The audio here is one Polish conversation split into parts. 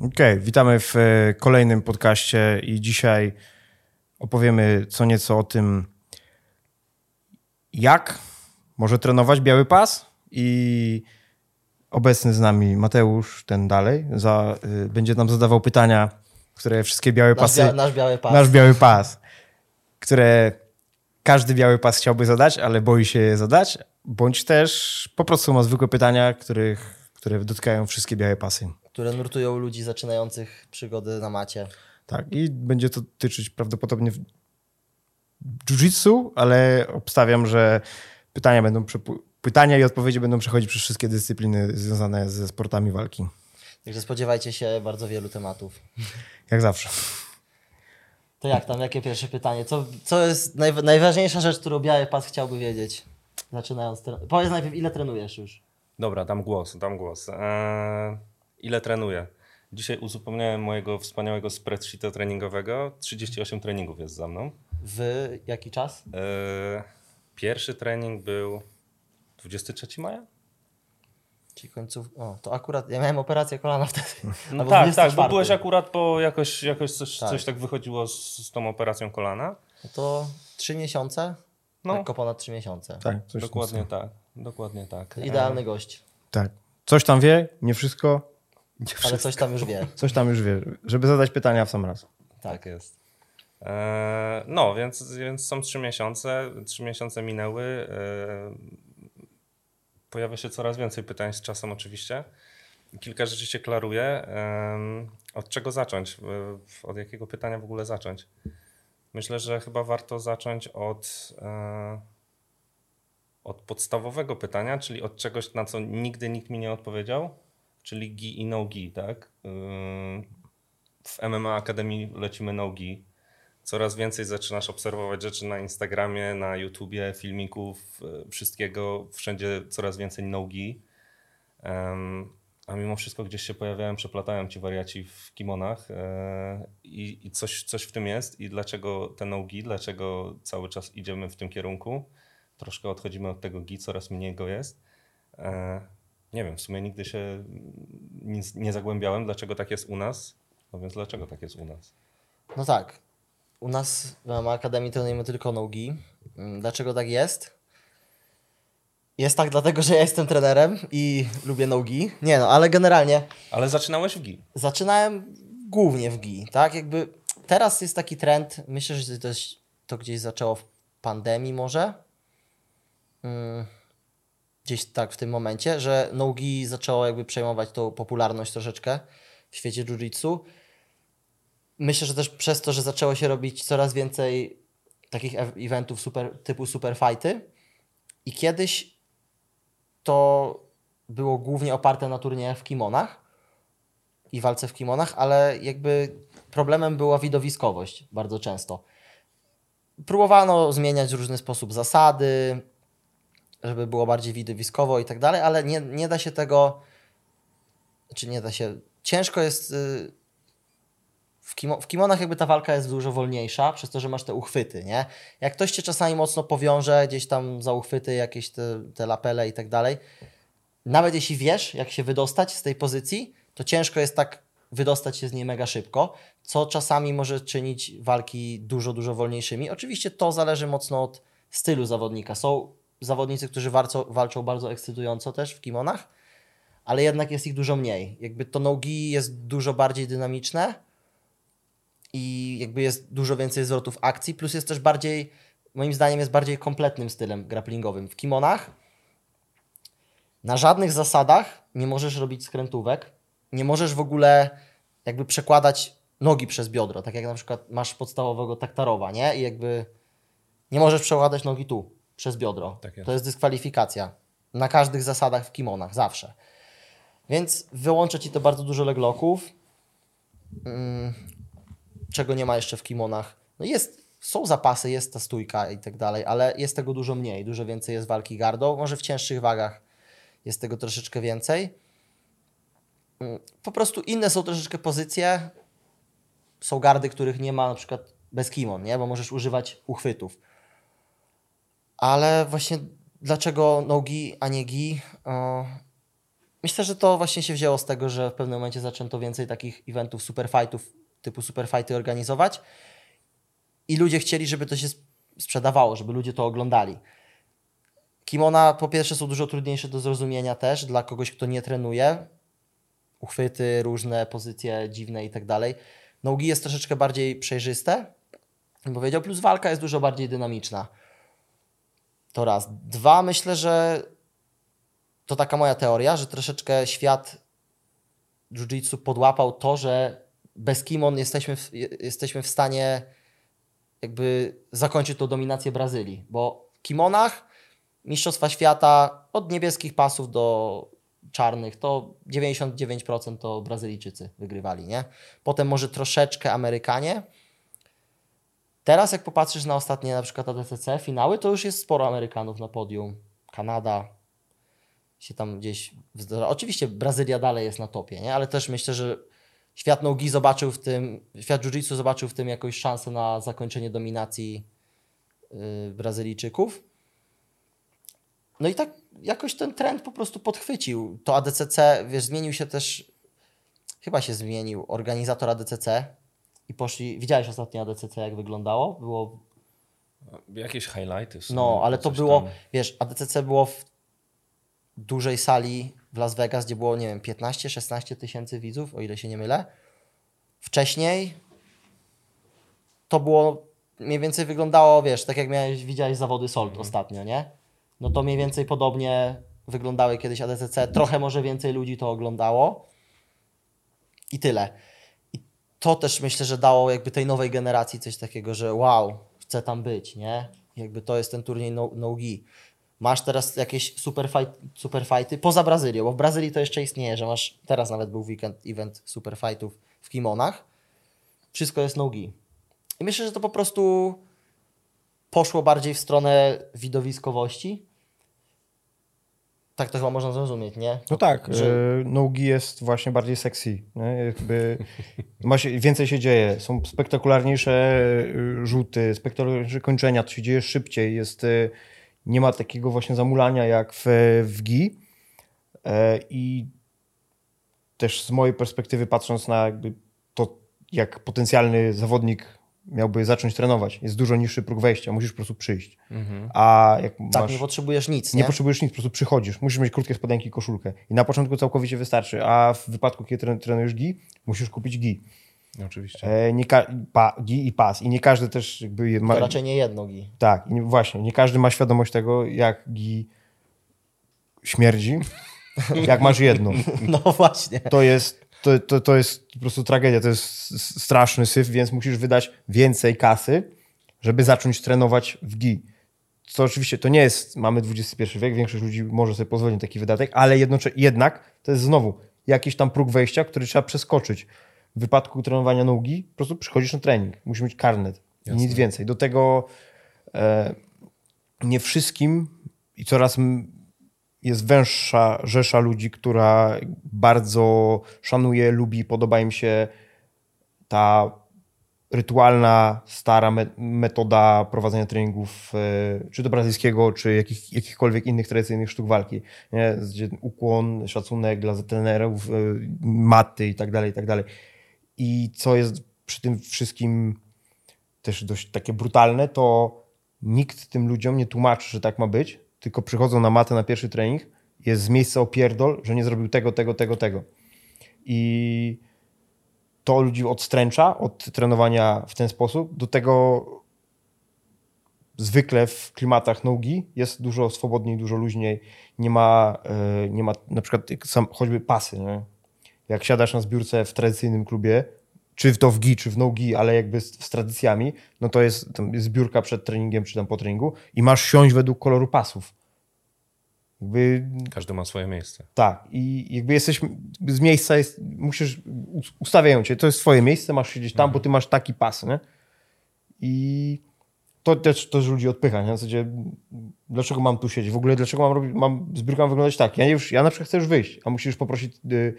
Okej, okay, witamy w e, kolejnym podcaście i dzisiaj opowiemy co nieco o tym, jak może trenować biały pas i obecny z nami Mateusz, ten dalej, za, y, będzie nam zadawał pytania, które wszystkie białe nasz pasy... Bia nasz biały pas. Nasz biały pas, które każdy biały pas chciałby zadać, ale boi się je zadać, bądź też po prostu ma zwykłe pytania, których, które dotykają wszystkie białe pasy. Które nurtują ludzi zaczynających przygody na macie. Tak, i będzie to dotyczyć prawdopodobnie jiu-jitsu, ale obstawiam, że pytania będą pytania i odpowiedzi będą przechodzić przez wszystkie dyscypliny związane ze sportami walki. Także spodziewajcie się bardzo wielu tematów. Jak zawsze. To jak tam, jakie pierwsze pytanie? Co, co jest naj, najważniejsza rzecz, którą Biały Pas chciałby wiedzieć? Zaczynając. Powiedz najpierw, ile trenujesz już? Dobra, dam głos, dam głos. Eee, ile trenuję? Dzisiaj uzupełniałem mojego wspaniałego spreadsheeta treningowego. 38 treningów jest za mną. W jaki czas? Eee, pierwszy trening był 23 maja? Czyli końców. O, to akurat. Ja miałem operację kolana wtedy. No tak, tak, bo byłeś akurat po jakoś, jakoś coś tak, coś tak wychodziło z, z tą operacją kolana. No to trzy miesiące? No. Lekko ponad trzy miesiące. Tak, dokładnie tak. Dokładnie tak. Idealny gość. Tak. Coś tam wie, nie wszystko. Nie wszystko. Ale coś tam już wie. Coś tam już wie, żeby zadać pytania w sam raz. Tak, tak jest. Eee, no, więc, więc są trzy miesiące. Trzy miesiące minęły. Eee, pojawia się coraz więcej pytań z czasem oczywiście. Kilka rzeczy się klaruje. Od czego zacząć? Od jakiego pytania w ogóle zacząć? Myślę, że chyba warto zacząć od, e, od podstawowego pytania, czyli od czegoś, na co nigdy nikt mi nie odpowiedział, czyli gi i no gi, tak? W MMA Akademii lecimy no gi coraz więcej zaczynasz obserwować rzeczy na Instagramie, na YouTubie, filmików, e, wszystkiego, wszędzie coraz więcej nogi. A mimo wszystko gdzieś się pojawiają, przeplatają ci wariaci w kimonach e, i, i, coś, coś w tym jest. I dlaczego te nogi, dlaczego cały czas idziemy w tym kierunku? Troszkę odchodzimy od tego gi, coraz mniej go jest. Nie wiem, w sumie nigdy się nie, nie zagłębiałem, dlaczego tak jest u nas. No więc dlaczego tak jest u nas? No tak, u nas w Akademii trenujemy tylko nogi. Mm, dlaczego tak jest? Jest tak dlatego, że ja jestem trenerem i lubię nogi. Nie no, ale generalnie... Ale zaczynałeś w GI. Zaczynałem głównie w GI, tak? Jakby teraz jest taki trend, myślę, że to, to gdzieś zaczęło w pandemii może. Hmm. Gdzieś tak w tym momencie, że nogi zaczęło jakby przejmować tą popularność troszeczkę w świecie jiu-jitsu myślę, że też przez to, że zaczęło się robić coraz więcej takich eventów super, typu super fighty i kiedyś to było głównie oparte na turniejach w kimonach i walce w kimonach, ale jakby problemem była widowiskowość bardzo często. Próbowano zmieniać w różny sposób zasady, żeby było bardziej widowiskowo i tak dalej, ale nie, nie da się tego, czy nie da się, ciężko jest y, w, kimo, w kimonach jakby ta walka jest dużo wolniejsza, przez to, że masz te uchwyty, nie? Jak ktoś cię czasami mocno powiąże, gdzieś tam za uchwyty, jakieś te, te lapele i tak dalej, nawet jeśli wiesz, jak się wydostać z tej pozycji, to ciężko jest tak wydostać się z niej mega szybko, co czasami może czynić walki dużo, dużo wolniejszymi. Oczywiście to zależy mocno od stylu zawodnika. Są zawodnicy, którzy walczą, walczą bardzo ekscytująco też w kimonach, ale jednak jest ich dużo mniej. Jakby to nogi jest dużo bardziej dynamiczne, i jakby jest dużo więcej zwrotów akcji, plus jest też bardziej, moim zdaniem jest bardziej kompletnym stylem grapplingowym. W kimonach na żadnych zasadach nie możesz robić skrętówek, nie możesz w ogóle jakby przekładać nogi przez biodro, tak jak na przykład masz podstawowego taktarowa, nie? I jakby nie możesz przekładać nogi tu, przez biodro. Tak jest. To jest dyskwalifikacja. Na każdych zasadach w kimonach, zawsze. Więc wyłącza Ci to bardzo dużo legloków. Mm, czego nie ma jeszcze w kimonach. No jest, są zapasy, jest ta stójka i tak dalej, ale jest tego dużo mniej, dużo więcej jest walki gardą, może w cięższych wagach jest tego troszeczkę więcej. Mm, po prostu inne są troszeczkę pozycje. Są gardy, których nie ma na przykład bez kimon, nie? bo możesz używać uchwytów. Ale właśnie dlaczego nogi, a nie gi? myślę, że to właśnie się wzięło z tego, że w pewnym momencie zaczęto więcej takich eventów, superfightów, typu superfighty organizować i ludzie chcieli, żeby to się sprzedawało, żeby ludzie to oglądali. Kimona po pierwsze są dużo trudniejsze do zrozumienia też dla kogoś, kto nie trenuje. Uchwyty, różne pozycje dziwne i tak dalej. Nogi jest troszeczkę bardziej przejrzyste, bym powiedział, plus walka jest dużo bardziej dynamiczna. To raz. Dwa, myślę, że to taka moja teoria, że troszeczkę świat jiu-jitsu podłapał to, że bez kimon jesteśmy w, jesteśmy w stanie jakby zakończyć tą dominację Brazylii, bo w kimonach Mistrzostwa Świata od niebieskich pasów do czarnych to 99% to Brazylijczycy wygrywali, nie? Potem może troszeczkę Amerykanie. Teraz jak popatrzysz na ostatnie na przykład ADCC finały, to już jest sporo Amerykanów na podium. Kanada się tam gdzieś... Oczywiście Brazylia dalej jest na topie, nie? Ale też myślę, że świat nogi zobaczył w tym, świat jiu-jitsu zobaczył w tym jakąś szansę na zakończenie dominacji yy, Brazylijczyków. No i tak jakoś ten trend po prostu podchwycił. To ADCC, wiesz, zmienił się też, chyba się zmienił organizator ADCC i poszli, widziałeś ostatnio ADCC jak wyglądało? Było... Jakieś highlighty są. No, ale to było, tam. wiesz, ADCC było w dużej sali w Las Vegas, gdzie było, nie wiem, 15-16 tysięcy widzów, o ile się nie mylę. Wcześniej to było, mniej więcej wyglądało, wiesz, tak jak miałeś, widziałeś zawody Solt mhm. ostatnio, nie? No to mniej więcej podobnie wyglądały kiedyś ADCC. Trochę może więcej ludzi to oglądało. I tyle. To też myślę, że dało jakby tej nowej generacji coś takiego, że wow, chcę tam być, nie? Jakby to jest ten turniej no, no Masz teraz jakieś super, fight, super fighty poza Brazylią, bo w Brazylii to jeszcze istnieje, że masz, teraz nawet był weekend event super fightów w kimonach. Wszystko jest nogi. I myślę, że to po prostu poszło bardziej w stronę widowiskowości. Tak to chyba można zrozumieć, nie? No tak, że... E, nogi jest właśnie bardziej sexy. Nie? Jakby ma się, więcej się dzieje, są spektakularniejsze e, rzuty, spektakularniejsze kończenia, to się dzieje szybciej, jest e, nie ma takiego właśnie zamulania jak w, w GI. I też z mojej perspektywy, patrząc na jakby to, jak potencjalny zawodnik miałby zacząć trenować, jest dużo niższy próg wejścia, musisz po prostu przyjść. Mhm. A jak tak, masz, nie potrzebujesz nic. Nie? nie potrzebujesz nic, po prostu przychodzisz. Musisz mieć krótkie spodenki i koszulkę. I na początku całkowicie wystarczy, a w wypadku, kiedy trenujesz GI, musisz kupić GI. Oczywiście. E, nie pa, gi i pas. I nie każdy też jakby ma... To raczej nie jedno gi. Tak, i właśnie. Nie każdy ma świadomość tego, jak gi śmierdzi, jak masz jedno. No właśnie. To jest, to, to, to jest po prostu tragedia, to jest straszny syf, więc musisz wydać więcej kasy, żeby zacząć trenować w gi. Co oczywiście to nie jest, mamy XXI wiek, większość ludzi może sobie pozwolić na taki wydatek, ale jednocześnie, jednak to jest znowu jakiś tam próg wejścia, który trzeba przeskoczyć w wypadku trenowania nogi po prostu przychodzisz na trening. Musisz mieć karnet. Jasne. Nic więcej. Do tego e, nie wszystkim i coraz jest węższa rzesza ludzi, która bardzo szanuje, lubi, podoba im się ta rytualna, stara me metoda prowadzenia treningów, e, czy to brazylijskiego, czy jakich, jakichkolwiek innych tradycyjnych sztuk walki. Nie? Ukłon, szacunek dla trenerów, e, maty i tak dalej, i tak dalej. I co jest przy tym wszystkim też dość takie brutalne, to nikt tym ludziom nie tłumaczy, że tak ma być, tylko przychodzą na matę na pierwszy trening, jest z miejsca opierdol, że nie zrobił tego, tego, tego, tego. I to ludzi odstręcza od trenowania w ten sposób. Do tego zwykle w klimatach nogi jest dużo swobodniej, dużo luźniej. Nie ma, e, nie ma na przykład choćby pasy. Nie? jak siadasz na zbiórce w tradycyjnym klubie, czy w gi, czy w no-gi, ale jakby z, z, tradycjami, no to jest, jest zbiórka przed treningiem, czy tam po treningu i masz siąść według koloru pasów. Jakby, Każdy ma swoje miejsce. Tak. I jakby jesteś z miejsca, jest, musisz, ustawiają cię, to jest twoje miejsce, masz siedzieć tam, mhm. bo ty masz taki pas, nie? I to też, też ludzi odpycha, nie? W zasadzie, dlaczego mam tu siedzieć? W ogóle dlaczego mam robić, mam, zbiórka wyglądać tak? Ja, już, ja na przykład chcę już wyjść, a musisz poprosić Y,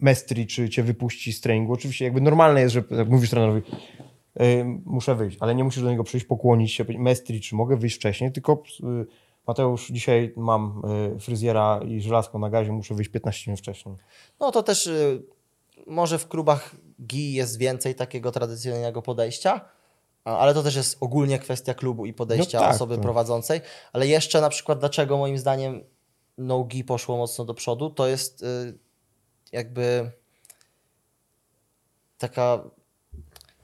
mestri, czy cię wypuści z treningu. Oczywiście jakby normalne jest, że jak mówisz trenerowi, y, muszę wyjść, ale nie musisz do niego przyjść, pokłonić się, mestri, czy mogę wyjść wcześniej, tylko y, Mateusz, dzisiaj mam y, fryzjera i żelazko na gazie, muszę wyjść 15 minut wcześniej. No to też y, może w klubach GI jest więcej takiego tradycyjnego podejścia, ale to też jest ogólnie kwestia klubu i podejścia No tak, osoby to- prowadzącej. Ale jeszcze na przykład dlaczego moim zdaniem no GI poszło mocno do przodu, to jest y, jakby taka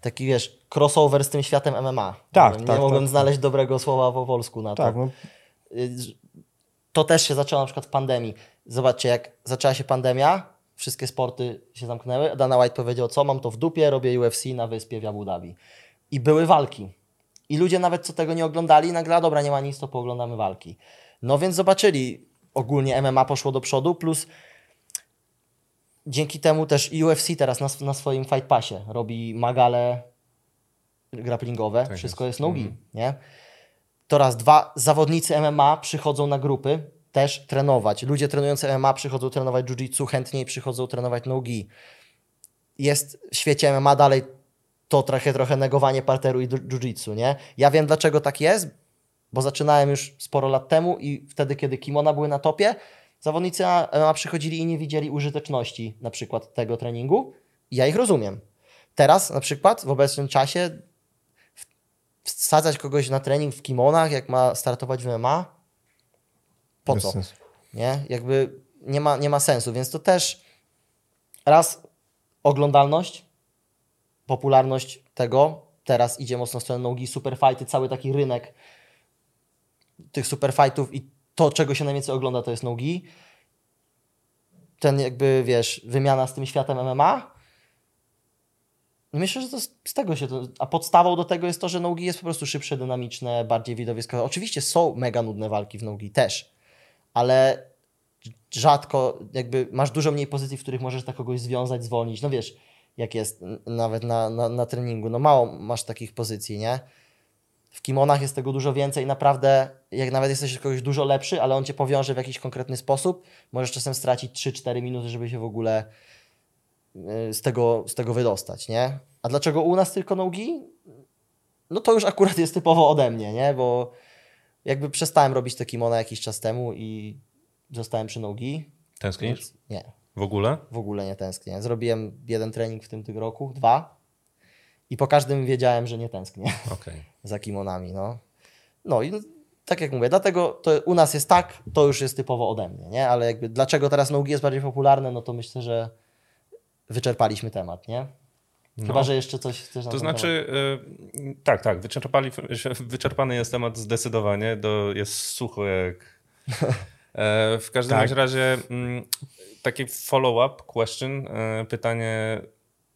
taki wiesz, crossover z tym światem MMA. Tak, Nie tak, mogłem tak. znaleźć dobrego słowa po polsku na to. Tak, no, Y, to też się zaczęło na przykład w pandemii. Zobaczcie, jak zaczęła się pandemia, wszystkie sporty się zamknęły, Dana White powiedział, co mam to w dupie, robię UFC na wyspie w Abu Dhabi. I były walki. I ludzie nawet co tego nie oglądali, nagle, dobra, nie ma nic, to pooglądamy walki. No więc zobaczyli, ogólnie MMA poszło do przodu, plus dzięki temu też UFC teraz na, na swoim Fight Passie robi magale grapplingowe, Tak wszystko jest. jest nogi, nie? To raz, dwa, zawodnicy MMA przychodzą na grupy też trenować. Ludzie trenujący MMA przychodzą trenować jiu-jitsu, chętniej przychodzą trenować nogi. Jest w świecie MMA dalej to trochę, trochę negowanie parteru i jiu- jiu-jitsu, nie? Ja wiem dlaczego tak jest, bo zaczynałem już sporo lat temu i wtedy, kiedy kimona były na topie, zawodnicy MMA przychodzili i nie widzieli użyteczności na przykład tego treningu. Ja ich rozumiem. Teraz na przykład w obecnym czasie wsadzać kogoś na trening w kimonach, jak ma startować w MMA, po bez co? sensu. Nie? Jakby nie ma, nie ma sensu, więc to też raz oglądalność, popularność tego, teraz idzie mocno w stronę nogi, superfighty, cały taki rynek tych superfightów i to, czego się najwięcej ogląda, to jest nogi. Ten jakby, wiesz, wymiana z tym światem MMA. Myślę, że to z, z tego się to... A podstawą do tego jest to, że nogi jest po prostu szybsze, dynamiczne, bardziej widowiskowe. Oczywiście są mega nudne walki w nogi też, ale rzadko, jakby masz dużo mniej pozycji, w których możesz tak kogoś związać, zwolnić. No wiesz, jak jest nawet na, na, na treningu. No mało masz takich pozycji, nie? W kimonach jest tego dużo więcej. Naprawdę, jak nawet jesteś kogoś dużo lepszy, ale on cię powiąże w jakiś konkretny sposób, możesz czasem stracić 3-4 minuty, żeby się w ogóle y, z tego, z tego wydostać, nie? A dlaczego u nas tylko nogi? No to już akurat jest typowo ode mnie, nie? Bo jakby przestałem robić te kimona jakiś czas temu i zostałem przy nogi. Tęsknisz? Więc nie, W ogóle? w ogóle nie tęsknię. Zrobiłem jeden trening w tym tygodniu, dwa i po każdym wiedziałem, że nie tęsknię Okej. za kimonami, no. No i tak jak mówię, dlatego to u nas jest tak, to już jest typowo ode mnie, nie? Ale jakby dlaczego teraz nogi jest bardziej popularne, no to myślę, że wyczerpaliśmy temat, nie? Chyba, No. że jeszcze coś chcesz na To znaczy, y, tak, tak, wyczerpali, wyczerpany jest temat zdecydowanie, do, jest sucho jak... E, w każdym Tak. razie mm, taki follow-up question, e, pytanie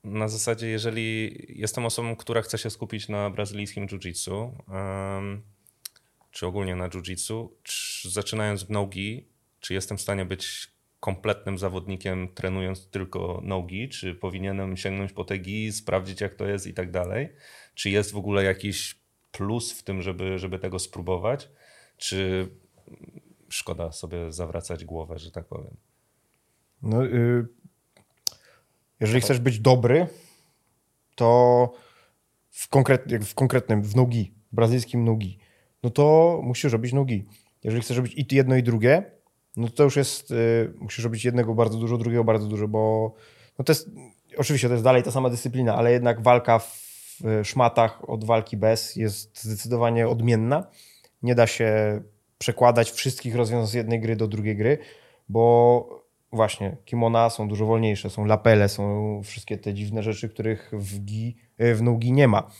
na zasadzie, jeżeli jestem osobą, która chce się skupić na brazylijskim jiu-jitsu, czy ogólnie na jiu-jitsu, czy zaczynając w nogi, czy jestem w stanie być kompletnym zawodnikiem trenując tylko nogi, czy powinienem sięgnąć po te gi, sprawdzić jak to jest i tak dalej? Czy jest w ogóle jakiś plus w tym, żeby, żeby tego spróbować? Czy szkoda sobie zawracać głowę, że tak powiem? No, y, jeżeli chcesz być dobry, to w, konkret, w konkretnym, w nogi, w brazylijskim nogi, no to musisz robić nogi. Jeżeli chcesz robić i jedno i drugie, no to już jest, y, musisz robić jednego bardzo dużo, drugiego bardzo dużo, bo no to jest, oczywiście to jest dalej ta sama dyscyplina, ale jednak walka w szmatach od walki bez jest zdecydowanie odmienna. Nie da się przekładać wszystkich rozwiązań z jednej gry do drugiej gry, bo właśnie kimona są dużo wolniejsze, są lapele, są wszystkie te dziwne rzeczy, których w, gi, y, w nogi nie ma.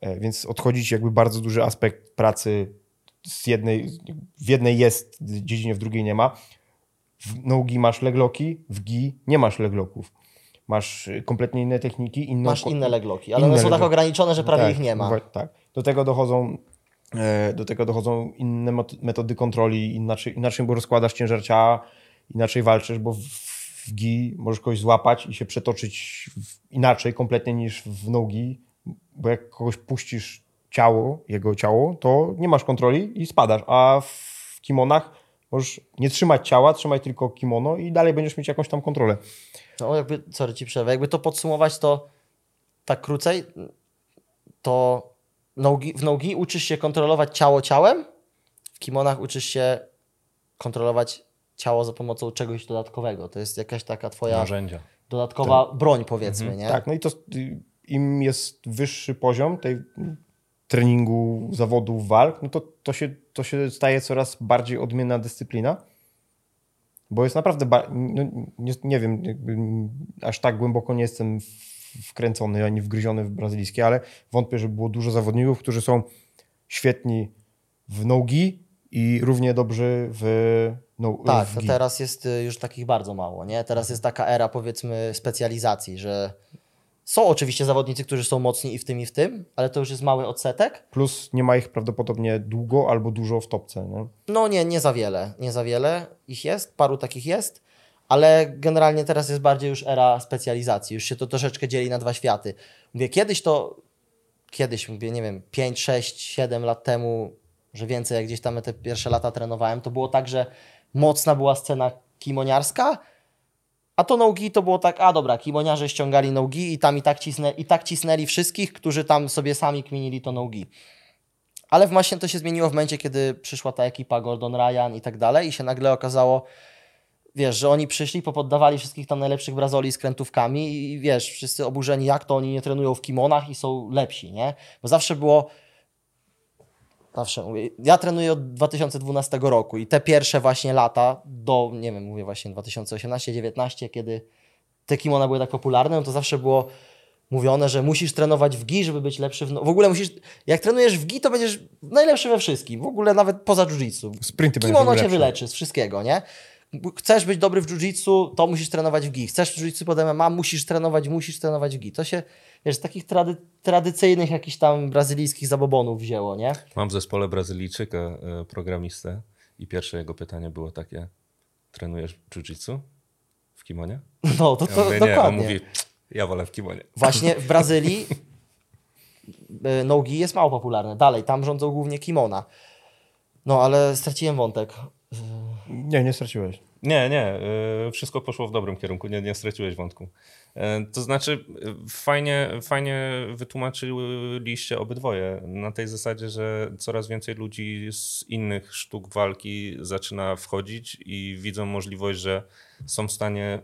E, Więc odchodzić jakby bardzo duży aspekt pracy z jednej, w jednej jest dziedzinie, w drugiej nie ma. W nogi masz legloki, w gi nie masz legloków. Masz y, kompletnie inne techniki, inną Masz inne legloki, ale inne one są tak ograniczone, że prawie tak, ich nie ma. Tak. Do tego dochodzą e, do tego dochodzą inne metody kontroli, inaczej, inaczej bo rozkładasz ciężar ciała, inaczej walczysz, bo w, gi możesz kogoś złapać i się przetoczyć inaczej kompletnie niż w nogi, bo jak kogoś puścisz ciało, jego ciało, to nie masz kontroli i spadasz, a w kimonach możesz nie trzymać ciała, trzymaj tylko kimono i dalej będziesz mieć jakąś tam kontrolę. No jakby, sorry ci przerwę, jakby to podsumować to tak krócej, to w nogi uczysz się kontrolować ciało ciałem, w kimonach uczysz się kontrolować ciało za pomocą czegoś dodatkowego. To jest jakaś taka twoja Narzędzia. dodatkowa broń, powiedzmy, nie? Tak, no i to im jest wyższy poziom tej treningu, zawodów, walk, no to, to, się, to się staje coraz bardziej odmienna dyscyplina. Bo jest naprawdę, ba- no, nie, nie wiem, jakby aż tak głęboko nie jestem wkręcony ani wgryziony w brazylijskie, ale wątpię, że było dużo zawodników, którzy są świetni w nogi i równie dobrzy w, no, Tak, to teraz jest y, już takich bardzo mało, nie? Teraz jest taka era, powiedzmy, specjalizacji, że są oczywiście zawodnicy, którzy są mocni i w tym, i w tym, ale to już jest mały odsetek. Plus nie ma ich prawdopodobnie długo albo dużo w topce. Nie? No nie, nie za wiele, nie za wiele ich jest, paru takich jest, ale generalnie teraz jest bardziej już era specjalizacji, już się to troszeczkę dzieli na dwa światy. Mówię, kiedyś to, kiedyś, mówię, nie wiem, 5, 6, 7 lat temu, że więcej, jak gdzieś tam te pierwsze lata trenowałem, to było tak, że mocna była scena kimoniarska, a to nogi to było tak, a dobra, kimoniarze ściągali nogi i tam i tak, i tak cisnęli wszystkich, którzy tam sobie sami kminili to nogi. Ale właśnie to się zmieniło w momencie, kiedy przyszła ta ekipa Gordon Ryan i tak dalej i się nagle okazało, wiesz, że oni przyszli, popoddawali wszystkich tam najlepszych brazoli z krętówkami i wiesz, wszyscy oburzeni, jak to oni nie trenują w kimonach i są lepsi, nie? Bo zawsze było, zawsze mówię, ja trenuję od 2012 roku i te pierwsze właśnie lata do, nie wiem, mówię właśnie 2018-19, kiedy te kimona były tak popularne, no to zawsze było mówione, że musisz trenować w gi, żeby być lepszy w... No, w ogóle musisz, jak trenujesz w gi, to będziesz najlepszy we wszystkim, w ogóle nawet poza jiu-jitsu. Sprinty Kimono cię wyleczy z wszystkiego, nie? Chcesz być dobry w jiu-jitsu, to musisz trenować w gi. Chcesz w jiu-jitsu pod MMA, musisz trenować, musisz trenować w gi. To się, wiesz, z takich trady, tradycyjnych jakichś tam brazylijskich zabobonów wzięło, nie? Mam w zespole Brazylijczyka, e, programistę i pierwsze jego pytanie było takie, trenujesz jiu-jitsu w kimonie? No, to, Ja to mówię, nie, on dokładnie. mówi, ja wolę w kimonie. Właśnie w Brazylii y, no-gi jest mało popularne. Dalej, tam rządzą głównie kimona. No, ale straciłem wątek. Nie, nie straciłeś. Nie, nie, y, wszystko poszło w dobrym kierunku, nie, nie straciłeś wątku. Y, To znaczy, y, fajnie, fajnie wytłumaczyliście obydwoje na tej zasadzie, że coraz więcej ludzi z innych sztuk walki zaczyna wchodzić i widzą możliwość, że są w stanie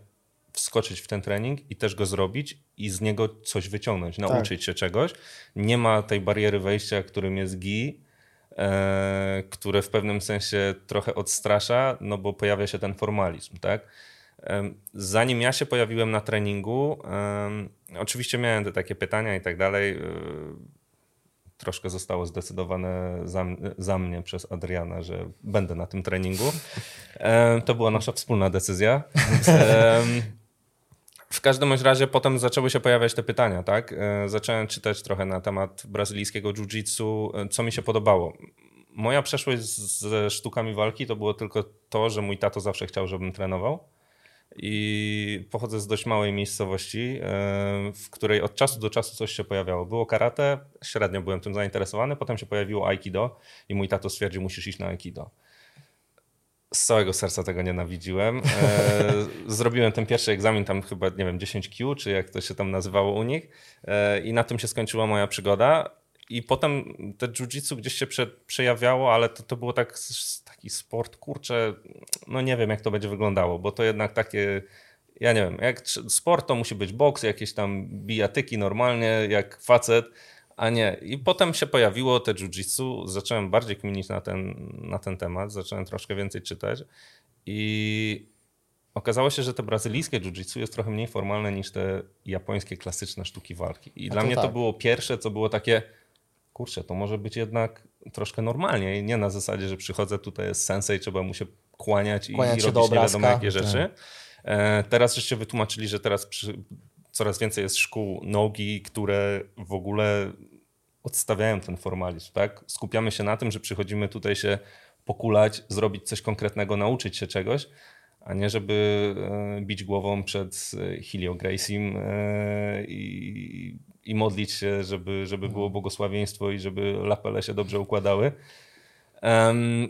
wskoczyć w ten trening i też go zrobić i z niego coś wyciągnąć, nauczyć się czegoś. Nie ma tej bariery wejścia, którym jest GI, e, które w pewnym sensie trochę odstrasza, no bo pojawia się ten formalizm, tak? Zanim ja się pojawiłem na treningu, oczywiście miałem te takie pytania i tak dalej. e, Troszkę zostało zdecydowane za, za mnie przez Adriana, że będę na tym treningu. Em, To była nasza wspólna decyzja. W każdym razie potem zaczęły się pojawiać te pytania, tak? E, Zacząłem czytać trochę na temat brazylijskiego jiu-jitsu, e, co mi się podobało. Moja przeszłość ze sztukami walki to było tylko to, że mój tato zawsze chciał, żebym trenował. I pochodzę z dość małej miejscowości, e, w której od czasu do czasu coś się pojawiało. Było karate, średnio byłem tym zainteresowany, potem się pojawiło aikido i mój tato stwierdził, musisz iść na aikido. Z całego serca tego nienawidziłem. E, zrobiłem ten pierwszy egzamin, tam chyba, nie wiem, 10Q, czy jak to się tam nazywało u nich. E, I na tym się skończyła moja przygoda. I potem te jiu-jitsu gdzieś się prze, przejawiało, ale to, to było tak, taki sport, kurczę, no nie wiem jak to będzie wyglądało, bo to jednak takie, ja nie wiem, jak sport to musi być boks, jakieś tam bijatyki normalnie, jak facet, a nie. I potem się pojawiło te jiu-jitsu, zacząłem bardziej kminić na ten, na ten temat, zacząłem troszkę więcej czytać i okazało się, że te brazylijskie jiu-jitsu jest trochę mniej formalne niż te japońskie klasyczne sztuki walki. I A dla to mnie to tak. było pierwsze, co było takie, kurczę, to może być jednak troszkę normalnie i nie na zasadzie, że przychodzę tutaj jest sensei, trzeba mu się kłaniać i, Kłaniać i się do robić nie wiadomo obrazka. jakie rzeczy. E, teraz żeście wytłumaczyli, że teraz przy, coraz więcej jest szkół nogi, które w ogóle odstawiają ten formalizm, tak? Skupiamy się na tym, że przychodzimy tutaj się pokulać, zrobić coś konkretnego, nauczyć się czegoś, a nie żeby e, bić głową przed e, Helio Graciem e, i, i modlić się, żeby, żeby było błogosławieństwo i żeby lapele się dobrze układały. Em,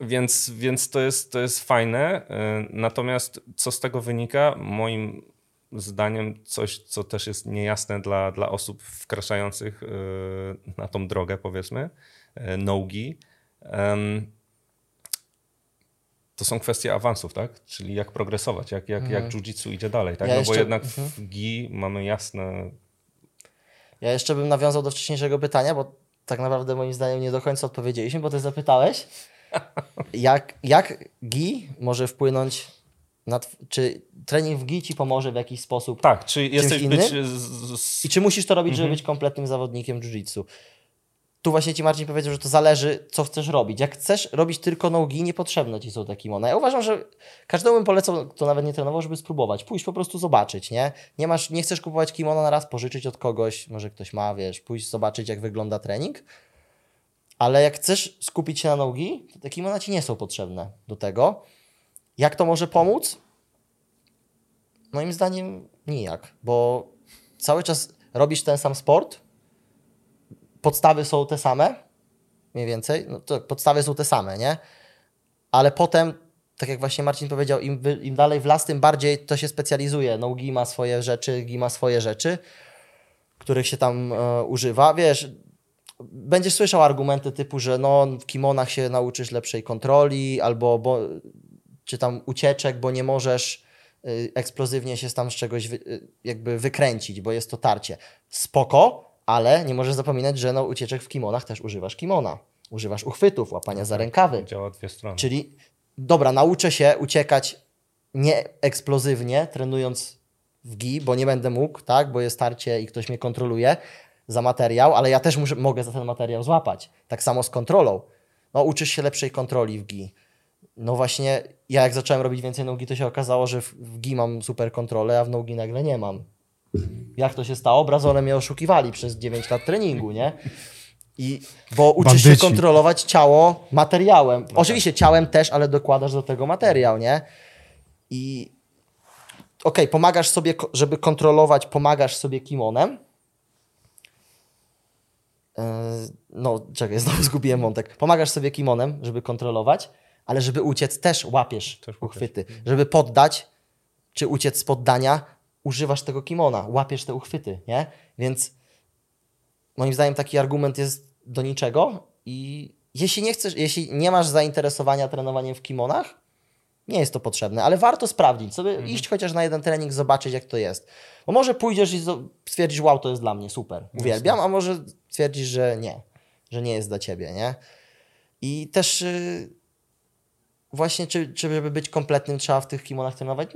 więc, więc to, jest, to jest fajne. Natomiast co z tego wynika? Moim zdaniem coś, co też jest niejasne dla, dla osób wkraczających e, na tą drogę, powiedzmy, e, nogi. To są kwestie awansów, tak? Czyli jak progresować, jak, jak, jak jiu-jitsu idzie dalej, tak? Ja no bo jeszcze- jednak w GI mamy jasne... Ja jeszcze bym nawiązał do wcześniejszego pytania, bo tak naprawdę moim zdaniem nie do końca odpowiedzieliśmy, bo ty zapytałeś, jak, jak GI może wpłynąć czy trening w GI ci pomoże w jakiś sposób Tak, czy jesteś innym? być... Z, z, i czy musisz to robić, Mhm. żeby być kompletnym zawodnikiem jiu-jitsu. Tu właśnie ci Marcin powiedział, że to zależy, co chcesz robić. Jak chcesz robić tylko nogi, niepotrzebne ci są te kimona. Ja uważam, że każdemu bym polecał, kto nawet nie trenował, żeby spróbować. Pójść po prostu zobaczyć, nie? Nie, masz, nie chcesz kupować kimona na raz, pożyczyć od kogoś, może ktoś ma, wiesz, pójść zobaczyć, jak wygląda trening. Ale jak chcesz skupić się na nogi, to te kimona ci nie są potrzebne do tego. Jak to może pomóc? Moim zdaniem nijak, bo cały czas robisz ten sam sport, podstawy są te same, mniej więcej, no to podstawy są te same, nie? Ale potem, tak jak właśnie Marcin powiedział, im, im dalej w las, tym bardziej to się specjalizuje. No, gi ma swoje rzeczy, gi ma swoje rzeczy, których się tam e, używa. Wiesz, będziesz słyszał argumenty typu, że no, w kimonach się nauczysz lepszej kontroli, albo bo, czy tam ucieczek, bo nie możesz y, eksplozywnie się tam z czegoś y, jakby wykręcić, bo jest to tarcie. Spoko, ale nie możesz zapominać, że no, ucieczek w kimonach też używasz kimona. Używasz uchwytów, łapania za rękawy. działa dwie strony. Czyli dobra, nauczę się uciekać nieeksplozywnie, trenując w GI, bo nie będę mógł, tak, bo jest tarcie i ktoś mnie kontroluje za materiał, ale ja też muszę, mogę za ten materiał złapać. Tak samo z kontrolą. No, uczysz się lepszej kontroli w GI. No właśnie, ja jak zacząłem robić więcej nogi, to się okazało, że w, w GI mam super kontrolę, a w nogi nagle nie mam. Jak to się stało? Brazole mnie oszukiwali przez 9 lat treningu, nie? I, bo uczysz się Bandyci. kontrolować ciało materiałem. Oczywiście ciałem też, ale dokładasz do tego materiał, nie? I okej, pomagasz sobie, żeby kontrolować, pomagasz sobie kimonem. Yy, No, czekaj, znowu zgubiłem wątek. Pomagasz sobie kimonem, żeby kontrolować, ale żeby uciec też łapiesz Też uchwyty. Żeby poddać, czy uciec z poddania, używasz tego kimona, łapiesz te uchwyty, nie? Więc moim zdaniem taki argument jest do niczego i jeśli nie chcesz, jeśli nie masz zainteresowania trenowaniem w kimonach, nie jest to potrzebne, ale warto sprawdzić, sobie Mhm. iść chociaż na jeden trening, zobaczyć jak to jest. Bo może pójdziesz i stwierdzisz, wow, to jest dla mnie super, uwielbiam, a może stwierdzisz, że nie, że nie jest dla ciebie, nie? I też y, właśnie, czy, czy żeby być kompletnym, trzeba w tych kimonach trenować?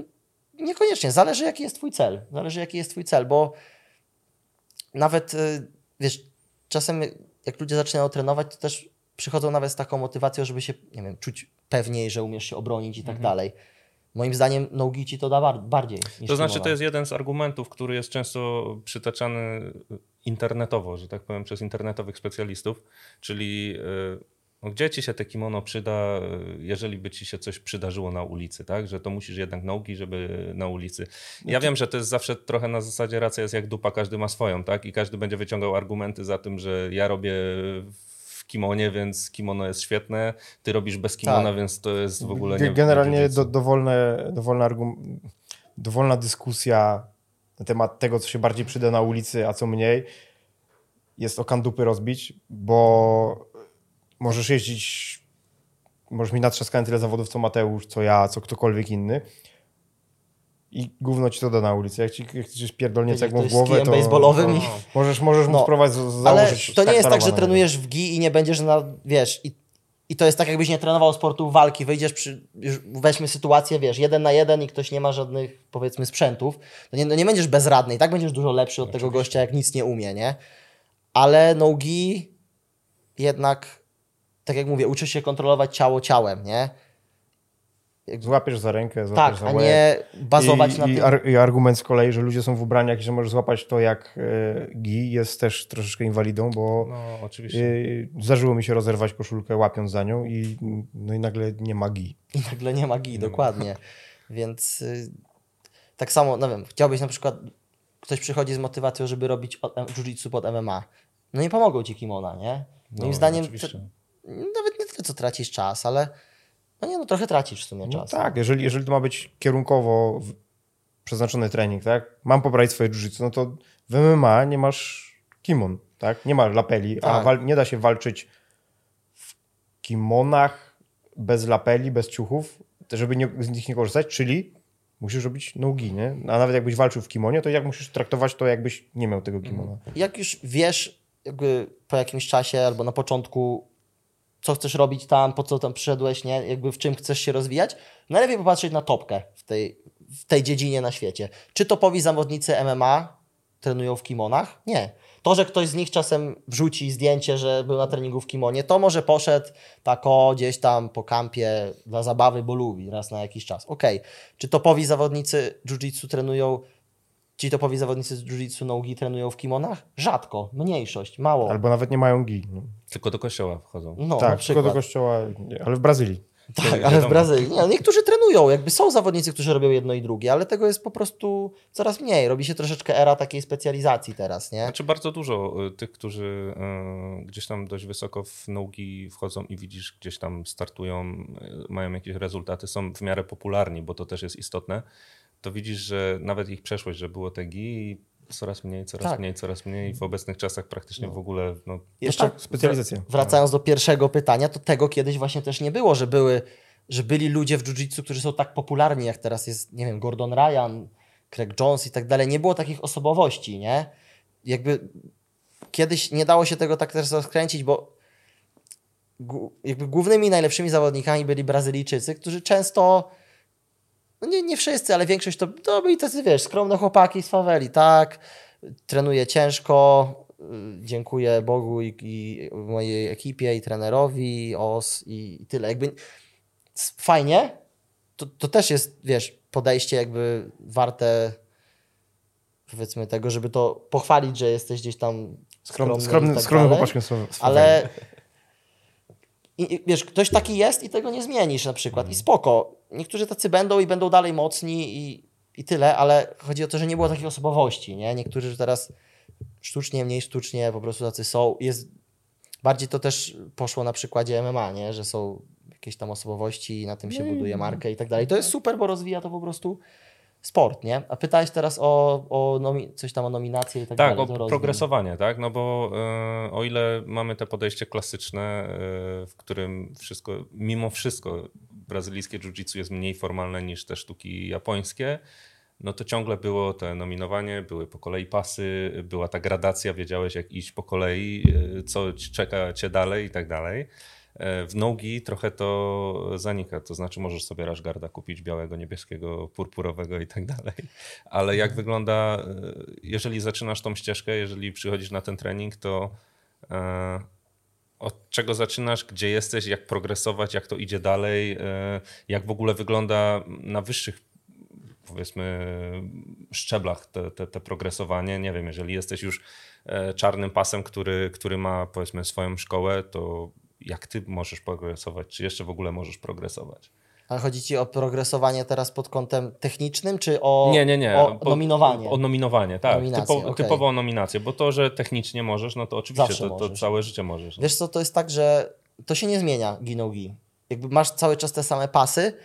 Niekoniecznie, zależy jaki jest twój cel, zależy jaki jest twój cel, bo nawet, y, wiesz, czasem jak ludzie zaczynają trenować, to też przychodzą nawet z taką motywacją, żeby się, nie wiem, czuć pewniej, że umiesz się obronić i tak dalej. Moim zdaniem nogi ci to da bar- bardziej niż To znaczy, to jest jeden z argumentów, który jest często przytaczany internetowo, że tak powiem, przez internetowych specjalistów, czyli y, no, gdzie ci się te kimono przyda, y, jeżeli by ci się coś przydarzyło na ulicy, tak? Że to musisz jednak nogi, żeby na ulicy. Ja wiem, że to jest zawsze trochę na zasadzie racja jest jak dupa, każdy ma swoją, tak? I każdy będzie wyciągał argumenty za tym, że ja robię w kimonie, więc kimono jest świetne, ty robisz bez kimona, Tak. więc to jest w ogóle nie Generalnie nie do, dowolne, dowolna, argum, dowolna dyskusja na temat tego, co się bardziej przyda na ulicy, a co mniej, jest o kandupy rozbić, bo możesz jeździć, możesz mieć natrzaskane tyle zawodów, co Mateusz, co ja, co ktokolwiek inny i gówno ci to da na ulicy. Jak ci coś pierdolnie cegłą w głowę, to baseballowym No. możesz, możesz mu No, spróbować z- Ale założyć to nie jest tak, taktarowa że trenujesz w GI i nie będziesz na, wiesz, i, i to jest tak, jakbyś nie trenował sportu walki, wyjdziesz przy, weźmy sytuację, wiesz, jeden na jeden i ktoś nie ma żadnych, powiedzmy, sprzętów, to nie, no nie będziesz bezradny i tak będziesz dużo lepszy od tego gościa, jak nic nie umie, nie? Ale no GI jednak, tak jak mówię, uczysz się kontrolować ciało ciałem, nie? Złapiesz za rękę, złapiesz Tak, za a nie bazować I, na i, tym. ar, I argument z kolei, że ludzie są w ubraniach i że możesz złapać to jak e, gi, jest też troszeczkę inwalidą, bo No, oczywiście. e, zdarzyło mi się rozerwać koszulkę łapiąc za nią i, no i nagle nie ma gi. I nagle nie ma gi, dokładnie. Więc y, tak samo, no wiem, chciałbyś na przykład, ktoś przychodzi z motywacją, żeby robić jiu-jitsu pod MMA. No nie pomogą ci kimona, nie? Moim No, zdaniem nawet nie tyle, co tracisz czas, ale no nie, no trochę tracisz w sumie No czas. tak, jeżeli, jeżeli to ma być kierunkowo przeznaczony trening, tak? Mam poprawić swoje jiu no to w MMA nie masz kimon, tak? Nie masz lapeli, a Tak. wal, nie da się walczyć w kimonach bez lapeli, bez ciuchów żeby nie, z nich nie korzystać, czyli musisz robić nogi, nie? A nawet jakbyś walczył w kimonie, to jak musisz traktować to, jakbyś nie miał tego kimona. Jak już wiesz jakby po jakimś czasie albo na początku, co chcesz robić tam, po co tam przyszedłeś, nie? Jakby w czym chcesz się rozwijać, najlepiej popatrzeć na topkę w tej, w tej dziedzinie na świecie. Czy topowi zawodnicy MMA trenują w kimonach? Nie. To, że ktoś z nich czasem wrzuci zdjęcie, że był na treningu w kimonie, to może poszedł tak o gdzieś tam po kampie dla zabawy, bo lubi raz na jakiś czas. Okej. Czy topowi zawodnicy jiu-jitsu trenują, ci topowi zawodnicy z jiu-jitsu nogi trenują w kimonach? Rzadko, mniejszość, mało. Albo nawet nie mają gi. No. Tylko do kościoła wchodzą. no, na tak, tylko do kościoła, nie, ale w Brazylii. Tak, ale w. Brazylii. Nie, no niektórzy trenują, jakby są zawodnicy, którzy robią jedno i drugie, ale tego jest po prostu coraz mniej. Robi się troszeczkę era takiej specjalizacji teraz, nie? Znaczy bardzo dużo y, tych, którzy y, gdzieś tam dość wysoko w nogi wchodzą i widzisz, gdzieś tam startują, y, mają jakieś rezultaty, są w miarę popularni, bo to też jest istotne, to widzisz, że nawet ich przeszłość, że było te gi coraz mniej, coraz Tak. mniej, coraz mniej. W obecnych czasach praktycznie w ogóle no, Jeszcze tak, specjalizacja. wr- Wracając do pierwszego pytania, to tego kiedyś właśnie też nie było, że były, że byli ludzie w jiu-jitsu, którzy są tak popularni, jak teraz jest, nie wiem, Gordon Ryan, Craig Jones i tak dalej. Nie było takich osobowości, nie? Jakby kiedyś nie dało się tego tak też rozkręcić, bo jakby głównymi najlepszymi zawodnikami byli Brazylijczycy, którzy często no nie, nie wszyscy, ale większość to, to byli tacy, wiesz, skromne chłopaki z faweli, tak, trenuję ciężko, y, dziękuję Bogu i, i mojej ekipie i trenerowi, OS i, i tyle. Jakby fajnie, to, to też jest, wiesz, podejście jakby warte powiedzmy tego, żeby to pochwalić, że jesteś gdzieś tam Skromny, skromny, tak skromny. Ale i, wiesz, ktoś taki jest i tego nie zmienisz na przykład. I spoko. Niektórzy tacy będą i będą dalej mocni i, i tyle, ale chodzi o to, że nie było takiej osobowości, nie? Niektórzy teraz sztucznie, mniej sztucznie po prostu tacy są. Jest, bardziej to też poszło na przykładzie MMA, nie? Że są jakieś tam osobowości i na tym się buduje markę i tak dalej. To jest super, bo rozwija to po prostu sport, nie? A pytałeś teraz o, o nomi- coś tam o nominację i tak, Tak, dalej. o to rozwij. progresowanie, tak? No bo e, o ile mamy te podejście klasyczne, e, w którym wszystko, mimo wszystko brazylijskie jiu-jitsu jest mniej formalne niż te sztuki japońskie, no to ciągle było te nominowanie, były po kolei pasy, była ta gradacja, wiedziałeś jak iść po kolei, e, co czeka cię dalej i tak dalej. E, W nogi trochę to zanika, to znaczy możesz sobie rashgarda kupić białego, niebieskiego, purpurowego i tak dalej, ale jak wygląda, e, jeżeli zaczynasz tą ścieżkę, jeżeli przychodzisz na ten trening, to od czego zaczynasz, gdzie jesteś, jak progresować, jak to idzie dalej, e, jak w ogóle wygląda na wyższych powiedzmy szczeblach te, te, te progresowanie. Nie wiem, jeżeli jesteś już e, czarnym pasem, który, który ma powiedzmy swoją szkołę, to jak ty możesz progresować? Czy jeszcze w ogóle możesz progresować? Ale chodzi ci o progresowanie teraz pod kątem technicznym, czy o, nie, nie, nie. o nominowanie? O nominowanie, tak. Nominację, typowo, okej. typowo o nominację, bo to, że technicznie możesz, no to oczywiście to, to całe życie możesz. Wiesz co, to jest tak, że to się nie zmienia gi no. Jakby masz cały czas te same pasy,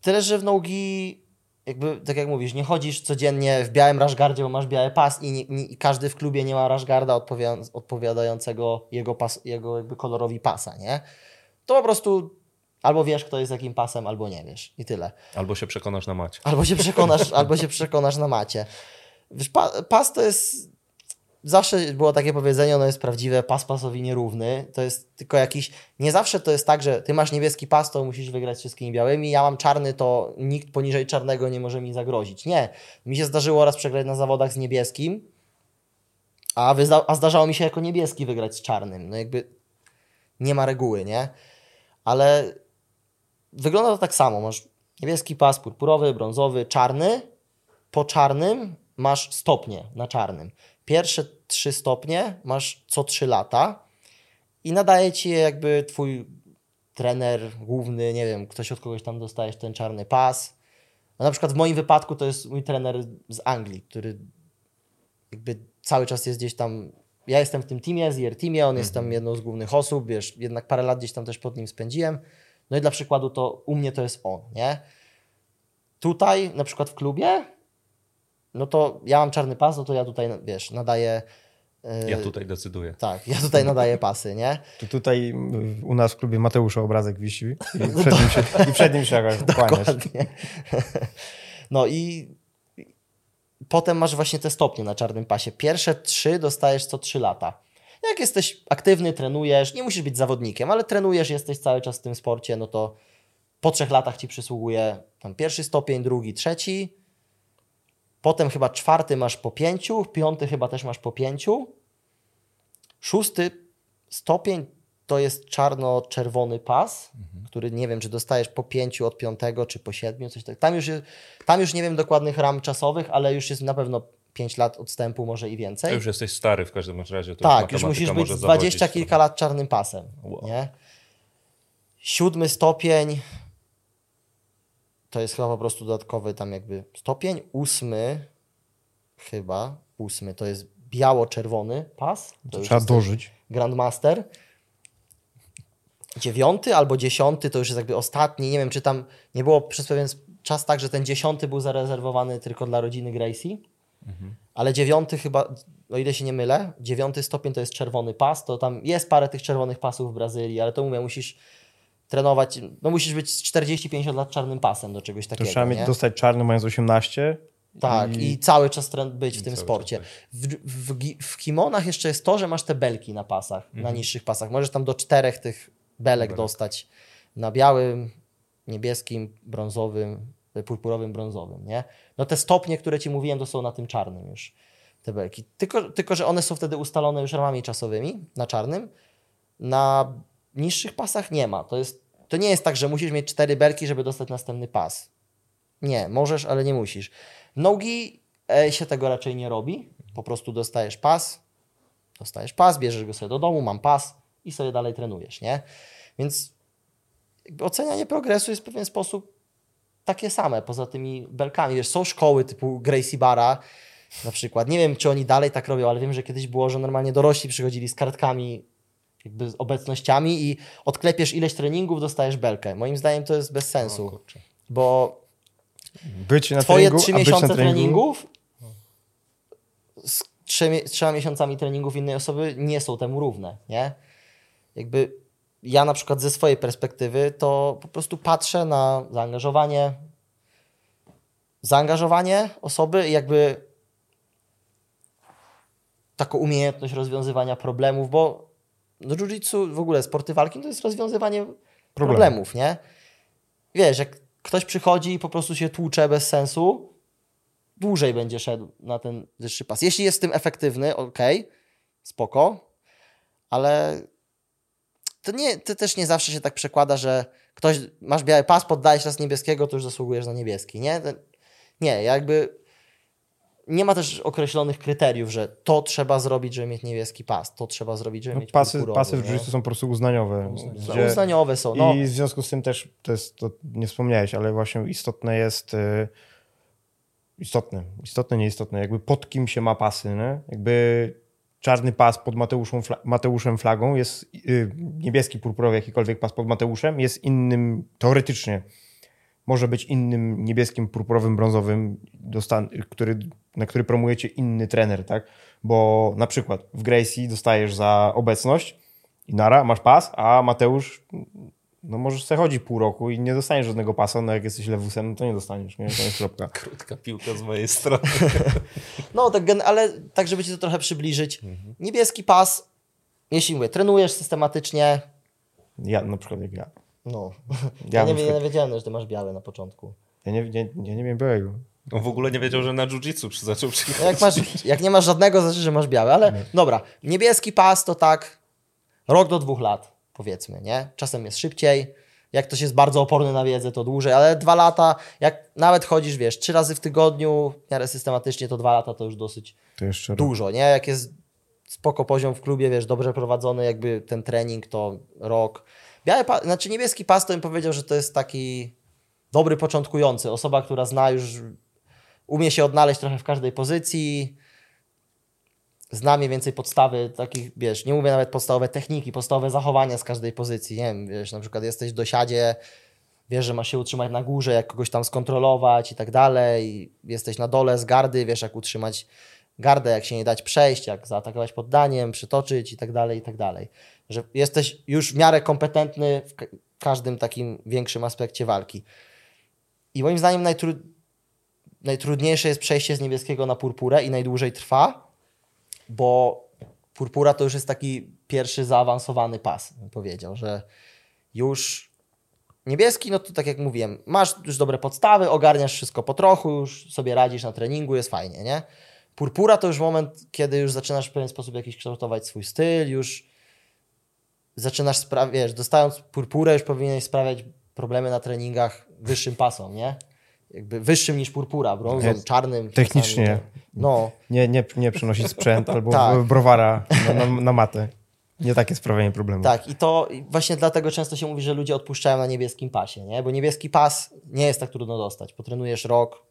tyle że w nogi jakby, tak jak mówisz, nie chodzisz codziennie w białym rashgardzie, bo masz biały pas i, nie, nie, i każdy w klubie nie ma rashgarda odpowiada, odpowiadającego jego, pas, jego jakby kolorowi pasa, nie? To po prostu albo wiesz, kto jest jakim pasem, albo nie wiesz i tyle. Albo się przekonasz na macie. Albo się przekonasz, albo się przekonasz na macie. Wiesz, pa, pas to jest. Zawsze było takie powiedzenie, ono jest prawdziwe, pas pasowi nierówny. To jest tylko jakiś. Nie zawsze to jest tak, że ty masz niebieski pas, to musisz wygrać wszystkimi białymi. Ja mam czarny, to nikt poniżej czarnego nie może mi zagrozić. Nie. Mi się zdarzyło raz przegrać na zawodach z niebieskim, a, wyzda- a zdarzało mi się jako niebieski wygrać z czarnym. No jakby nie ma reguły, nie? Ale wygląda to tak samo. Masz niebieski pas, purpurowy, brązowy, czarny. Po czarnym masz stopnie na czarnym. Pierwsze trzy stopnie masz co trzy lata i nadaje ci je jakby twój trener główny, nie wiem, ktoś od kogoś tam dostajesz ten czarny pas. No na przykład w moim wypadku to jest mój trener z Anglii, który jakby cały czas jest gdzieś tam. Ja jestem w tym teamie, z IR teamie, on jest tam jedną z głównych osób, wiesz, jednak parę lat gdzieś tam też pod nim spędziłem. No i dla przykładu to u mnie to jest on, nie? Tutaj na przykład w klubie, no to ja mam czarny pas, no to ja tutaj, wiesz, nadaję E, Ja tutaj decyduję. Tak, ja tutaj nadaję pasy, nie? Tu tutaj u nas w klubie Mateusza obrazek wisi i przed nim się, i przed nim się jakoś. Dokładnie. No i potem masz właśnie te stopnie na czarnym pasie. Pierwsze trzy dostajesz co trzy lata. Jak jesteś aktywny, trenujesz, nie musisz być zawodnikiem, ale trenujesz, jesteś cały czas w tym sporcie, no to po trzech latach ci przysługuje tam pierwszy stopień, drugi, trzeci. Potem chyba czwarty masz po pięciu, piąty chyba też masz po pięciu. Szósty stopień to jest czarno-czerwony pas, który nie wiem, czy dostajesz po pięciu od piątego, czy po siedmiu, coś tak. Tam już, jest, tam już nie wiem dokładnych ram czasowych, ale już jest na pewno 5 lat odstępu, może i To więcej. już jesteś stary w każdym razie. To tak, już matematyka musisz być może z 20 zawodzić kilka lat czarnym pasem. Wow. Nie? Siódmy stopień to jest chyba po prostu dodatkowy tam jakby stopień. Ósmy chyba, ósmy to jest biało-czerwony pas. To już Trzeba dożyć. Grandmaster. Dziewiąty albo dziesiąty to już jest jakby ostatni. Nie wiem, czy tam nie było przez pewien czas tak, że ten dziesiąty był zarezerwowany tylko dla rodziny Gracie. Ale dziewiąty chyba, o ile się nie mylę, dziewiąty stopień to jest czerwony pas. To tam jest parę tych czerwonych pasów w Brazylii, ale to mówię, musisz trenować, no musisz być z 40-50 lat czarnym pasem do czegoś To takiego. trzeba mieć, dostać czarny mając 18. Tak, i, cały czas być w tym sporcie. W, w, w kimonach jeszcze jest to, że masz te belki na pasach, na Mhm. niższych pasach. Możesz tam do czterech tych belek dostać na białym, niebieskim, brązowym, purpurowym, brązowym, nie? No te stopnie, które ci mówiłem, to są na tym czarnym już, te belki. Tylko, tylko że one są wtedy ustalone już ramami czasowymi na czarnym. Na niższych pasach nie ma. To, jest, to nie jest tak, że musisz mieć cztery belki, żeby dostać następny pas. Nie, możesz, ale nie musisz. Nogi e, się tego raczej nie robi. Po prostu dostajesz pas, dostajesz pas, bierzesz go sobie do domu, mam pas i sobie dalej trenujesz, nie? Więc ocenianie progresu jest w pewien sposób takie same, poza tymi belkami. Wiesz, są szkoły typu Gracie Barra na przykład. Nie wiem, czy oni dalej tak robią, ale wiem, że kiedyś było, że normalnie dorośli przychodzili z kartkami jakby z obecnościami i odklepiesz ileś treningów, dostajesz belkę. Moim zdaniem to jest bez O, sensu, kurczę. bo Być na Twoje treningu, trzy a być na miesiące treningu, treningów z trzema miesiącami treningów innej osoby nie są temu równe, nie? Jakby ja na przykład ze swojej perspektywy to po prostu patrzę na zaangażowanie zaangażowanie osoby i jakby taką umiejętność rozwiązywania problemów, bo jiu-jitsu, w ogóle sporty walki to jest rozwiązywanie problemów, nie? Wiesz, jak ktoś przychodzi i po prostu się tłucze bez sensu, dłużej będzie szedł na ten wyższy pas. Jeśli jest w tym efektywny, ok, spoko, ale to, nie, to też nie zawsze się tak przekłada, że ktoś, masz biały pas, poddajesz raz niebieskiego, to już zasługujesz na niebieski, nie? Nie, jakby nie ma też określonych kryteriów, że to trzeba zrobić, żeby mieć niebieski pas, to trzeba zrobić, żeby No, mieć pasy, purpurowy, pasy w jiu są po prostu uznaniowe. No, gdzie- uznaniowe są, no. I w związku z tym też, to jest, to nie wspomniałeś, ale właśnie istotne jest, y, istotne, istotne, nieistotne, jakby pod kim się ma pasy, nie? Jakby czarny pas pod Mateuszem, fla, Mateuszem flagą jest, y, niebieski, purpurowy, jakikolwiek pas pod Mateuszem jest innym, teoretycznie, może być innym niebieskim, purpurowym, brązowym, który, na który promujecie inny trener, tak? Bo na przykład w Gracie dostajesz za obecność i nara, masz pas, a Mateusz no możesz sobie chodzić pół roku i nie dostaniesz żadnego pasa, no jak jesteś lewusem, no to nie dostaniesz, nie? To jest kropka. Krótka piłka z mojej strony. No, tak, ale tak, żeby ci to trochę przybliżyć. Niebieski pas, jeśli mówię, trenujesz systematycznie, Ja na przykład jak ja. no. Ja Ja, nie, przykład- nie wiedziałem, że ty masz biały na początku. Ja nie, nie, ja nie wiem białego. On w ogóle nie wiedział, że na jiu-jitsu przy- zaczął No przychodzić. Jak, masz, jak nie masz żadnego, znaczy, że masz biały, ale dobra. Niebieski pas to tak rok do dwóch lat, powiedzmy, nie? Czasem jest szybciej. Jak ktoś jest bardzo oporny na wiedzę, to dłużej, ale dwa lata, jak nawet chodzisz, wiesz, trzy razy w tygodniu, w miarę systematycznie, to dwa lata to już dosyć To dużo, nie? Jak jest spoko poziom w klubie, wiesz, dobrze prowadzony jakby ten trening, to rok. Biały pas, znaczy niebieski pas to bym powiedział, że to jest taki dobry początkujący, osoba, która zna już, umie się odnaleźć trochę w każdej pozycji, zna mniej więcej podstawy takich, wiesz, nie mówię nawet podstawowe techniki, podstawowe zachowania z każdej pozycji, nie wiem, wiesz, na przykład jesteś w dosiadzie, wiesz, że masz się utrzymać na górze, jak kogoś tam skontrolować i tak dalej, jesteś na dole z gardy, wiesz, jak utrzymać gardę, jak się nie dać przejść, jak zaatakować poddaniem, przytoczyć i tak dalej, i tak dalej. Że jesteś już w miarę kompetentny w ka- każdym takim większym aspekcie walki. I moim zdaniem najtru... najtrudniejsze jest przejście z niebieskiego na purpurę i najdłużej trwa, bo purpura to już jest taki pierwszy zaawansowany pas, bym powiedział, że już niebieski, no to tak jak mówiłem, masz już dobre podstawy, ogarniasz wszystko po trochu, już sobie radzisz na treningu, jest fajnie, nie? Purpura to już moment, kiedy już zaczynasz w pewien sposób jakiś kształtować swój styl, już zaczynasz sprawiać, dostając purpurę już powinieneś sprawiać problemy na treningach wyższym pasom, nie? Jakby wyższym niż purpura, brązą, Nie, czarnym. technicznie. czasami, No, Nie, nie, nie przenosić sprzęt albo Tak. browara na, na, na matę. Nie takie sprawienie problemu. Tak, i to właśnie dlatego często się mówi, że ludzie odpuszczają na niebieskim pasie, nie? Bo niebieski pas nie jest tak trudno dostać. Potrenujesz rok,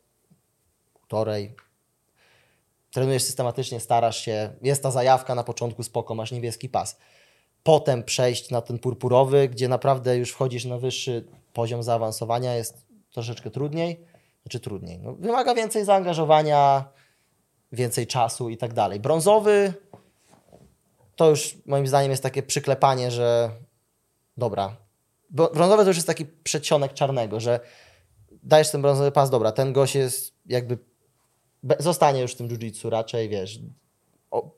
półtorej, trenujesz systematycznie, starasz się, jest ta zajawka na początku, spoko, masz niebieski pas. Potem przejść na ten purpurowy, gdzie naprawdę już wchodzisz na wyższy poziom zaawansowania, jest troszeczkę trudniej. Znaczy trudniej. No, wymaga więcej zaangażowania, więcej czasu i tak dalej. Brązowy to już moim zdaniem jest takie przyklepanie, że dobra. Brązowy to już jest taki przedsionek czarnego, że dajesz ten brązowy pas, dobra, ten gość jest jakby zostanie już w tym jiu-jitsu raczej, wiesz. O,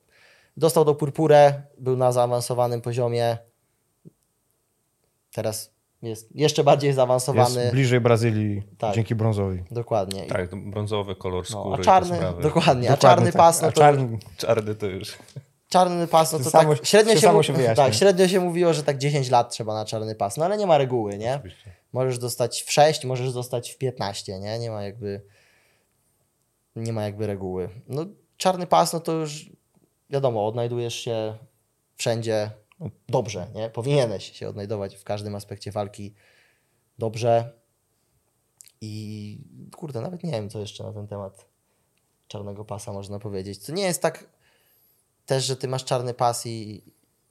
dostał do purpurę, był na zaawansowanym poziomie. Teraz jest jeszcze bardziej zaawansowany. Jest bliżej Brazylii Tak. dzięki brązowi. Dokładnie. Tak, brązowy kolor No, skóry. a te czarny, sprawy. dokładnie, a Dokładnie czarny tak. pas, no A to czarny, Czarny to już. Czarny pas, no to, To samo- tak średnio się, się wyjaśnia. tak, średnio się mówiło, że tak 10 lat trzeba na czarny pas, no ale nie ma reguły, nie? Oczywiście. Możesz dostać w 6, możesz dostać w 15, nie? Nie ma jakby nie ma jakby reguły. No czarny pas, no to już wiadomo, odnajdujesz się wszędzie dobrze, nie? Powinieneś się odnajdować w każdym aspekcie walki dobrze. I kurde, nawet nie wiem, co jeszcze na ten temat czarnego pasa można powiedzieć. To nie jest tak też, że ty masz czarny pas i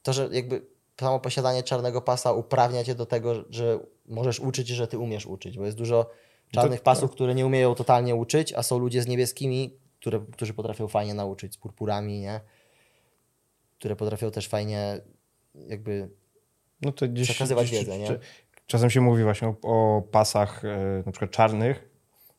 to, że jakby samo posiadanie czarnego pasa uprawnia cię do tego, że możesz uczyć, że ty umiesz uczyć, bo jest dużo czarnych pasów, które nie umieją totalnie uczyć, a są ludzie z niebieskimi, które, którzy potrafią fajnie nauczyć, z purpurami, nie? Które potrafią też fajnie jakby no to gdzieś, przekazywać gdzieś, wiedzę, nie? czy- Czasem się mówi właśnie o, o pasach e, na przykład czarnych,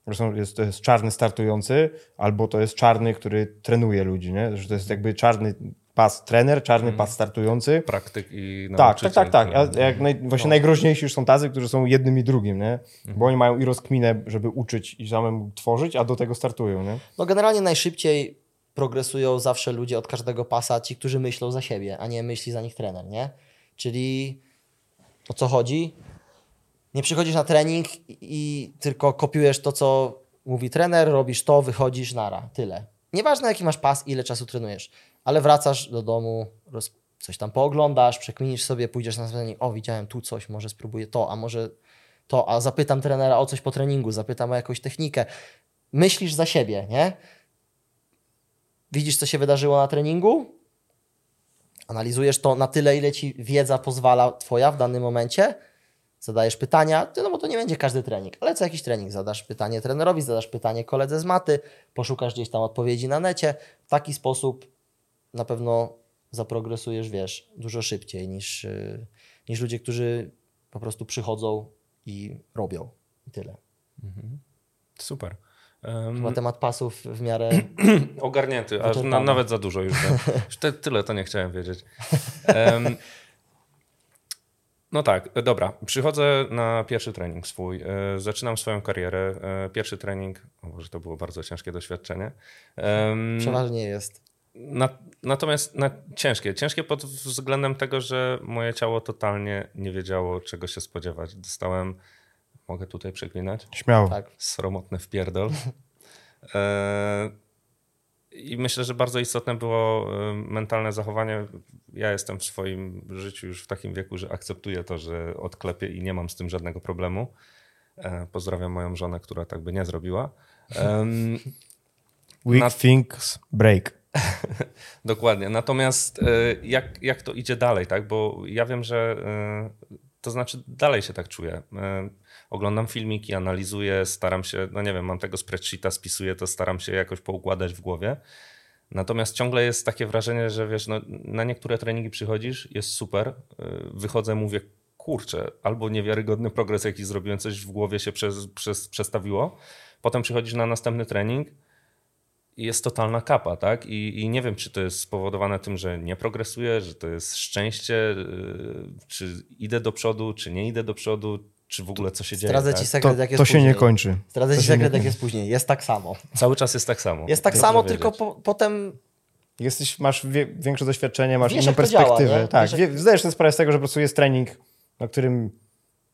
że są, jest, to jest czarny startujący, albo to jest czarny, który trenuje ludzi, nie? Że to jest jakby czarny pas trener, czarny pas startujący. Praktyk i Tak, tak, nauczyciel, tak, tak. A który- jak naj, właśnie najgroźniejsi już są tacy, którzy są jednym i drugim, nie? Bo oni mają i rozkminę, żeby uczyć i samemu tworzyć, a do tego startują, nie? No generalnie najszybciej progresują zawsze ludzie od każdego pasa, ci, którzy myślą za siebie, a nie myśli za nich trener, nie? Czyli o co chodzi? Nie przychodzisz na trening i, tylko kopiujesz to, co mówi trener, robisz to, wychodzisz, nara, tyle. Nieważne jaki masz pas, ile czasu trenujesz, ale wracasz do domu, roz, coś tam pooglądasz, przekminisz sobie, pójdziesz na trening, o widziałem tu coś, może spróbuję to, a może to, a zapytam trenera o coś po treningu, zapytam o jakąś technikę. Myślisz za siebie, nie? Widzisz, co się wydarzyło na treningu, analizujesz to na tyle, ile ci wiedza pozwala twoja w danym momencie, zadajesz pytania, no bo to nie będzie każdy trening, ale co jakiś trening zadasz pytanie trenerowi, zadasz pytanie koledze z maty, poszukasz gdzieś tam odpowiedzi na necie. W taki sposób na pewno zaprogresujesz, wiesz, dużo szybciej niż, yy, niż ludzie, którzy po prostu przychodzą i robią. I tyle. Super. Chyba temat pasów w miarę Ogarnięty, aż na, nawet za dużo już. już te, tyle to nie chciałem wiedzieć. Em, no tak, dobra. Przychodzę na pierwszy trening swój. E, zaczynam swoją karierę. E, pierwszy trening, o Boże, to było bardzo ciężkie doświadczenie. Em, przeważnie jest. na, natomiast na, ciężkie. Ciężkie pod względem tego, że moje ciało totalnie nie wiedziało, czego się spodziewać. Dostałem, mogę tutaj przeklinać? Śmiało. Tak. sromotny wpierdol. E, I myślę, że bardzo istotne było e, mentalne zachowanie. Ja jestem w swoim życiu już w takim wieku, że akceptuję to, że odklepię i nie mam z tym żadnego problemu. E, Pozdrawiam moją żonę, która tak by nie zrobiła. Weak Na- things break. Dokładnie. Natomiast jak, jak to idzie dalej, tak? Bo ja wiem, że to znaczy dalej się tak czuję. Oglądam filmiki, analizuję, staram się, no nie wiem, mam tego spreadsheeta, spisuję to, staram się jakoś poukładać w głowie. Natomiast ciągle jest takie wrażenie, że wiesz, no, na niektóre treningi przychodzisz, jest super, yy, wychodzę, mówię, kurczę, albo niewiarygodny progres, jaki zrobiłem, coś w głowie się przez, przez, przestawiło. Potem przychodzisz na następny trening i jest totalna kapa, tak? I, I nie wiem, czy to jest spowodowane tym, że nie progresuję, że to jest szczęście, yy, czy idę do przodu, czy nie idę do przodu, czy w ogóle co się dzieje. Zdradzę tak? ci sekret, To, jak jest to się później. nie kończy. Zdradzę To ci sekret, jak jest później. Jest tak samo. Cały czas jest tak samo. Jest tak Dobrze samo, wiedzieć. tylko po, potem Jesteś, masz wie, większe doświadczenie, masz Wiesz, inną działa, perspektywę. nie? tak, Wiesz, jak- wie, zdajesz sobie sprawę z tego, że po prostu jest trening, na którym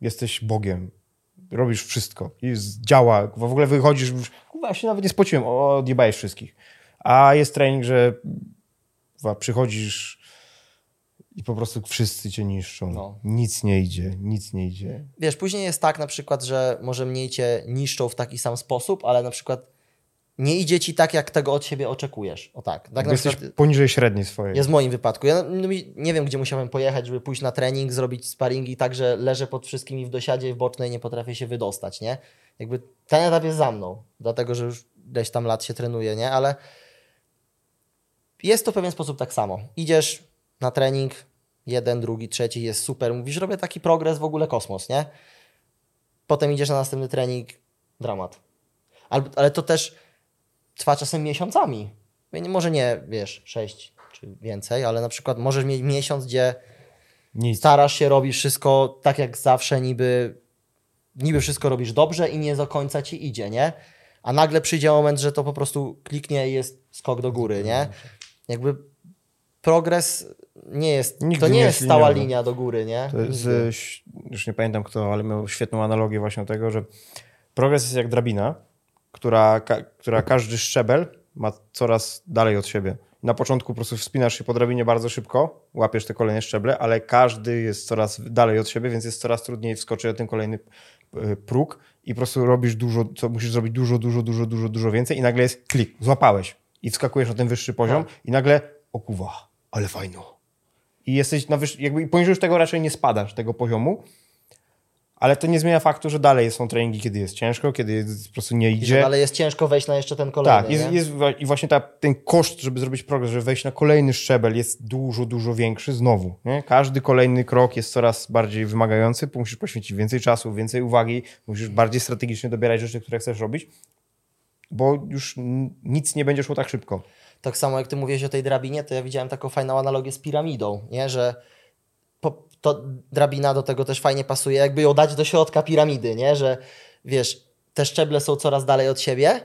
jesteś Bogiem. Robisz wszystko i działa. W ogóle wychodzisz, kurwa, ja się nawet nie spociłem, o, odjebałeś wszystkich. A jest trening, że kurwa, przychodzisz i po prostu wszyscy cię niszczą. No. Nic nie idzie, nic nie idzie. wiesz, później jest tak na przykład, że może mniej cię niszczą w taki sam sposób, ale na przykład nie idzie ci tak, jak tego od siebie oczekujesz. O tak. Tak jesteś przykład poniżej średniej swojej. jest w moim wypadku. Ja no, nie wiem, gdzie musiałem pojechać, żeby pójść na trening, zrobić sparingi tak, że leżę pod wszystkimi w dosiadzie i w bocznej nie potrafię się wydostać, nie? Jakby ten etap jest za mną, dlatego, że już ileś tam lat się trenuje, nie? Ale jest to w pewien sposób tak samo. Idziesz na trening, jeden, drugi, trzeci, jest super. Mówisz, robię taki progres, w ogóle kosmos, nie? Potem idziesz na następny trening, dramat. Ale, ale to też trwa czasem miesiącami. Może nie, wiesz, sześć czy więcej, ale na przykład możesz mieć miesiąc, gdzie Nic. starasz się, robisz wszystko tak jak zawsze, niby, niby wszystko robisz dobrze i nie do końca ci idzie, nie? A nagle przyjdzie moment, że to po prostu kliknie i jest skok do góry, nie? Jakby progres nie jest, Nigdy to nie nie jest stała linia do góry, nie? To jest, e, już nie pamiętam kto, ale miał świetną analogię właśnie tego, że progres jest jak drabina, która, ka, która każdy szczebel ma coraz dalej od siebie. Na początku po prostu wspinasz się po drabinie bardzo szybko, łapiesz te kolejne szczeble, ale każdy jest coraz dalej od siebie, więc jest coraz trudniej wskoczyć na ten kolejny e, próg i po prostu robisz dużo, co musisz zrobić dużo, dużo, dużo, dużo, dużo więcej i nagle jest klik, złapałeś i wskakujesz na ten wyższy poziom i nagle o kuwa, ale fajno. I jesteś na wyż... jakby poniżej już tego raczej nie spadasz, tego poziomu, ale to nie zmienia faktu, że dalej są treningi, kiedy jest ciężko, kiedy jest, po prostu nie idzie. dalej jest ciężko wejść na jeszcze ten kolejny, Tak, jest, jest, i właśnie ta, ten koszt, żeby zrobić progres, żeby wejść na kolejny szczebel jest dużo, dużo większy znowu. Nie? Każdy kolejny krok jest coraz bardziej wymagający, musisz poświęcić więcej czasu, więcej uwagi, musisz bardziej strategicznie dobierać rzeczy, które chcesz robić, bo już nic nie będzie szło tak szybko. Tak samo jak ty mówiłeś o tej drabinie, to ja widziałem taką fajną analogię z piramidą, nie? Że po, to drabina do tego też fajnie pasuje, jakby ją dać do środka piramidy, nie? Że wiesz, te szczeble są coraz dalej od siebie,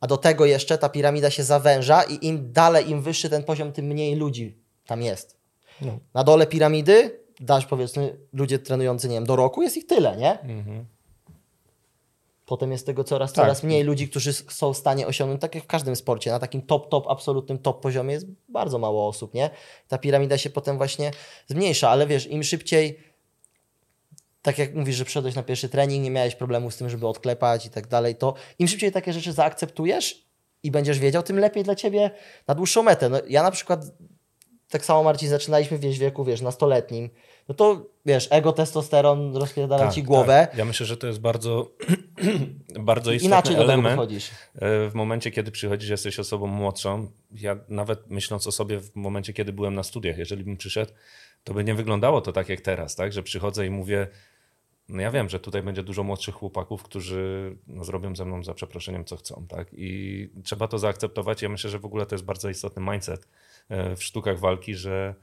a do tego jeszcze ta piramida się zawęża i im dalej, im wyższy ten poziom, tym mniej ludzi tam jest. No. Na dole piramidy dasz powiedzmy ludzie trenujący, nie wiem, do roku jest ich tyle, nie? Potem jest tego coraz, Tak. coraz mniej ludzi, którzy są w stanie osiągnąć, tak jak w każdym sporcie, na takim top, top, absolutnym top poziomie jest bardzo mało osób, nie? Ta piramida się potem właśnie zmniejsza, ale wiesz, im szybciej, tak jak mówisz, że przyszedłeś na pierwszy trening, nie miałeś problemu z tym, żeby odklepać i tak dalej, to im szybciej takie rzeczy zaakceptujesz i będziesz wiedział, tym lepiej dla ciebie na dłuższą metę. No, ja na przykład tak samo Marcin, zaczynaliśmy w wieku, wiesz, nastoletnim, no to wiesz, ego, testosteron rozpierdala ci głowę, Tak. Ja myślę, że to jest bardzo, bardzo istotny inaczej element. E, W momencie, kiedy przychodzisz, jesteś osobą młodszą. Ja nawet myśląc o sobie w momencie, kiedy byłem na studiach, jeżeli bym przyszedł, to by nie wyglądało to tak jak teraz, tak? Że przychodzę i mówię, no ja wiem, że tutaj będzie dużo młodszych chłopaków, którzy no, zrobią ze mną za przeproszeniem, co chcą, tak? I trzeba to zaakceptować. Ja myślę, że w ogóle to jest bardzo istotny mindset e, w sztukach walki, że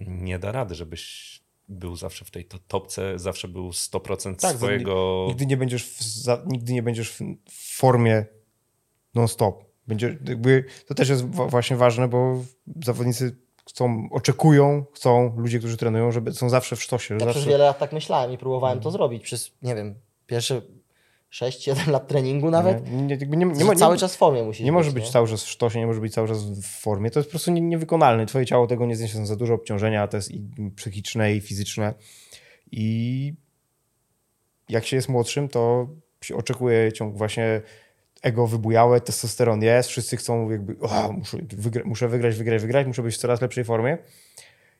nie da rady, żebyś był zawsze w tej to- topce, zawsze był 100% Tak, swojego... Nigdy nie będziesz w, za, nigdy nie będziesz w, formie non-stop. Będzie, jakby, to też jest właśnie ważne, bo zawodnicy chcą, oczekują, chcą, ludzie, którzy trenują, żeby są zawsze w sztosie. Ja przez zawsze, wiele lat tak myślałem i próbowałem Mhm. to zrobić przez, nie wiem, pierwsze 6-7 lat treningu nawet. Nie, nie, nie, cały czas w formie musi nie może być cały czas w sztosie, nie może być cały czas w formie. To jest po prostu nie, niewykonalne. Twoje ciało tego nie zniesie. Są za dużo obciążenia, to jest i psychiczne, i fizyczne. I jak się jest młodszym, to się oczekuje ciąg właśnie ego wybujałe, testosteron jest, wszyscy chcą jakby, o, muszę, wygra, muszę wygrać, wygrać, wygrać, muszę być w coraz lepszej formie.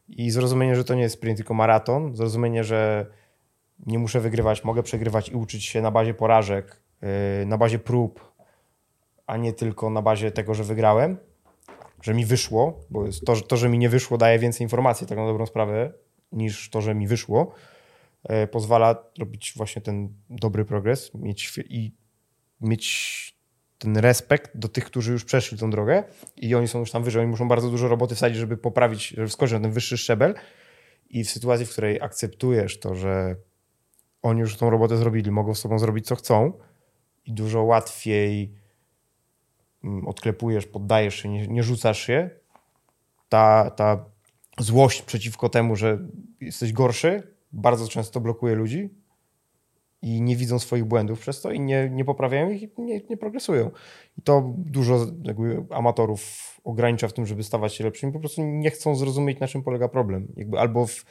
I zrozumienie, że to nie jest sprint, tylko maraton. Zrozumienie, że nie muszę wygrywać, mogę przegrywać i uczyć się na bazie porażek, yy, na bazie prób, a nie tylko na bazie tego, że wygrałem. że mi wyszło, bo to, to, że mi nie wyszło, daje więcej informacji, tak na dobrą sprawę, niż to, że mi wyszło, e, pozwala robić właśnie ten dobry progres mieć, i mieć ten respekt do tych, którzy już przeszli tą drogę i oni są już tam wyżej. Oni muszą bardzo dużo roboty wsadzić, żeby poprawić, żeby wskoczyć na ten wyższy szczebel. I w sytuacji, w której akceptujesz to, że oni już tą robotę zrobili, mogą z sobą zrobić co chcą i dużo łatwiej mm, odklepujesz, poddajesz się, nie, nie rzucasz się, ta, ta złość przeciwko temu, że jesteś gorszy, bardzo często blokuje ludzi i nie widzą swoich błędów przez to i nie, nie poprawiają ich i nie, nie progresują. I to dużo jakby amatorów ogranicza w tym, żeby stawać się lepszymi. Po prostu nie chcą zrozumieć, na czym polega problem. Jakby albo w, w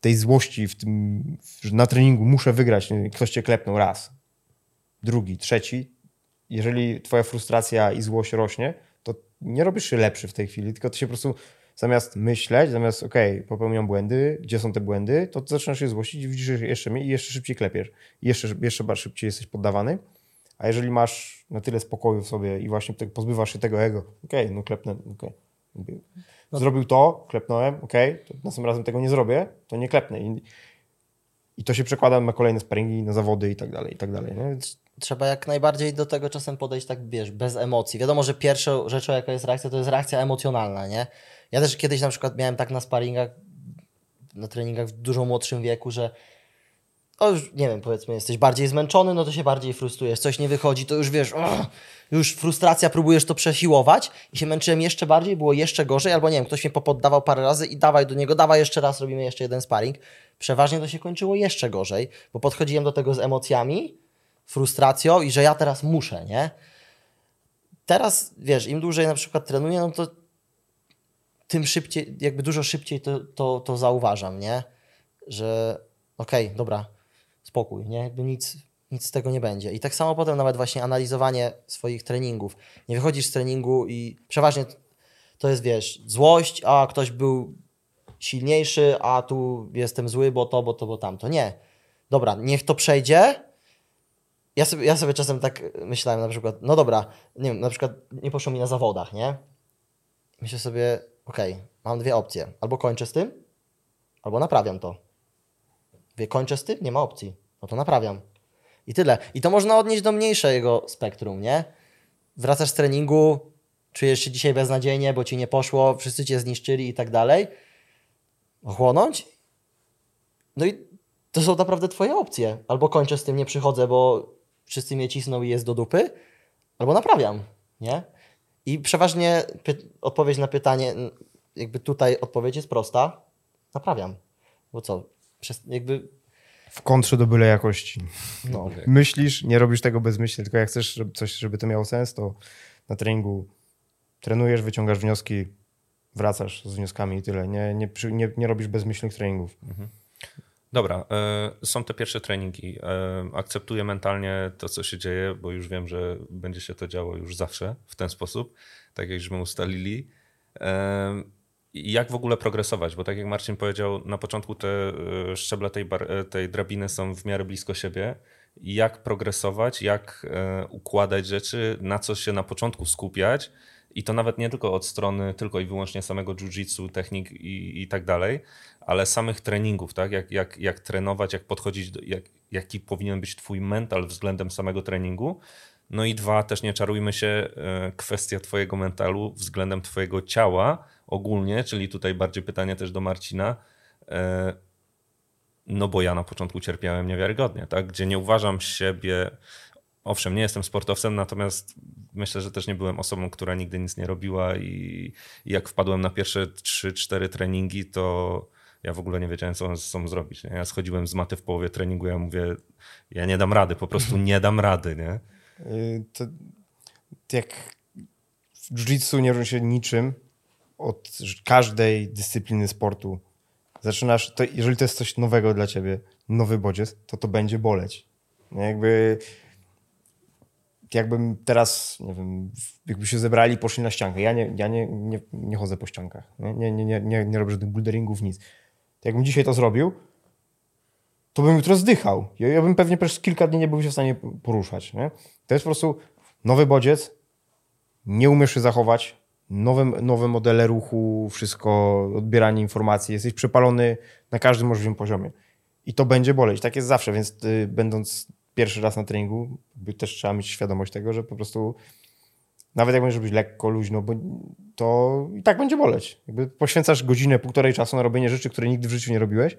tej złości, w tym, że na treningu muszę wygrać, ktoś cię klepnął raz, drugi, trzeci. Jeżeli twoja frustracja i złość rośnie, to nie robisz się lepszy w tej chwili, tylko ty się po prostu zamiast myśleć, zamiast okej, okay, popełniam błędy, gdzie są te błędy, to zaczynasz się złościć i widzisz jeszcze mnie i jeszcze szybciej klepiesz. Jeszcze, jeszcze szybciej jesteś poddawany. A jeżeli masz na tyle spokoju w sobie i właśnie pozbywasz się tego ego, okej, okay, no klepnę, okej. Okay. Zrobił to, klepnąłem, okay, to następnym razem tego nie zrobię, to nie klepnę. I, i to się przekłada na kolejne sparingi, na zawody i tak dalej, i tak dalej. Nie? Trzeba jak najbardziej do tego czasem podejść tak, wiesz, bez emocji. Wiadomo, że pierwszą rzeczą, jaka jest reakcja, to jest reakcja emocjonalna, nie? Ja też kiedyś na przykład miałem tak na sparingach, na treningach w dużo młodszym wieku, że o już, nie wiem, powiedzmy, jesteś bardziej zmęczony, no to się bardziej frustrujesz, coś nie wychodzi, to już wiesz, oh, już frustracja, próbujesz to przesiłować i się męczyłem jeszcze bardziej, było jeszcze gorzej, albo nie wiem, ktoś mnie popoddawał parę razy i dawaj do niego, dawaj jeszcze raz, robimy jeszcze jeden sparring. Przeważnie to się kończyło jeszcze gorzej, bo podchodziłem do tego z emocjami, frustracją i że ja teraz muszę, nie? Teraz, wiesz, im dłużej na przykład trenuję, no to tym szybciej, jakby dużo szybciej to, to, to zauważam, nie? Że okej, okay, dobra, spokój, nie? Jakby nic, nic z tego nie będzie. I tak samo potem nawet właśnie analizowanie swoich treningów. Nie wychodzisz z treningu i przeważnie to jest, wiesz, złość, a ktoś był silniejszy, a tu jestem zły, bo to, bo to, bo tamto. Nie. Dobra, niech to przejdzie. Ja sobie, ja sobie czasem tak myślałem na przykład, no dobra, nie wiem, na przykład nie poszło mi na zawodach, nie? Myślę sobie, okej, okay, mam dwie opcje. Albo kończę z tym, albo naprawiam to. Wie, kończę z tym, nie ma opcji. No to naprawiam. I tyle. I to można odnieść do mniejszego spektrum, nie? Wracasz z treningu, czujesz się dzisiaj beznadziejnie, bo ci nie poszło, wszyscy cię zniszczyli i tak dalej. Ochłonąć? No i to są naprawdę twoje opcje. Albo kończę z tym, nie przychodzę, bo wszyscy mnie cisną i jest do dupy, albo naprawiam, nie? I przeważnie odpowiedź na pytanie, jakby tutaj odpowiedź jest prosta, naprawiam. Bo co, przez, jakby... W kontrze do byle jakości. No. Myślisz, nie robisz tego bezmyślnie, tylko jak chcesz żeby coś, żeby to miało sens, to na treningu trenujesz, wyciągasz wnioski, wracasz z wnioskami i tyle. Nie, nie, nie, nie robisz bezmyślnych treningów. Mhm. Dobra, y, są te pierwsze treningi. Y, akceptuję mentalnie to, co się dzieje, bo już wiem, że będzie się to działo już zawsze w ten sposób, tak jak żeśmy ustalili. Jak w ogóle progresować? Bo tak jak Marcin powiedział, na początku te e, szczeble tej, bar, e, tej drabiny są w miarę blisko siebie. Jak progresować, jak e, układać rzeczy, na co się na początku skupiać i to nawet nie tylko od strony tylko i wyłącznie samego jiu-jitsu, technik i, i tak dalej, ale samych treningów, tak? Jak, jak, jak trenować, jak podchodzić, do, jak, jaki powinien być twój mental względem samego treningu. No i dwa, też nie czarujmy się, kwestia twojego mentalu względem twojego ciała, ogólnie, czyli tutaj bardziej pytanie też do Marcina. E, no bo ja na początku cierpiałem niewiarygodnie, tak? gdzie nie uważam siebie, owszem, nie jestem sportowcem, natomiast myślę, że też nie byłem osobą, która nigdy nic nie robiła i, jak wpadłem na pierwsze 3-4 treningi, to ja w ogóle nie wiedziałem, co ze sobą zrobić. Nie? Ja schodziłem z maty w połowie treningu, ja mówię, ja nie dam rady, po prostu nie dam rady. Nie? Y, to jak w jiu-jitsu nie różni się niczym, od każdej dyscypliny sportu zaczynasz, to jeżeli to jest coś nowego dla ciebie, nowy bodziec, to to będzie boleć. No jakby jakbym teraz, nie wiem, jakby się zebrali i poszli na ściankę. Ja nie, ja nie, nie, nie chodzę po ściankach. Nie, nie, nie, nie, nie robię żadnych boulderingów, nic. Jakbym dzisiaj to zrobił, to bym jutro zdychał. Ja, ja bym pewnie przez kilka dni nie był się w stanie poruszać. Nie? To jest po prostu nowy bodziec, nie umiesz się zachować, nowe, nowe modele ruchu, wszystko, odbieranie informacji, jesteś przepalony na każdym możliwym poziomie. I to będzie boleć. Tak jest zawsze, więc y, będąc pierwszy raz na treningu, też trzeba mieć świadomość tego, że po prostu nawet jak będziesz robić lekko, luźno, bo to i tak będzie boleć. Jakby poświęcasz godzinę, półtorej czasu na robienie rzeczy, które nigdy w życiu nie robiłeś,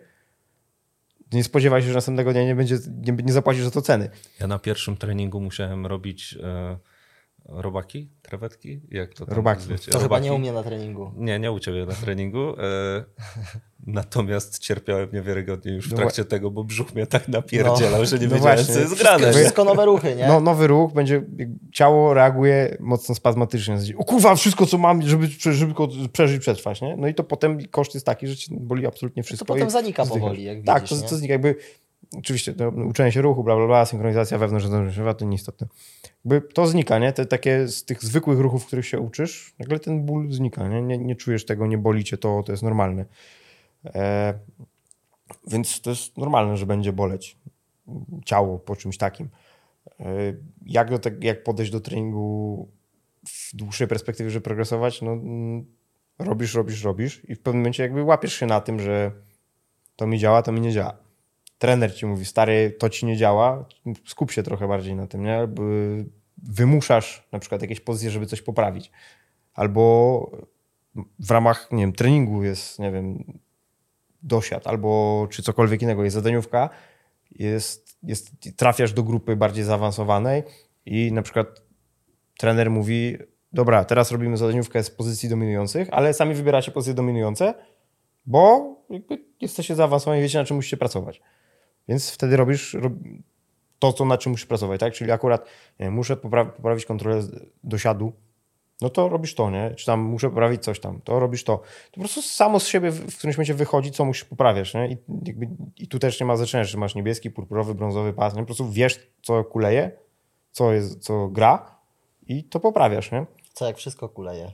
nie spodziewaj się, że następnego dnia nie, będzie, nie, nie zapłacisz za to ceny. Ja na pierwszym treningu musiałem robić e, robaki, krewetki? Jak to tam Robaki. Wiecie? To chyba robaki. nie u mnie na treningu. Nie, nie u ciebie na treningu. E, natomiast cierpiałem niewiarygodnie już w No trakcie tego, bo brzuch mnie tak napierdzielał, że nie no wiedziałem, właśnie. co jest Wszystko, grane. wszystko nowe ruchy, nie? No, nowy ruch będzie, ciało reaguje mocno spazmatycznie. O kurwa, wszystko co mam, żeby, żeby przeżyć, przetrwać, nie? No i to potem koszt jest taki, że ci boli absolutnie to wszystko. potem i zanika powoli, jak Tak, widzisz, to, nie? to znika jakby, oczywiście to uczenie się ruchu, bla, bla, bla, synchronizacja wewnątrz, to nieistotne. Jakby to znika, nie? Te takie z tych zwykłych ruchów, których się uczysz, nagle ten ból znika, nie? Nie, nie czujesz tego, nie boli cię to, to jest normalne. E, więc to jest normalne, że będzie boleć ciało po czymś takim. E, Jak, do te, jak podejść do treningu w dłuższej perspektywie, żeby progresować? No, robisz, robisz, robisz i w pewnym momencie jakby łapiesz się na tym, że to mi działa, to mi nie działa. Trener ci mówi, stary, to ci nie działa, skup się trochę bardziej na tym, nie? By- Wymuszasz na przykład jakieś pozycje, żeby coś poprawić. Albo w ramach, nie wiem, treningu jest, nie wiem, dosiad, albo czy cokolwiek innego, jest zadaniówka, jest, jest, trafiasz do grupy bardziej zaawansowanej i na przykład trener mówi, dobra, teraz robimy zadaniówkę z pozycji dominujących, ale sami wybieracie pozycje dominujące, bo jesteście zaawansowani, wiecie na czym musicie pracować. Więc wtedy robisz rob... to, co na czym musisz pracować, tak? Czyli akurat muszę popra- poprawić kontrolę dosiadu, no to robisz to, nie? Czy tam muszę poprawić coś tam, to robisz to. To po prostu samo z siebie w którymś momencie wychodzi, co musisz poprawiać, nie? I, jakby, i tu też nie ma znaczenia, czy masz niebieski, purpurowy, brązowy pas, nie? Po prostu wiesz, co kuleje, co, jest, co gra i to poprawiasz, nie? Co jak wszystko kuleje.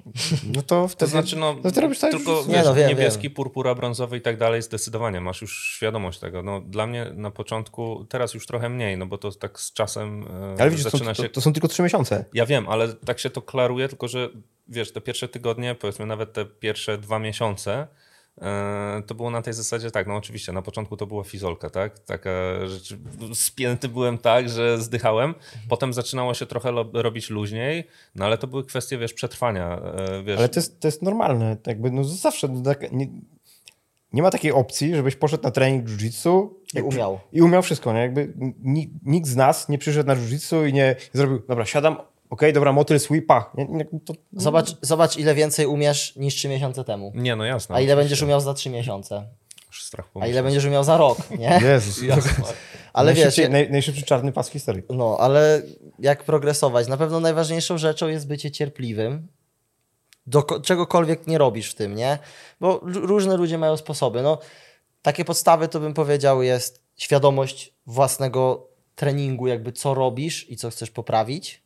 No to wtedy... To znaczy, no, to ty robisz tak, tylko że- Nie, wiesz, no, wiem, niebieski, purpura, brązowy i tak dalej, zdecydowanie masz już świadomość tego. No, dla mnie na początku, teraz już trochę mniej, no bo to tak z czasem e, Ale widzisz, to, zaczyna to, się... to są tylko trzy miesiące. Ja wiem, ale tak się to klaruje, tylko że wiesz, te pierwsze tygodnie, powiedzmy nawet te pierwsze dwa miesiące, to było na tej zasadzie tak, no oczywiście, na początku to była fizolka, tak? Taka rzecz, spięty byłem tak, że zdychałem. Potem zaczynało się trochę lo, robić luźniej, no ale to były kwestie, wiesz, przetrwania, e, wiesz. Ale to jest, to jest normalne. Jakby, no zawsze no tak, nie, nie ma takiej opcji, żebyś poszedł na trening jiu-jitsu I umiał. i umiał wszystko. Nie? Jakby ni, nikt z nas nie przyszedł na jiu-jitsu i nie zrobił, dobra, siadam, okej, dobra, motyl, sweep, pach. Nie, nie, to, Zobacz, zobacz, ile więcej umiesz niż 3 miesiące temu. Nie, no jasne. A ile oczywiście. będziesz umiał za 3 miesiące? A ile będziesz umiał za rok, nie? Jezus. Ale wiesz, najszybciej, naj, najszybszy czarny pas w historii. No, ale jak progresować? Na pewno najważniejszą rzeczą jest bycie cierpliwym. Do ko- czegokolwiek nie robisz w tym, nie? Bo różne ludzie mają sposoby. No, takie podstawy to bym powiedział jest świadomość własnego treningu, jakby co robisz i co chcesz poprawić.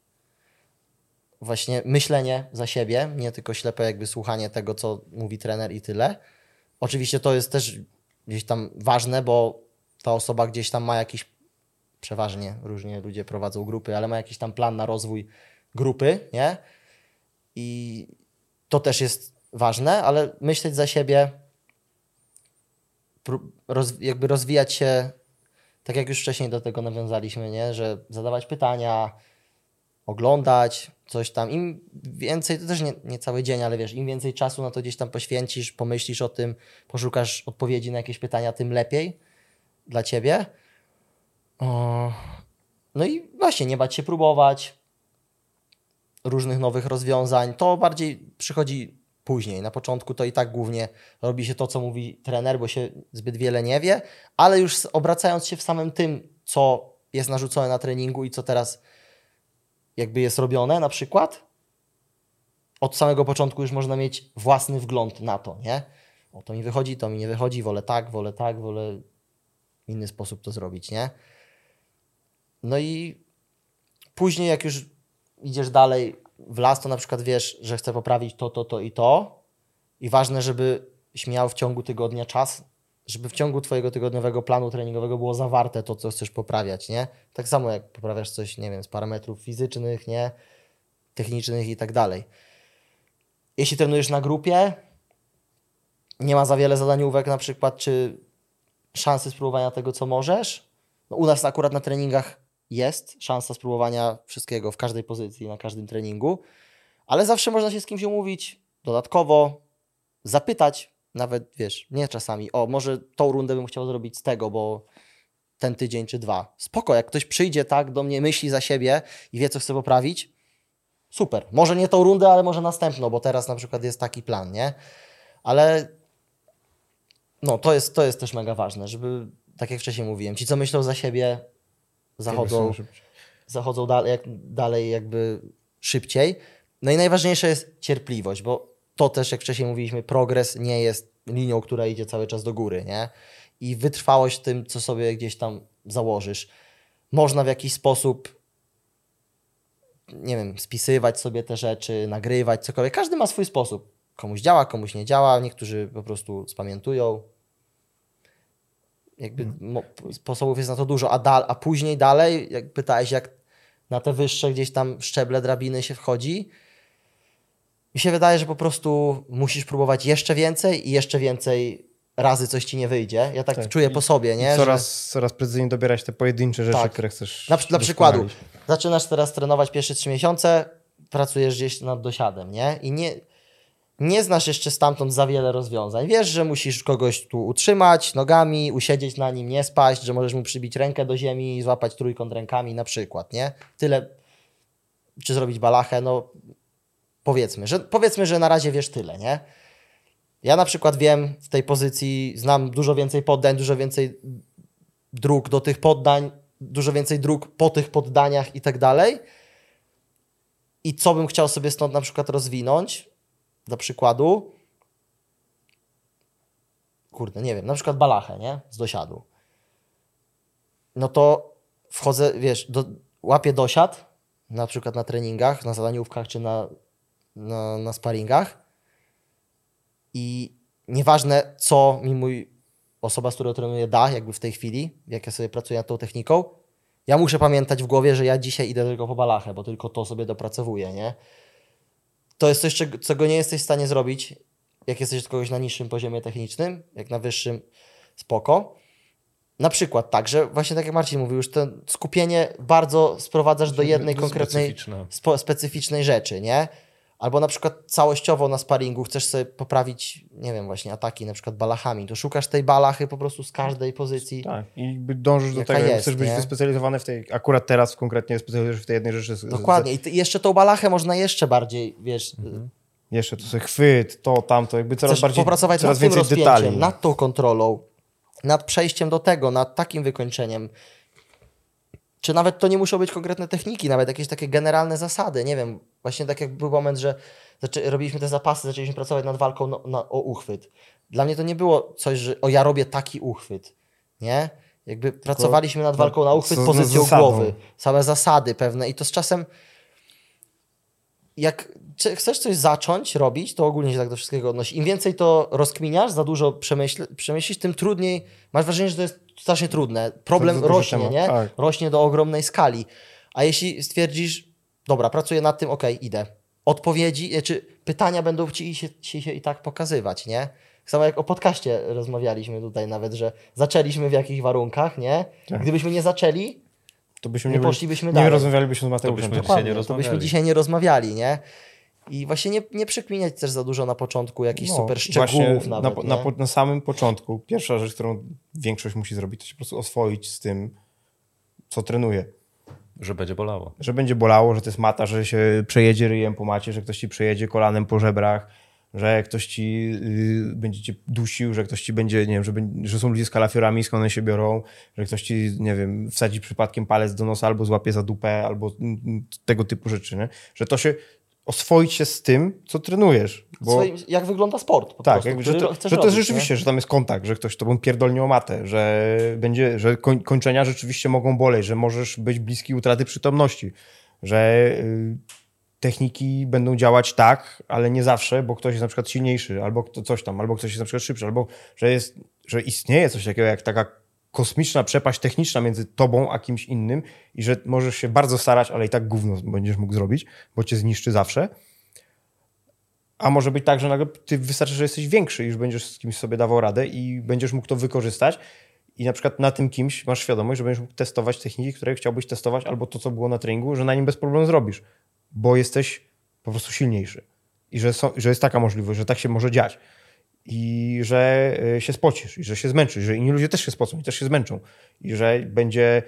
Właśnie myślenie za siebie, nie tylko ślepe jakby słuchanie tego, co mówi trener i tyle. Oczywiście to jest też gdzieś tam ważne, bo ta osoba gdzieś tam ma jakiś przeważnie różnie ludzie prowadzą grupy, ale ma jakiś tam plan na rozwój grupy, nie? I to też jest ważne, ale myśleć za siebie, jakby rozwijać się, tak jak już wcześniej do tego nawiązaliśmy, nie? Że zadawać pytania, oglądać coś tam. Im więcej, to też nie, nie cały dzień, ale wiesz, im więcej czasu na to gdzieś tam poświęcisz, pomyślisz o tym, poszukasz odpowiedzi na jakieś pytania, tym lepiej dla ciebie. No i właśnie, nie bać się próbować różnych nowych rozwiązań. To bardziej przychodzi później. Na początku to i tak głównie robi się to, co mówi trener, bo się zbyt wiele nie wie, ale już obracając się w samym tym, co jest narzucone na treningu i co teraz jakby jest robione na przykład, od samego początku już można mieć własny wgląd na to, nie? O, to mi wychodzi, to mi nie wychodzi, wolę tak, wolę tak, wolę inny sposób to zrobić, nie? No i później, jak już idziesz dalej w las, to na przykład wiesz, że chcę poprawić to, to, to i to. I ważne, żebyś miał w ciągu tygodnia czas, żeby w ciągu Twojego tygodniowego planu treningowego było zawarte to, co chcesz poprawiać, nie? Tak samo jak poprawiasz coś, nie wiem, z parametrów fizycznych, nie? technicznych i tak dalej. Jeśli trenujesz na grupie, nie ma za wiele zadaniówek na przykład, czy szansy spróbowania tego, co możesz. No, u nas akurat na treningach jest szansa spróbowania wszystkiego w każdej pozycji, na każdym treningu, ale zawsze można się z kimś umówić dodatkowo, zapytać, nawet wiesz, nie czasami, o, może tą rundę bym chciał zrobić z tego, bo ten tydzień czy dwa. Spoko, jak ktoś przyjdzie tak do mnie, myśli za siebie i wie, co chce poprawić, super. Może nie tą rundę, ale może następną, bo teraz na przykład jest taki plan, nie? Ale no, to jest, to jest też mega ważne, żeby, tak jak wcześniej mówiłem, ci, co myślą za siebie, zachodzą, zachodzą dalej, jak, dalej jakby szybciej. No i najważniejsza jest cierpliwość, bo to też, jak wcześniej mówiliśmy, progres nie jest linią, która idzie cały czas do góry, nie? I wytrwałość w tym, co sobie gdzieś tam założysz. Można w jakiś sposób, nie wiem, spisywać sobie te rzeczy, nagrywać, cokolwiek. Każdy ma swój sposób. Komuś działa, komuś nie działa, niektórzy po prostu spamiętują. Jakby mo- sposobów jest na to dużo, a, dal, a później dalej, jak pytałeś, jak na te wyższe gdzieś tam szczeble drabiny się wchodzi, mi się wydaje, że po prostu musisz próbować jeszcze więcej i jeszcze więcej razy coś ci nie wyjdzie. Ja tak, Tak. czuję po sobie, nie? Coraz, coraz precyzyjnie dobierać te pojedyncze rzeczy, Tak. które chcesz. Na, dla przykładu, zaczynasz teraz trenować pierwsze trzy miesiące, pracujesz gdzieś nad dosiadem, nie? I nie, nie znasz jeszcze stamtąd za wiele rozwiązań. Wiesz, że musisz kogoś tu utrzymać nogami, usiedzieć na nim, nie spaść, że możesz mu przybić rękę do ziemi i złapać trójkąt rękami na przykład, nie? Tyle. Czy zrobić balachę, no powiedzmy, że, powiedzmy, że na razie wiesz tyle, nie? Ja na przykład wiem w tej pozycji, znam dużo więcej poddań, dużo więcej dróg do tych poddań, dużo więcej dróg po tych poddaniach i tak dalej. I co bym chciał sobie stąd na przykład rozwinąć, dla przykładu, kurde, nie wiem, na przykład balachę, nie? Z dosiadu. No to wchodzę, wiesz, do, łapię dosiad, na przykład na treningach, na zadaniówkach czy na, na, na sparingach i nieważne, co mi mój osoba, z którą trenuję, da, jakby w tej chwili, jak ja sobie pracuję nad tą techniką, ja muszę pamiętać w głowie, że ja dzisiaj idę tylko po balachę, bo tylko to sobie dopracowuję, nie? To jest coś, czego, nie jesteś w stanie zrobić, jak jesteś od kogoś na niższym poziomie technicznym, jak na wyższym, spoko. Na przykład tak, że właśnie tak jak Marcin mówił, już to skupienie bardzo sprowadzasz do jednej konkretnej specyficznej rzeczy, nie? Albo na przykład całościowo na sparingu chcesz sobie poprawić, nie wiem, właśnie ataki na przykład balachami, to szukasz tej balachy po prostu z każdej pozycji. Tak, i dążysz do tego, jest, chcesz być nie? wyspecjalizowany w tej, akurat teraz konkretnie specjalizujesz w tej jednej rzeczy. Dokładnie. I ty, jeszcze tą balachę można jeszcze bardziej, wiesz, Jeszcze to sobie chwyt, to, tamto, jakby coraz chcesz bardziej, popracować coraz nad tym więcej rozpięciem, detali. nad tą kontrolą, nad przejściem do tego, nad takim wykończeniem. Czy nawet to nie muszą być konkretne techniki, nawet jakieś takie generalne zasady. Nie wiem, właśnie tak jak był moment, że zaczę- robiliśmy te zapasy, zaczęliśmy pracować nad walką na, na, o uchwyt. Dla mnie to nie było coś, że o ja robię taki uchwyt, nie? Jakby pracowaliśmy nad walką na uchwyt pozycją głowy, same zasady pewne i to z czasem jak chcesz coś zacząć robić, to ogólnie się tak do wszystkiego odnosi. Im więcej to rozkminiasz, za dużo przemyśl, przemyślisz, tym trudniej, masz wrażenie, że to jest strasznie trudne. Problem To duży rośnie, temat, nie? tak. Rośnie do ogromnej skali. A jeśli stwierdzisz, dobra, pracuję nad tym, okej, idę. Odpowiedzi, e, czy pytania będą ci się, ci się i tak pokazywać, nie? Tak Samo jak o podcaście rozmawialiśmy tutaj nawet, że zaczęliśmy w jakichś warunkach, nie? Tak. Gdybyśmy nie zaczęli, To byśmy nie nie, poszlibyśmy nie dalej. rozmawialibyśmy z Mateuszem. byśmy tak. dzisiaj nie Dokładnie, to byśmy rozmawiali. dzisiaj nie rozmawiali, nie? I właśnie nie, nie przekminiać też za dużo na początku jakichś No, super szczegółów nawet, na, na, po- na samym początku, pierwsza rzecz, którą większość musi zrobić, to się po prostu oswoić z tym, co trenuje. Że będzie bolało. Że będzie bolało, że to jest mata, że się przejedzie ryjem po macie, że ktoś ci przejedzie kolanem po żebrach, że ktoś ci y, będzie cię dusił, że ktoś ci będzie, nie wiem, że, będzie, że są ludzie z kalafiorami, skąd one się biorą, że ktoś ci, nie wiem, wsadzi przypadkiem palec do nosa albo złapie za dupę, albo mm, tego typu rzeczy, nie? Że to się oswoić się z tym, co trenujesz. Bo... Swoim, jak wygląda sport po Tak, prostu, że, to, chcesz że to jest robić, rzeczywiście, że tam jest kontakt, że ktoś tobą pierdolnie o matę, że będzie, że koń, kończenia rzeczywiście mogą boleć, że możesz być bliski utraty przytomności, że y, techniki będą działać tak, ale nie zawsze, bo ktoś jest na przykład silniejszy, albo kto, coś tam, albo ktoś jest na przykład szybszy, albo że jest, że istnieje coś takiego jak taka kosmiczna przepaść techniczna między tobą a kimś innym i że możesz się bardzo starać, ale i tak gówno będziesz mógł zrobić, bo cię zniszczy zawsze. A może być tak, że nagle ty wystarczy, że jesteś większy już będziesz z kimś sobie dawał radę i będziesz mógł to wykorzystać. I na przykład na tym kimś masz świadomość, że będziesz mógł testować techniki, które chciałbyś testować albo to, co było na treningu, że na nim bez problemu zrobisz, bo jesteś po prostu silniejszy. I że, że jest taka możliwość, że tak się może dziać i że y, się spocisz, i że się zmęczysz, że inni ludzie też się spocą i też się zmęczą i że będzie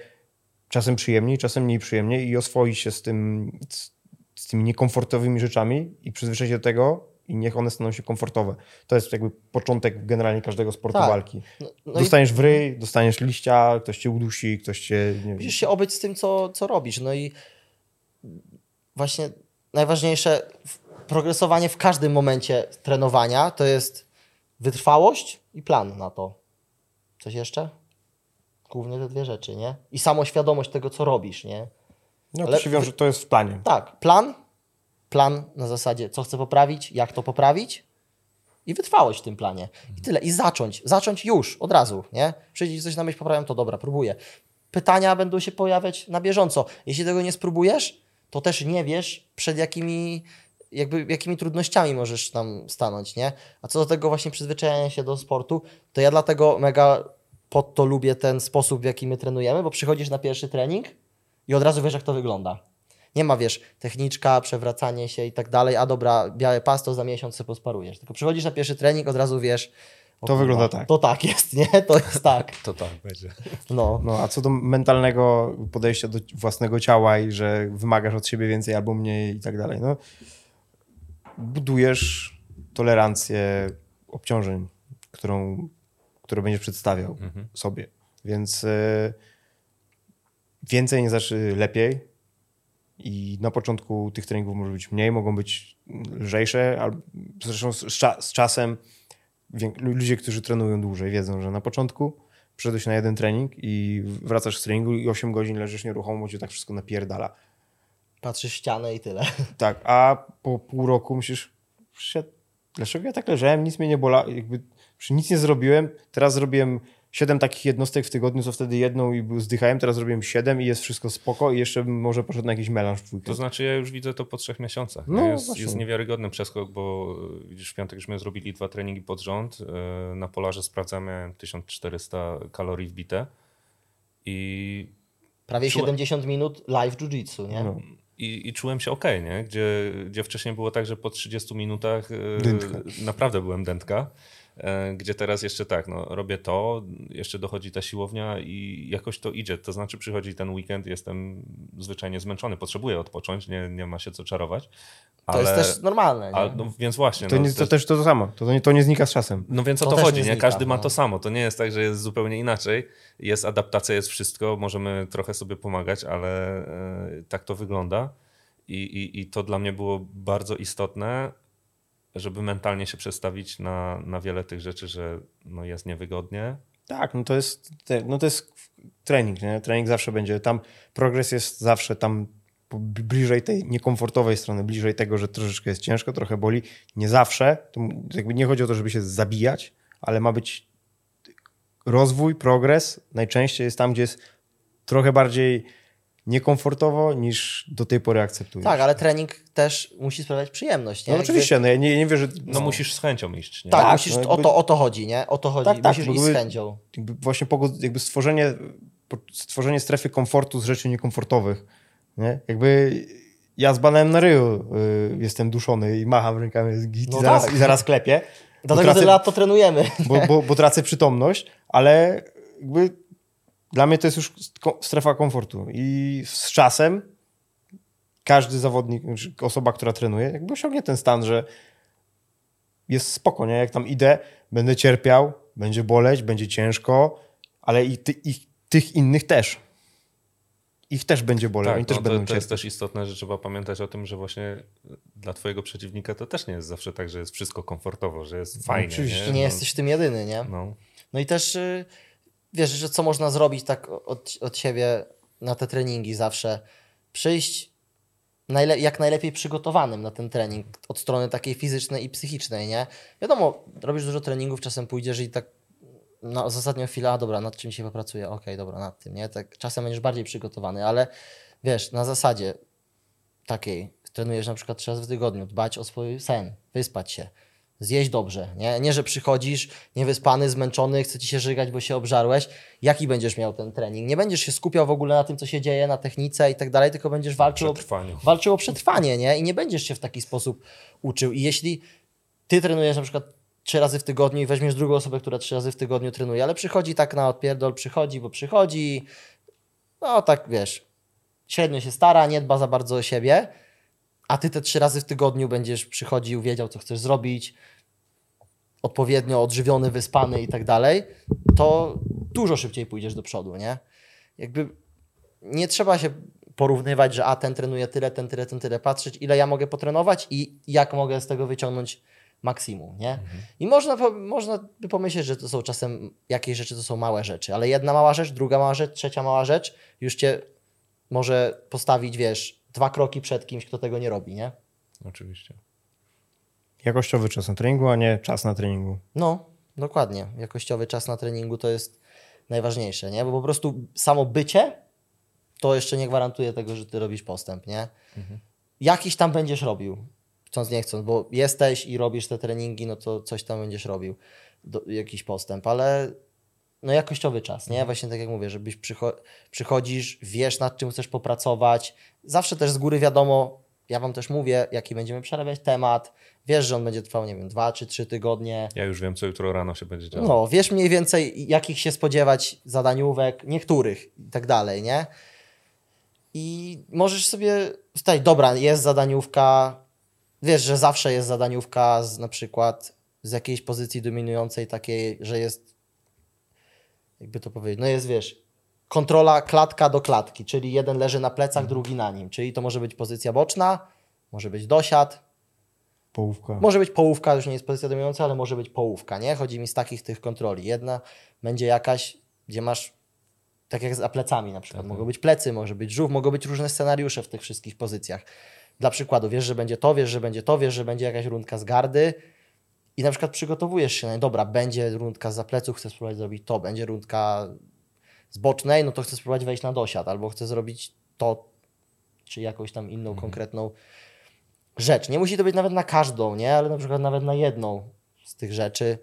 czasem przyjemniej, czasem mniej przyjemnie i oswoić się z, tym, z, z tymi niekomfortowymi rzeczami i przyzwyczaić się do tego i niech one staną się komfortowe. To jest jakby początek generalnie każdego sportu Tak. walki. No, no i dostaniesz w ryj, dostaniesz liścia, ktoś cię udusi, ktoś cię... Nie musisz się obyć z tym, co, co robisz. No i właśnie najważniejsze, progresowanie w każdym momencie trenowania to jest wytrwałość i plan na to. Coś jeszcze? Głównie te dwie rzeczy, nie? I samoświadomość tego, co robisz, nie? No, to ale się wiąże, to jest w planie. Tak, plan, plan na zasadzie, co chcę poprawić, jak to poprawić i wytrwałość w tym planie. I tyle. I zacząć. Zacząć już, od razu, nie? Przyjdzie coś na myśl, poprawiam, to dobra, próbuję. Pytania będą się pojawiać na bieżąco. Jeśli tego nie spróbujesz, to też nie wiesz, przed jakimi, jakby, jakimi trudnościami możesz tam stanąć, nie? A co do tego właśnie przyzwyczajania się do sportu, to ja dlatego mega pod to lubię ten sposób, w jaki my trenujemy, bo przychodzisz na pierwszy trening i od razu wiesz, jak to wygląda. Nie ma, wiesz, techniczka, przewracanie się i tak dalej, a dobra, białe pas to za miesiąc sobie posparujesz. Tylko przychodzisz na pierwszy trening, od razu wiesz... o To kurwa, wygląda tak. To tak jest, nie? To jest tak. To tak będzie. No. No, a co do mentalnego podejścia do własnego ciała i że wymagasz od siebie więcej albo mniej i tak dalej, no budujesz tolerancję obciążeń, którą, które będziesz przedstawiał sobie. Więc e, więcej nie znaczy lepiej i na początku tych treningów może być mniej, mogą być lżejsze, albo zresztą z, z czasem ludzie, którzy trenują dłużej wiedzą, że na początku przyszedłeś na jeden trening i wracasz z treningu i 8 godzin leżysz nieruchomo, cię tak wszystko napierdala. Patrzysz w ścianę i tyle. Tak, a po pół roku myślisz, "Shit, dlaczego ja tak leżałem, nic mnie nie bola, jakby nic nie zrobiłem, teraz zrobiłem 7 takich jednostek w tygodniu, co wtedy jedną i zdychałem, teraz zrobiłem 7 i jest wszystko spoko i jeszcze bym może poszedł na jakiś melanż w weekend. To znaczy ja już widzę to po trzech miesiącach. No, jest, jest niewiarygodny przeskok, bo e, widzisz, w piątek żeśmy zrobili dwa treningi pod rząd. e, Na polarze sprawdzamy 1400 kalorii wbite i, Prawie Czułem- 70 minut live jiu-jitsu, nie? No. I, i czułem się ok, nie? Gdzie, gdzie wcześniej było tak, że po 30 minutach e, Dętka. naprawdę byłem dętka. E, Gdzie teraz jeszcze tak, no, robię to, jeszcze dochodzi ta siłownia i jakoś to idzie. To znaczy przychodzi ten weekend, jestem zwyczajnie zmęczony, potrzebuję odpocząć, nie, nie ma się co czarować. To Ale, jest też normalne, nie? ale, no, więc właśnie. To, no, nie, to też to, to samo, to, nie, to nie znika z czasem. no więc o To to, chodzi, nie nie? znika, Każdy ma no. to samo. To nie jest tak, że jest zupełnie inaczej. Jest adaptacja, jest wszystko, możemy trochę sobie pomagać, ale e, tak to wygląda. I, i, I to dla mnie było bardzo istotne, żeby mentalnie się przestawić na, na wiele tych rzeczy, że no jest niewygodnie. Tak, no to jest, no to jest trening, nie? Trening zawsze będzie, tam progres jest zawsze tam bliżej tej niekomfortowej strony, bliżej tego, że troszeczkę jest ciężko, trochę boli. Nie zawsze, nie chodzi o to, żeby się zabijać, ale ma być rozwój, progres. Najczęściej jest tam, gdzie jest trochę bardziej niekomfortowo niż do tej pory akceptujesz. Tak, ale trening też musi sprawiać przyjemność, nie? No oczywiście, no ja nie, nie wierzę... No, musisz z chęcią iść. Nie? Tak, Tak, musisz, no o, jakby- to, o to chodzi, nie? O to chodzi. Tak, tak, musisz bo iść z chęcią. jakby właśnie pogod- jakby stworzenie, stworzenie strefy komfortu z rzeczy niekomfortowych. Nie? Jakby ja z banem na ryju y, jestem duszony i macham rękami z git No i, zaraz, tak. i zaraz klepię, Dlatego tracę- tyle lat to trenujemy. bo, bo, bo tracę przytomność, ale jakby dla mnie to jest już strefa komfortu i z czasem każdy zawodnik, znaczy osoba, która trenuje, jakby osiągnie ten stan, że jest spoko, nie? Jak tam idę, będę cierpiał, będzie boleć, będzie ciężko, ale i, ty, i tych innych też. Ich też będzie boleć, oni Tak, też no, to, będą to jest cierpieć. też istotne, że trzeba pamiętać o tym, że właśnie dla twojego przeciwnika to też nie jest zawsze tak, że jest wszystko komfortowo, że jest fajnie. oczywiście. Nie, Nie No, jesteś tym jedyny, nie? No. No i też y, wiesz, że co można zrobić tak od, od siebie na te treningi zawsze. Przyjść najle- jak najlepiej przygotowanym na ten trening od strony takiej fizycznej i psychicznej, nie? Wiadomo, robisz dużo treningów, czasem pójdziesz i tak z ostatnią chwilę, a dobra, nad czym się popracuję, okej, dobra, nad tym, nie? Tak, czasem będziesz bardziej przygotowany, ale wiesz, na zasadzie takiej, trenujesz na przykład trzy razy w tygodniu, dbać o swój sen, wyspać się, zjeść dobrze, nie? Nie, że przychodzisz niewyspany, zmęczony, chce ci się żygać, bo się obżarłeś. Jaki będziesz miał ten trening? Nie będziesz się skupiał w ogóle na tym, co się dzieje, na technice i tak dalej, tylko będziesz walczył o, walczył o przetrwanie, nie? I nie będziesz się w taki sposób uczył. I jeśli ty trenujesz na przykład trzy razy w tygodniu i weźmiesz drugą osobę, która trzy razy w tygodniu trenuje, ale przychodzi tak na odpierdol, przychodzi, bo przychodzi, no tak wiesz, średnio się stara, nie dba za bardzo o siebie, a ty te trzy razy w tygodniu będziesz przychodził, wiedział, co chcesz zrobić, odpowiednio odżywiony, wyspany i tak dalej, to dużo szybciej pójdziesz do przodu, nie? Jakby nie trzeba się porównywać, że a ten trenuje tyle, ten tyle, ten tyle, patrzeć ile ja mogę potrenować i jak mogę z tego wyciągnąć maksimum, nie? I można, można by pomyśleć, że to są czasem jakieś rzeczy to są małe rzeczy, ale jedna mała rzecz, druga mała rzecz, trzecia mała rzecz już cię może postawić, wiesz, dwa kroki przed kimś, kto tego nie robi, nie? Oczywiście. Jakościowy czas na treningu, a nie czas na treningu. No, dokładnie. Jakościowy czas na treningu to jest najważniejsze, nie? Bo po prostu samo bycie to jeszcze nie gwarantuje tego, że ty robisz postęp, nie? Jakiś tam będziesz robił, chcąc nie chcąc, bo jesteś i robisz te treningi, no to coś tam będziesz robił, do, jakiś postęp, ale no jakościowy czas, nie? Właśnie tak jak mówię, żebyś przycho- przychodzisz, wiesz nad czym chcesz popracować, zawsze też z góry wiadomo, ja wam też mówię, jaki będziemy przerabiać temat, wiesz, że on będzie trwał, nie wiem, dwa czy trzy tygodnie, Ja już wiem, co jutro rano się będzie działo. no, wiesz mniej więcej, jakich się spodziewać zadaniówek, niektórych i tak dalej, nie? I możesz sobie stać, dobra, jest zadaniówka, wiesz, że zawsze jest zadaniówka z na przykład z jakiejś pozycji dominującej takiej, że jest, jakby to powiedzieć, no jest, wiesz, kontrola klatka do klatki, czyli jeden leży na plecach, drugi na nim, czyli to może być pozycja boczna, może być dosiad, Połówka. może być połówka, już nie jest pozycja dominująca, ale może być połówka, nie? Chodzi mi z takich tych kontroli. Jedna będzie jakaś, gdzie masz, tak jak za plecami na przykład, mogą być plecy, może być żółw, mogą być różne scenariusze w tych wszystkich pozycjach. Dla przykładu, wiesz, że będzie to, wiesz, że będzie to, wiesz, że będzie jakaś rundka z gardy i na przykład przygotowujesz się, no dobra, będzie rundka z pleców, chcę spróbować zrobić to, będzie rundka z bocznej, no to chcę spróbować wejść na dosiad, albo chcę zrobić to, czy jakąś tam inną konkretną rzecz. Nie musi to być nawet na każdą, nie? Ale na przykład nawet na jedną z tych rzeczy.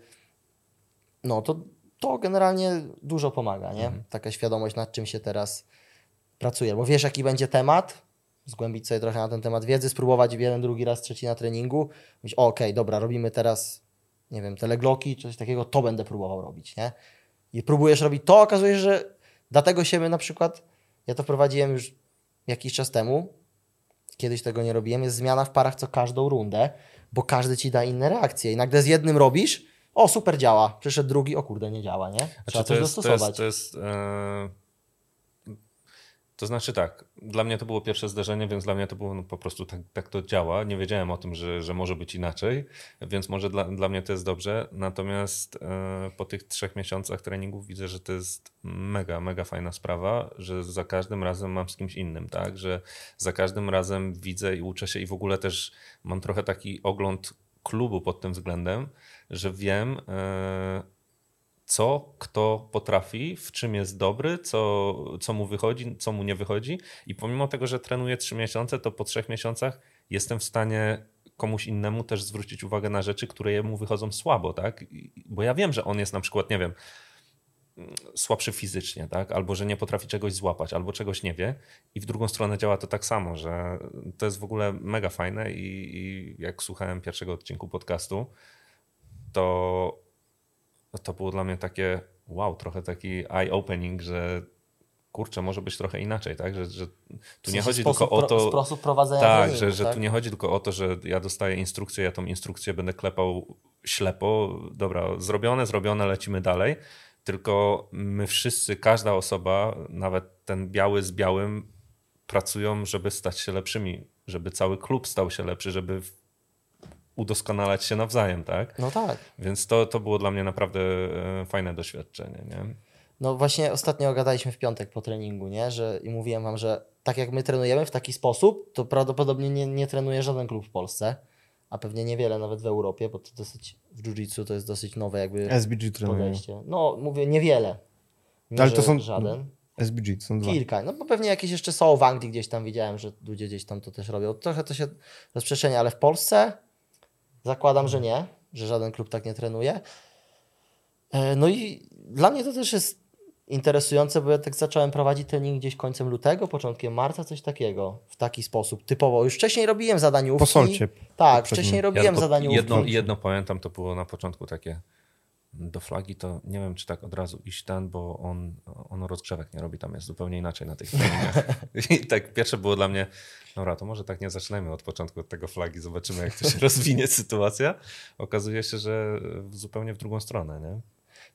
No to, to generalnie dużo pomaga, nie? Taka świadomość, nad czym się teraz pracuje. Bo wiesz, jaki będzie temat, zgłębić sobie trochę na ten temat wiedzy, spróbować jeden, drugi raz, trzeci na treningu. Mówić, okej, dobra, robimy teraz, nie wiem, telegloki, coś takiego, to będę próbował robić, nie? I próbujesz robić to, okazuje się, że dlatego my na przykład, ja to wprowadziłem już jakiś czas temu, kiedyś tego nie robiłem, jest zmiana w parach co każdą rundę, bo każdy ci da inne reakcje i nagle z jednym robisz, o super działa, przyszedł drugi, o kurde nie działa, nie? Trzeba Znaczy, to, coś jest, to, dostosować. jest, to jest. e, To znaczy tak, dla mnie to było pierwsze zdarzenie, więc dla mnie to było no, po prostu tak, tak to działa. Nie wiedziałem o tym, że, że może być inaczej, więc może dla, dla mnie to jest dobrze. Natomiast e, po tych trzech miesiącach treningów widzę, że to jest mega, mega fajna sprawa, że za każdym razem mam z kimś innym, tak? Że za każdym razem widzę i uczę się i w ogóle też mam trochę taki ogląd klubu pod tym względem, że wiem, e, co kto potrafi, w czym jest dobry, co, co mu wychodzi, co mu nie wychodzi. I pomimo tego, że trenuję trzy miesiące, to po trzech miesiącach jestem w stanie komuś innemu też zwrócić uwagę na rzeczy, które jemu wychodzą słabo, tak? Bo ja wiem, że on jest na przykład, nie wiem, słabszy fizycznie, tak? Albo że nie potrafi czegoś złapać, albo czegoś nie wie. I w drugą stronę działa to tak samo, że to jest w ogóle mega fajne i, i jak słuchałem pierwszego odcinku podcastu, to to było dla mnie takie wow, trochę taki eye-opening, że kurczę, może być trochę inaczej, tak? Że, że tu nie chodzi tylko o pro- to... Sposób prowadzenia Tak, że, że tak? tu nie chodzi tylko o to, że ja dostaję instrukcję, ja tą instrukcję będę klepał ślepo, dobra, zrobione, zrobione, lecimy dalej. Tylko my wszyscy, każda osoba, nawet ten biały z białym, pracują, żeby stać się lepszymi, żeby cały klub stał się lepszy, żeby udoskonalać się nawzajem, tak? No tak. Więc to, to było dla mnie naprawdę e, fajne doświadczenie. Nie? No właśnie ostatnio gadaliśmy w piątek po treningu, nie? Że, I mówiłem wam, że tak jak my trenujemy w taki sposób, to prawdopodobnie nie, nie trenuje żaden klub w Polsce. a pewnie niewiele nawet w Europie, bo to dosyć w jiu-jitsu to jest dosyć nowe jakby SBG trenują. podejście. No, mówię niewiele. Nie, Ale to są- żaden. SBG, są dwa. Kilka. No bo pewnie jakieś jeszcze są w Anglii gdzieś tam widziałem, że ludzie gdzieś tam to też robią. Trochę to się rozprzestrzenia, ale w Polsce zakładam, że nie, że żaden klub tak nie trenuje. E, No i dla mnie to też jest interesujące, bo ja tak zacząłem prowadzić trening gdzieś końcem lutego, początkiem marca, coś takiego, w taki sposób, typowo. Już wcześniej robiłem zadaniówki. Po solcie. Tak, wcześniej robiłem to zadaniówki. jedno, jedno pamiętam, to było na początku takie do flagi, to nie wiem, czy tak od razu iść ten, bo on, on rozgrzewek nie robi, tam jest zupełnie inaczej na tych treningach. I tak pierwsze było dla mnie, dobra, to może tak nie zaczynajmy od początku od tego flagi, zobaczymy jak to się rozwinie sytuacja. Okazuje się, że zupełnie w drugą stronę, nie?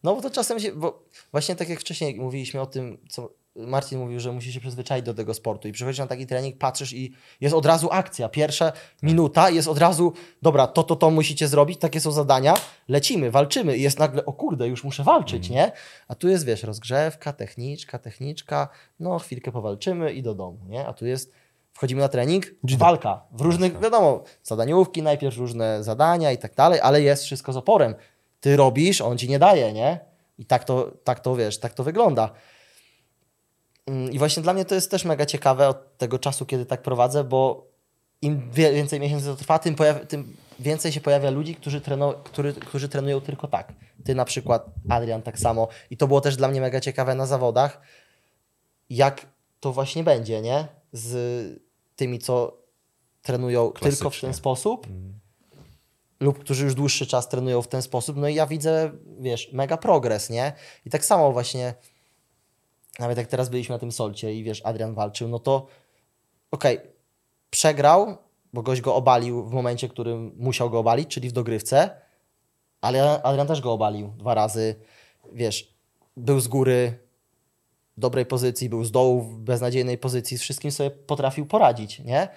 No bo to czasem się, bo właśnie tak jak wcześniej mówiliśmy o tym, co Marcin mówił, że musi się przyzwyczaić do tego sportu i przychodzisz na taki trening, patrzysz i jest od razu akcja. Pierwsza minuta jest od razu, dobra, to, to, to musicie zrobić, takie są zadania, lecimy, walczymy i jest nagle, o kurde, już muszę walczyć, nie? A tu jest, wiesz, rozgrzewka, techniczka, techniczka, no chwilkę powalczymy i do domu, nie? A tu jest, wchodzimy na trening, walka w różnych, wiadomo, zadaniówki, najpierw różne zadania i tak dalej, ale jest wszystko z oporem. Ty robisz, on ci nie daje, nie? I tak to, tak to wiesz, tak to wygląda. Mm, I właśnie dla mnie to jest też mega ciekawe od tego czasu, kiedy tak prowadzę, bo im więcej miesięcy to trwa, tym, pojawi- tym więcej się pojawia ludzi, którzy, treno, który, którzy trenują tylko tak. Ty na przykład, Adrian tak samo. I to było też dla mnie mega ciekawe na zawodach, jak to właśnie będzie, nie? Z tymi, co trenują tylko w Klasycznie. ten sposób lub którzy już dłuższy czas trenują w ten sposób, no i ja widzę, wiesz, mega progres, nie? I tak samo właśnie, nawet jak teraz byliśmy na tym solcie i wiesz, Adrian walczył, no to okej, przegrał, bo gość go obalił w momencie, w którym musiał go obalić, czyli w dogrywce, ale Adrian też go obalił dwa razy, wiesz, był z góry w dobrej pozycji, był z dołu w beznadziejnej pozycji, z wszystkim sobie potrafił poradzić, nie?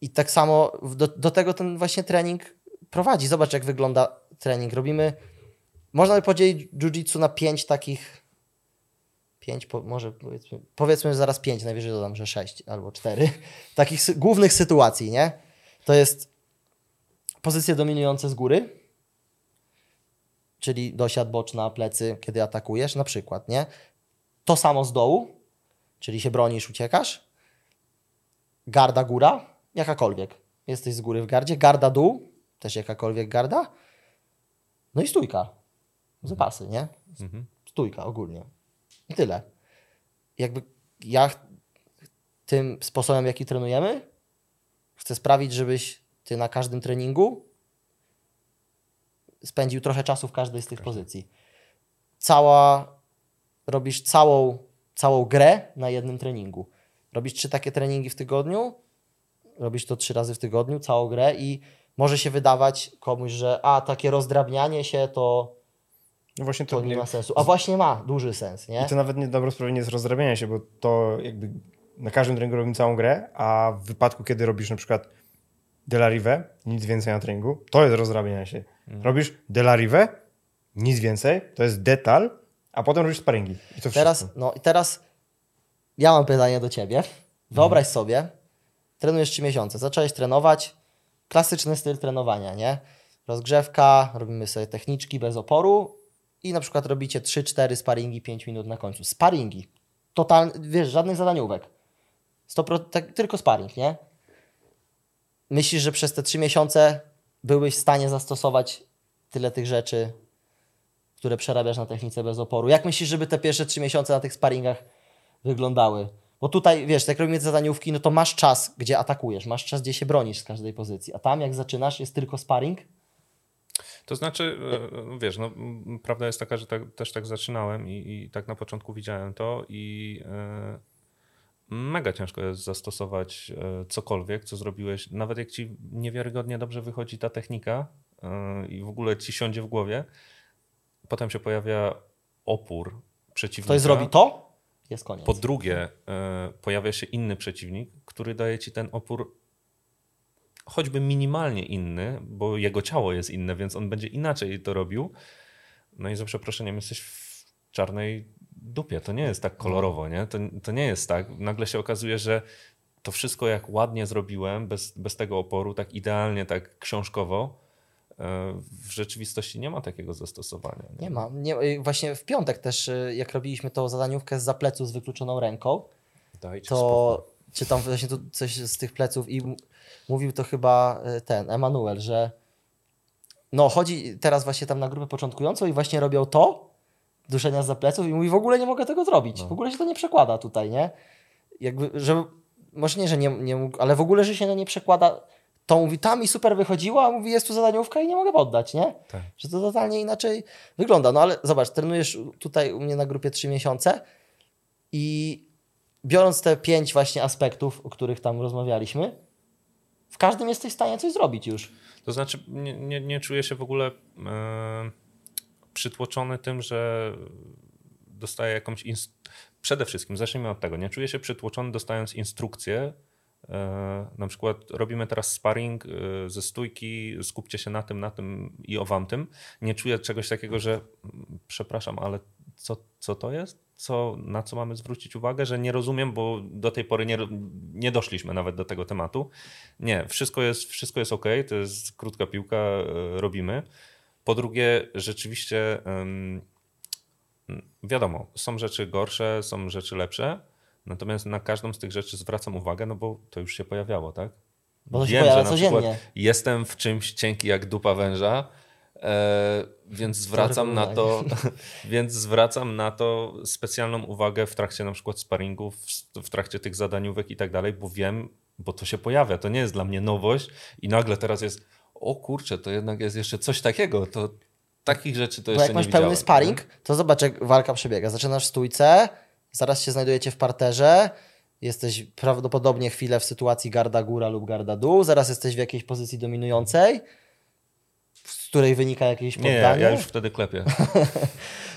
I tak samo do, do tego ten właśnie trening prowadzi. Zobacz, jak wygląda trening. Robimy, można by podzielić jiu-jitsu na pięć takich, pięć, po, może powiedzmy, powiedzmy, że zaraz pięć, najwyżej dodam, że sześć albo cztery, takich sy- głównych sytuacji, nie? To jest pozycje dominujące z góry, czyli dosiad boczna, plecy, kiedy atakujesz, na przykład, nie? To samo z dołu, czyli się bronisz, uciekasz, garda góra, jakakolwiek. Jesteś z góry w gardzie, garda dół, też jakakolwiek garda. No i stójka. Zapasy, nie? Mhm. Stójka ogólnie. I tyle. Jakby ja tym sposobem, jaki trenujemy, chcę sprawić, żebyś ty na każdym treningu spędził trochę czasu w każdej z tych pozycji. Cała, robisz całą, całą grę na jednym treningu. Robisz trzy takie treningi w tygodniu, robisz to trzy razy w tygodniu, całą grę i może się wydawać komuś, że a, takie rozdrabnianie się to, No właśnie to to, nie ma sensu. A właśnie ma duży sens, nie? I to nawet nie dobro sprawie nie jest rozdrabiania się, bo to jakby na każdym treningu robimy całą grę, a w wypadku, kiedy robisz na przykład Delarive, nic więcej na treningu, to jest rozdrabianie się. Robisz Delarive, nic więcej, to jest detal, a potem robisz sparingi. I to Teraz, wszystko. no i teraz ja mam pytanie do ciebie. Wyobraź sobie, trenujesz 3 miesiące, zacząłeś trenować, klasyczny styl trenowania, nie? Rozgrzewka, robimy sobie techniczki bez oporu i na przykład robicie 3-4 sparingi 5 minut na końcu. Sparingi. Total, wiesz, żadnych zadaniówek. 100%, tak, tylko sparing, nie? Myślisz, że przez te 3 miesiące byłbyś w stanie zastosować tyle tych rzeczy, które przerabiasz na technice bez oporu. Jak myślisz, żeby te pierwsze trzy miesiące na tych sparingach wyglądały? Bo tutaj, wiesz, jak robimy zadaniówki, no to masz czas, gdzie atakujesz, masz czas, gdzie się bronisz z każdej pozycji. A tam, jak zaczynasz, jest tylko sparring. To znaczy, e, wiesz, no, prawda jest taka, że tak, też tak zaczynałem i, i tak na początku widziałem to i e, mega ciężko jest zastosować e, cokolwiek, co zrobiłeś, nawet jak ci niewiarygodnie dobrze wychodzi ta technika i w ogóle ci siądzie w głowie, potem się pojawia opór przeciwnika. Ktoś zrobi to, jest koniec. Po drugie, pojawia się inny przeciwnik, który daje ci ten opór choćby minimalnie inny, bo jego ciało jest inne, więc on będzie inaczej to robił. No i za przeproszeniem jesteś w czarnej dupie. To nie jest tak kolorowo, nie? To, to nie jest tak. Nagle się okazuje, że to wszystko jak ładnie zrobiłem, bez, bez tego oporu, tak idealnie, tak książkowo, e, w rzeczywistości nie ma takiego zastosowania. Nie ma. Nie, y, właśnie w piątek też, y, jak robiliśmy tą zadaniówkę z zaplecu z wykluczoną ręką, Dajcie to spokój. czytam właśnie tu coś z tych pleców i mówił to chyba y, ten Emanuel, że no chodzi teraz właśnie tam na grupę początkującą i właśnie robią to, duszenia z pleców i mówi w ogóle nie mogę tego zrobić, No. w ogóle się to nie przekłada tutaj, nie? Jakby, że może nie, że nie, nie mógł, ale w ogóle, że się to nie przekłada, to mówi tam i super wychodziło, a mówi jest tu zadaniówka i nie mogę poddać, nie? Tak. Że to totalnie inaczej wygląda. No ale zobacz, trenujesz tutaj u mnie na grupie 3 miesiące i biorąc te pięć właśnie aspektów, o których tam rozmawialiśmy, w każdym jesteś w stanie coś zrobić już. To znaczy, nie, nie, nie czuję się w ogóle e, przytłoczony tym, że dostaję jakąś. Inst- Przede wszystkim, zacznijmy od tego. Nie czuję się przytłoczony dostając instrukcję. E, na przykład robimy teraz sparring e, ze stójki, skupcie się na tym, na tym i o wam tym. Nie czuję czegoś takiego, że przepraszam, ale co, co to jest? Co, na co mamy zwrócić uwagę, że nie rozumiem, bo do tej pory nie, nie doszliśmy nawet do tego tematu. Nie, wszystko jest, wszystko jest ok, to jest krótka piłka, e, robimy. Po drugie, rzeczywiście wiadomo, są rzeczy gorsze, są rzeczy lepsze, natomiast na każdą z tych rzeczy zwracam uwagę, no bo to już się pojawiało, tak? Bo to się Wiem, pojawia że na codziennie. przykład jestem w czymś cienki jak dupa węża, e, więc zwracam na to, więc zwracam na to specjalną uwagę w trakcie na przykład sparingów, w, trakcie tych zadaniówek i tak dalej, bo wiem, bo to się pojawia, to nie jest dla mnie nowość i nagle teraz jest, o kurczę, to jednak jest jeszcze coś takiego, to takich rzeczy to Bo jeszcze jak masz nie pełny sparring, to zobacz jak walka przebiega. Zaczynasz w stójce, zaraz się znajdujecie w parterze, jesteś prawdopodobnie chwilę w sytuacji garda góra lub garda dół, zaraz jesteś w jakiejś pozycji dominującej, z której wynika jakieś Nie, nie poddanie. ja już wtedy klepię.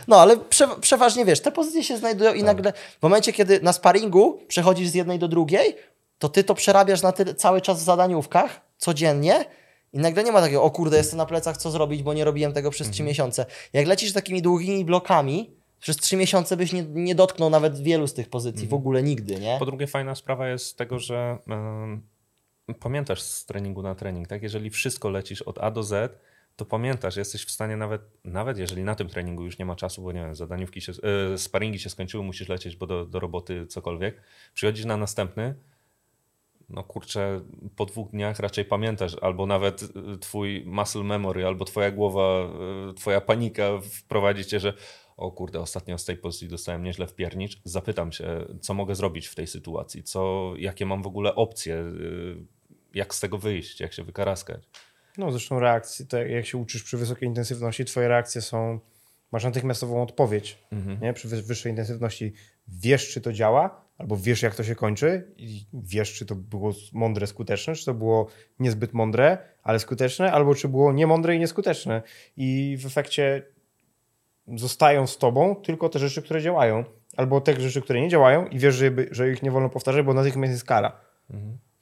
No, ale prze, przeważnie wiesz, te pozycje się znajdują Tak. i nagle w momencie, kiedy na sparingu przechodzisz z jednej do drugiej, to ty to przerabiasz na tyle, cały czas w zadaniówkach, codziennie i nagle nie ma takiego, o kurde, jestem na plecach, co zrobić, bo nie robiłem tego przez Mhm. trzy miesiące. Jak lecisz takimi długimi blokami, przez trzy miesiące byś nie, nie dotknął nawet wielu z tych pozycji, w ogóle nigdy, nie? Mhm. Po drugie, fajna sprawa jest tego, że em, pamiętasz z treningu na trening, tak? Jeżeli wszystko lecisz od A do Z, to pamiętasz, jesteś w stanie nawet, nawet jeżeli na tym treningu już nie ma czasu, bo nie wiem, zadaniówki się, e, sparingi się skończyły, musisz lecieć, bo do, do roboty cokolwiek, przychodzisz na następny, no kurczę, po dwóch dniach raczej pamiętasz, albo nawet y, twój muscle memory, albo twoja głowa, y, twoja panika wprowadzi cię, że o kurde, ostatnio z tej pozycji dostałem nieźle w piernicz, zapytam się, co mogę zrobić w tej sytuacji, co, jakie mam w ogóle opcje, jak z tego wyjść, jak się wykaraskać. No zresztą reakcje, to jak się uczysz przy wysokiej intensywności, twoje reakcje są, masz natychmiastową odpowiedź, nie? Przy wy- wyższej intensywności wiesz, czy to działa, albo wiesz, jak to się kończy i wiesz, czy to było mądre, skuteczne, czy to było niezbyt mądre, ale skuteczne, albo czy było niemądre i nieskuteczne. I w efekcie zostają z tobą tylko te rzeczy, które działają, albo te rzeczy, które nie działają i wiesz, że, że ich nie wolno powtarzać, bo natychmiast jest kara.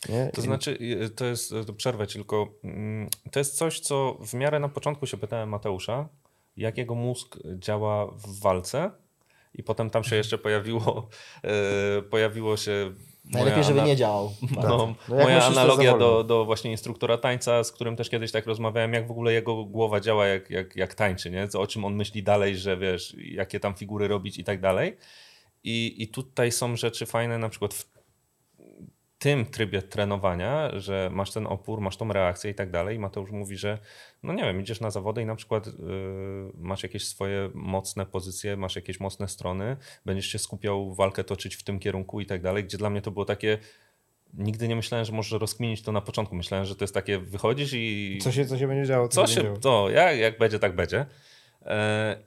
Nie? To znaczy, to jest, y, to przerwę tylko mm, to jest coś, co w miarę na początku się pytałem Mateusza, jak jego mózg działa w walce i potem tam się jeszcze pojawiło, e, pojawiło się Najlepiej, żeby nie działał. No, No jak moja analogia do, do właśnie instruktora tańca, z którym też kiedyś tak rozmawiałem, jak w ogóle jego głowa działa, jak, jak, jak tańczy, nie? Co, o czym on myśli dalej, że wiesz, jakie tam figury robić i tak dalej. I, I tutaj są rzeczy fajne, na przykład w tym trybie trenowania, że masz ten opór, masz tą reakcję i tak dalej. Mateusz mówi, że no nie wiem, idziesz na zawody i na przykład yy, masz jakieś swoje mocne pozycje, masz jakieś mocne strony, będziesz się skupiał walkę toczyć w tym kierunku i tak dalej, gdzie dla mnie to było takie Nigdy nie myślałem, że możesz rozkminić to na początku. Myślałem, że to jest takie, wychodzisz i Co się, co się będzie działo? co będzie się, działo. to jak, jak będzie, tak będzie. E,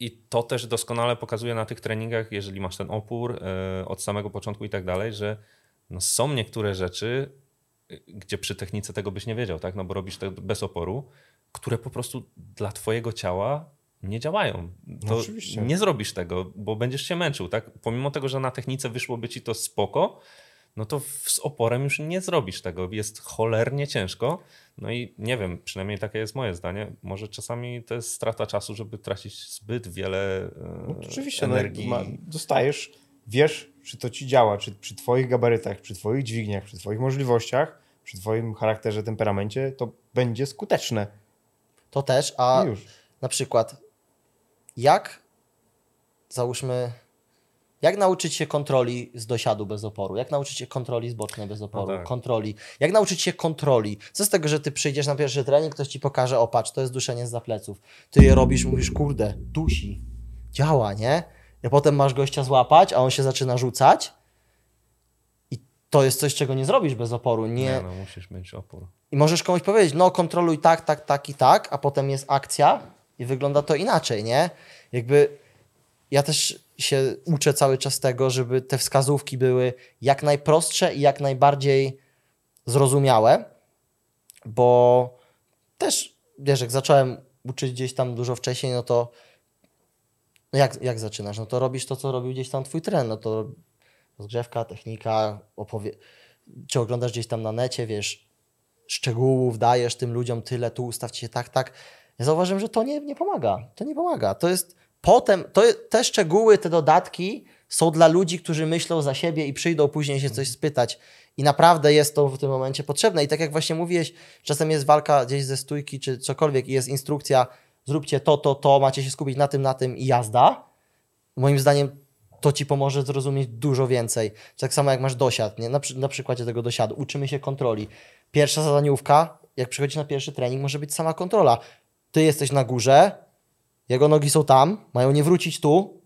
I to też doskonale pokazuje na tych treningach, jeżeli masz ten opór e, od samego początku i tak dalej, że no są niektóre rzeczy, y, gdzie przy technice tego byś nie wiedział, tak? No bo robisz to bez oporu, które po prostu dla twojego ciała nie działają. To oczywiście. nie zrobisz tego, bo będziesz się męczył, tak? Pomimo tego, że na technice wyszłoby ci to spoko, no to z oporem już nie zrobisz tego. Jest cholernie ciężko. No i nie wiem, przynajmniej takie jest moje zdanie. Może czasami to jest strata czasu, żeby tracić zbyt wiele e, No, oczywiście, energii. No, dostajesz, wiesz, czy to ci działa, czy przy twoich gabarytach, przy twoich dźwigniach, przy twoich możliwościach, przy twoim charakterze, temperamencie, to będzie skuteczne. To też, a już. na przykład jak załóżmy, jak nauczyć się kontroli z dosiadu bez oporu? Jak nauczyć się kontroli z bocznej bez oporu? No tak. Kontroli. Jak nauczyć się kontroli? Co z tego, że ty przyjdziesz na pierwszy trening, ktoś ci pokaże, o patrz, to jest duszenie z pleców. Ty je robisz, mówisz, kurde, dusi. Działa, nie? I potem masz gościa złapać, a on się zaczyna rzucać i to jest coś, czego nie zrobisz bez oporu. Nie, Nie, no musisz mieć opór. i możesz komuś powiedzieć, no kontroluj tak, tak, tak i tak, a potem jest akcja i wygląda to inaczej, nie? Jakby ja też się uczę cały czas tego, żeby te wskazówki były jak najprostsze i jak najbardziej zrozumiałe, bo też, wiesz, jak zacząłem uczyć gdzieś tam dużo wcześniej, no to no jak, jak zaczynasz? No to robisz to, co robił gdzieś tam twój trener, no to rozgrzewka, technika, opowie... czy oglądasz gdzieś tam na necie, wiesz, szczegółów dajesz tym ludziom tyle, tu ustawcie się tak, tak. Ja zauważyłem, że to nie, nie pomaga. To nie pomaga. To jest potem, to, te szczegóły, te dodatki są dla ludzi, którzy myślą za siebie i przyjdą później się coś spytać. I naprawdę jest to w tym momencie potrzebne. I tak jak właśnie mówiłeś, czasem jest walka gdzieś ze stójki czy cokolwiek i jest instrukcja, zróbcie to, to, to, macie się skupić na tym, na tym i jazda. Moim zdaniem to ci pomoże zrozumieć dużo więcej. Tak samo jak masz dosiad, nie? Na, na przykładzie tego dosiadu. Uczymy się kontroli. Pierwsza zadaniówka, jak przychodzisz na pierwszy trening, może być sama kontrola. Ty jesteś na górze, jego nogi są tam, mają nie wrócić tu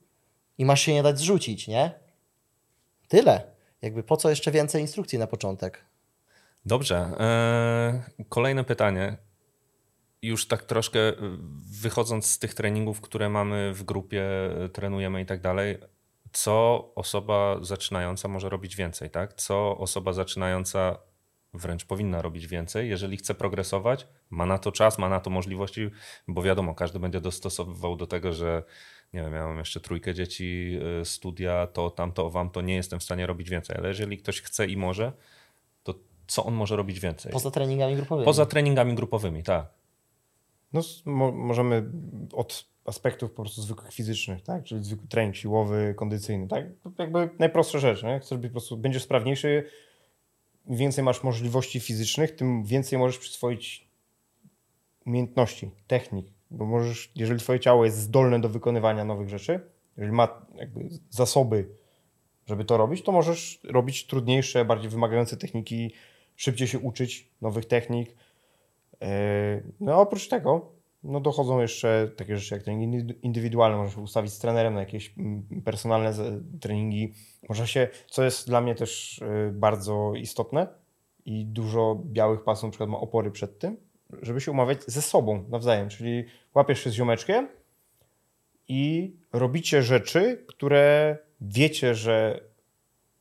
i masz się nie dać zrzucić, nie? Tyle. Jakby po co jeszcze więcej instrukcji na początek? Dobrze. e, kolejne pytanie. Już tak troszkę e, wychodząc z tych treningów, które mamy w grupie, e, trenujemy i tak dalej, co osoba zaczynająca może robić więcej, tak? Co osoba zaczynająca wręcz powinna robić więcej, jeżeli chce progresować, ma na to czas, ma na to możliwości, bo wiadomo, każdy będzie dostosowywał do tego, że nie wiem, ja mam jeszcze trójkę dzieci, y, studia, to, tamto, wam, to nie jestem w stanie robić więcej, ale jeżeli ktoś chce i może, to co on może robić więcej? Poza treningami grupowymi. Poza treningami grupowymi, tak. No, mo, możemy od aspektów po prostu zwykłych fizycznych, tak? Czyli zwykły trening siłowy, kondycyjny, tak? To jakby najprostsza rzecz, nie? Chcesz być po prostu, będziesz sprawniejszy, im więcej masz możliwości fizycznych, tym więcej możesz przyswoić umiejętności, technik, bo możesz, jeżeli twoje ciało jest zdolne do wykonywania nowych rzeczy, jeżeli ma zasoby, żeby to robić, to możesz robić trudniejsze, bardziej wymagające techniki, szybciej się uczyć nowych technik, No a oprócz tego no dochodzą jeszcze takie rzeczy jak treningi indy- indywidualne. Można się ustawić z trenerem na jakieś personalne treningi. Można się, co jest dla mnie też e, bardzo istotne i dużo białych pasów na przykład ma opory przed tym, żeby się umawiać ze sobą nawzajem. Czyli łapiesz się z ziomeczkiem i robicie rzeczy, które wiecie, że,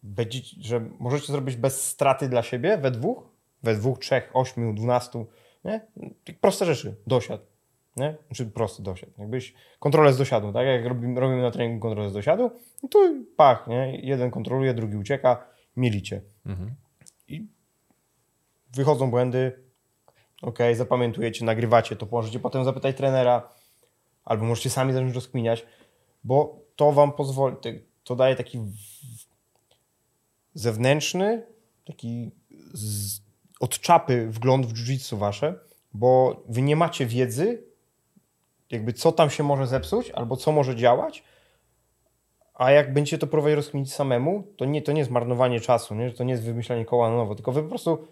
będziecie, że możecie zrobić bez straty dla siebie we dwóch, we dwóch, trzech, ośmiu, dwunastu, nie? Proste rzeczy, dosiad, nie? Czy prosty dosiad. Jakbyś kontrolę z dosiadu, tak? Jak robimy, robimy na treningu kontrolę z dosiadu, no to pach, nie? Jeden kontroluje, drugi ucieka, mielicie. Mhm. I wychodzą błędy, ok, zapamiętujecie, nagrywacie, to możecie potem zapytać trenera, albo możecie sami zacząć rozkminiać, bo to wam pozwoli, to daje taki zewnętrzny, taki z, od czapy wgląd w jiu-jitsu wasze, bo wy nie macie wiedzy, jakby co tam się może zepsuć, albo co może działać, a jak będziecie to próbować rozkminić samemu, to nie, to nie jest marnowanie czasu, nie? to nie jest wymyślanie koła na nowo, tylko wy po prostu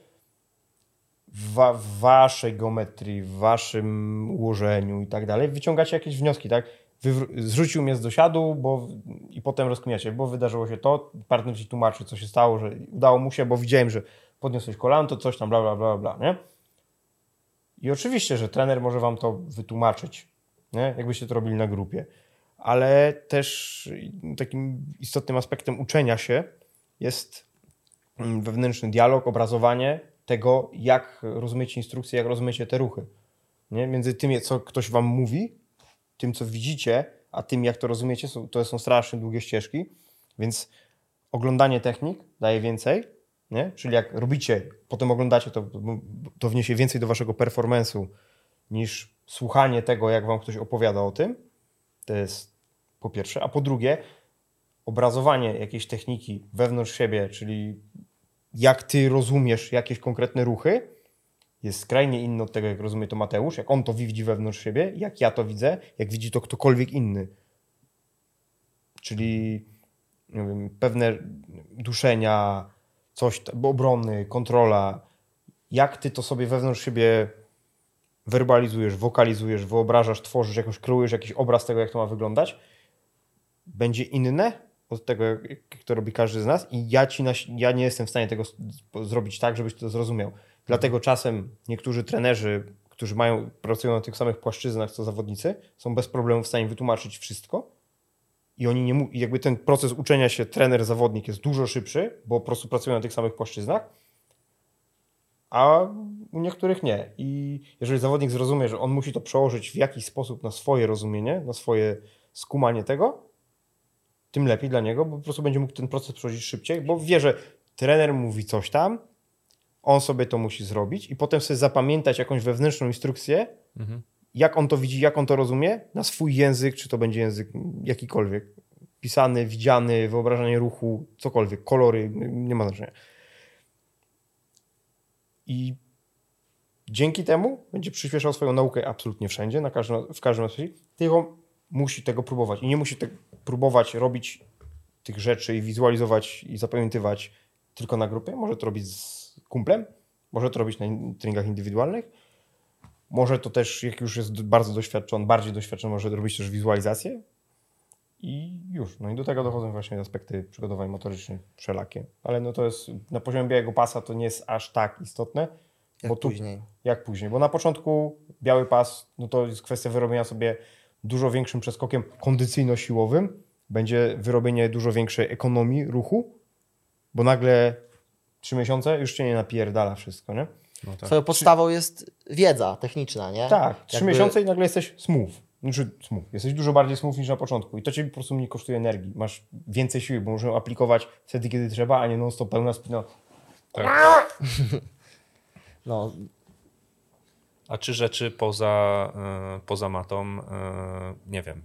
w, wa- w waszej geometrii, w waszym ułożeniu i tak dalej wyciągacie jakieś wnioski, tak? Wywr- zrzucił mnie z dosiadu bo, i potem rozkminiacie, bo wydarzyło się to, partner ci tłumaczy, co się stało, że udało mu się, bo widziałem, że podniosłeś kolano, to coś tam, bla, bla, bla, bla, nie? I oczywiście, że trener może wam to wytłumaczyć, nie? jakbyście to robili na grupie. Ale też takim istotnym aspektem uczenia się jest mm, wewnętrzny dialog, obrazowanie tego, jak rozumiecie instrukcje, jak rozumiecie te ruchy. Nie? Między tym, co ktoś wam mówi, tym, co widzicie, a tym, jak to rozumiecie, to są strasznie długie ścieżki, więc oglądanie technik daje więcej, nie? czyli jak robicie, potem oglądacie, to, to wniesie więcej do waszego performance'u niż słuchanie tego, jak wam ktoś opowiada o tym. To jest po pierwsze. A po drugie, obrazowanie jakiejś techniki wewnątrz siebie, czyli jak ty rozumiesz jakieś konkretne ruchy, jest skrajnie inny od tego, jak rozumie to Mateusz, jak on to widzi wewnątrz siebie, jak ja to widzę, jak widzi to ktokolwiek inny. Czyli wiem, pewne duszenia, coś, obrony, kontrola. Jak ty to sobie wewnątrz siebie werbalizujesz, wokalizujesz, wyobrażasz, tworzysz, jakoś kreujesz jakiś obraz tego, jak to ma wyglądać, będzie inne od tego, jak to robi każdy z nas i ja, ci na, ja nie jestem w stanie tego zrobić tak, żebyś to zrozumiał. Dlatego czasem niektórzy trenerzy, którzy mają, pracują na tych samych płaszczyznach co zawodnicy, są bez problemu w stanie wytłumaczyć wszystko i oni nie jakby ten proces uczenia się trener-zawodnik jest dużo szybszy, bo po prostu pracują na tych samych płaszczyznach, a u niektórych nie. I jeżeli zawodnik zrozumie, że on musi to przełożyć w jakiś sposób na swoje rozumienie, na swoje skumanie tego, tym lepiej dla niego, bo po prostu będzie mógł ten proces przechodzić szybciej, bo wie, że trener mówi coś tam, on sobie to musi zrobić i potem sobie zapamiętać jakąś wewnętrzną instrukcję, jak on to widzi, jak on to rozumie, na swój język, czy to będzie język jakikolwiek, pisany, widziany, wyobrażanie ruchu, cokolwiek, kolory, nie ma znaczenia. I dzięki temu będzie przyspieszał swoją naukę absolutnie wszędzie, na każdym, w każdym aspekcie, tylko musi tego próbować. I nie musi tego próbować robić tych rzeczy i wizualizować i zapamiętywać tylko na grupie. Może to robić z kumplem, może to robić na in- treningach indywidualnych. Może to też, jak już jest bardzo doświadczony, bardziej doświadczony, może robić też wizualizację. I już. No i do tego dochodzą właśnie aspekty przygotowań motorycznych wszelakie. Ale no to jest, na poziomie białego pasa to nie jest aż tak istotne. Jak bo tu, później. jak później. Bo na początku biały pas, no to jest kwestia wyrobienia sobie dużo większym przeskokiem kondycyjno-siłowym. Będzie wyrobienie dużo większej ekonomii ruchu, bo nagle trzy miesiące już cię nie napierdala wszystko, nie? No tak. Twoją podstawą jest wiedza techniczna, nie? Tak, trzy Jakby- miesiące i nagle jesteś smooth. Znaczy smooth. Jesteś dużo bardziej smooth niż na początku i to cię po prostu mniej kosztuje energii. Masz więcej siły, bo możemy aplikować wtedy, kiedy trzeba, a nie non stop pełna spina. No, A czy rzeczy poza, e, poza matą, e, nie wiem,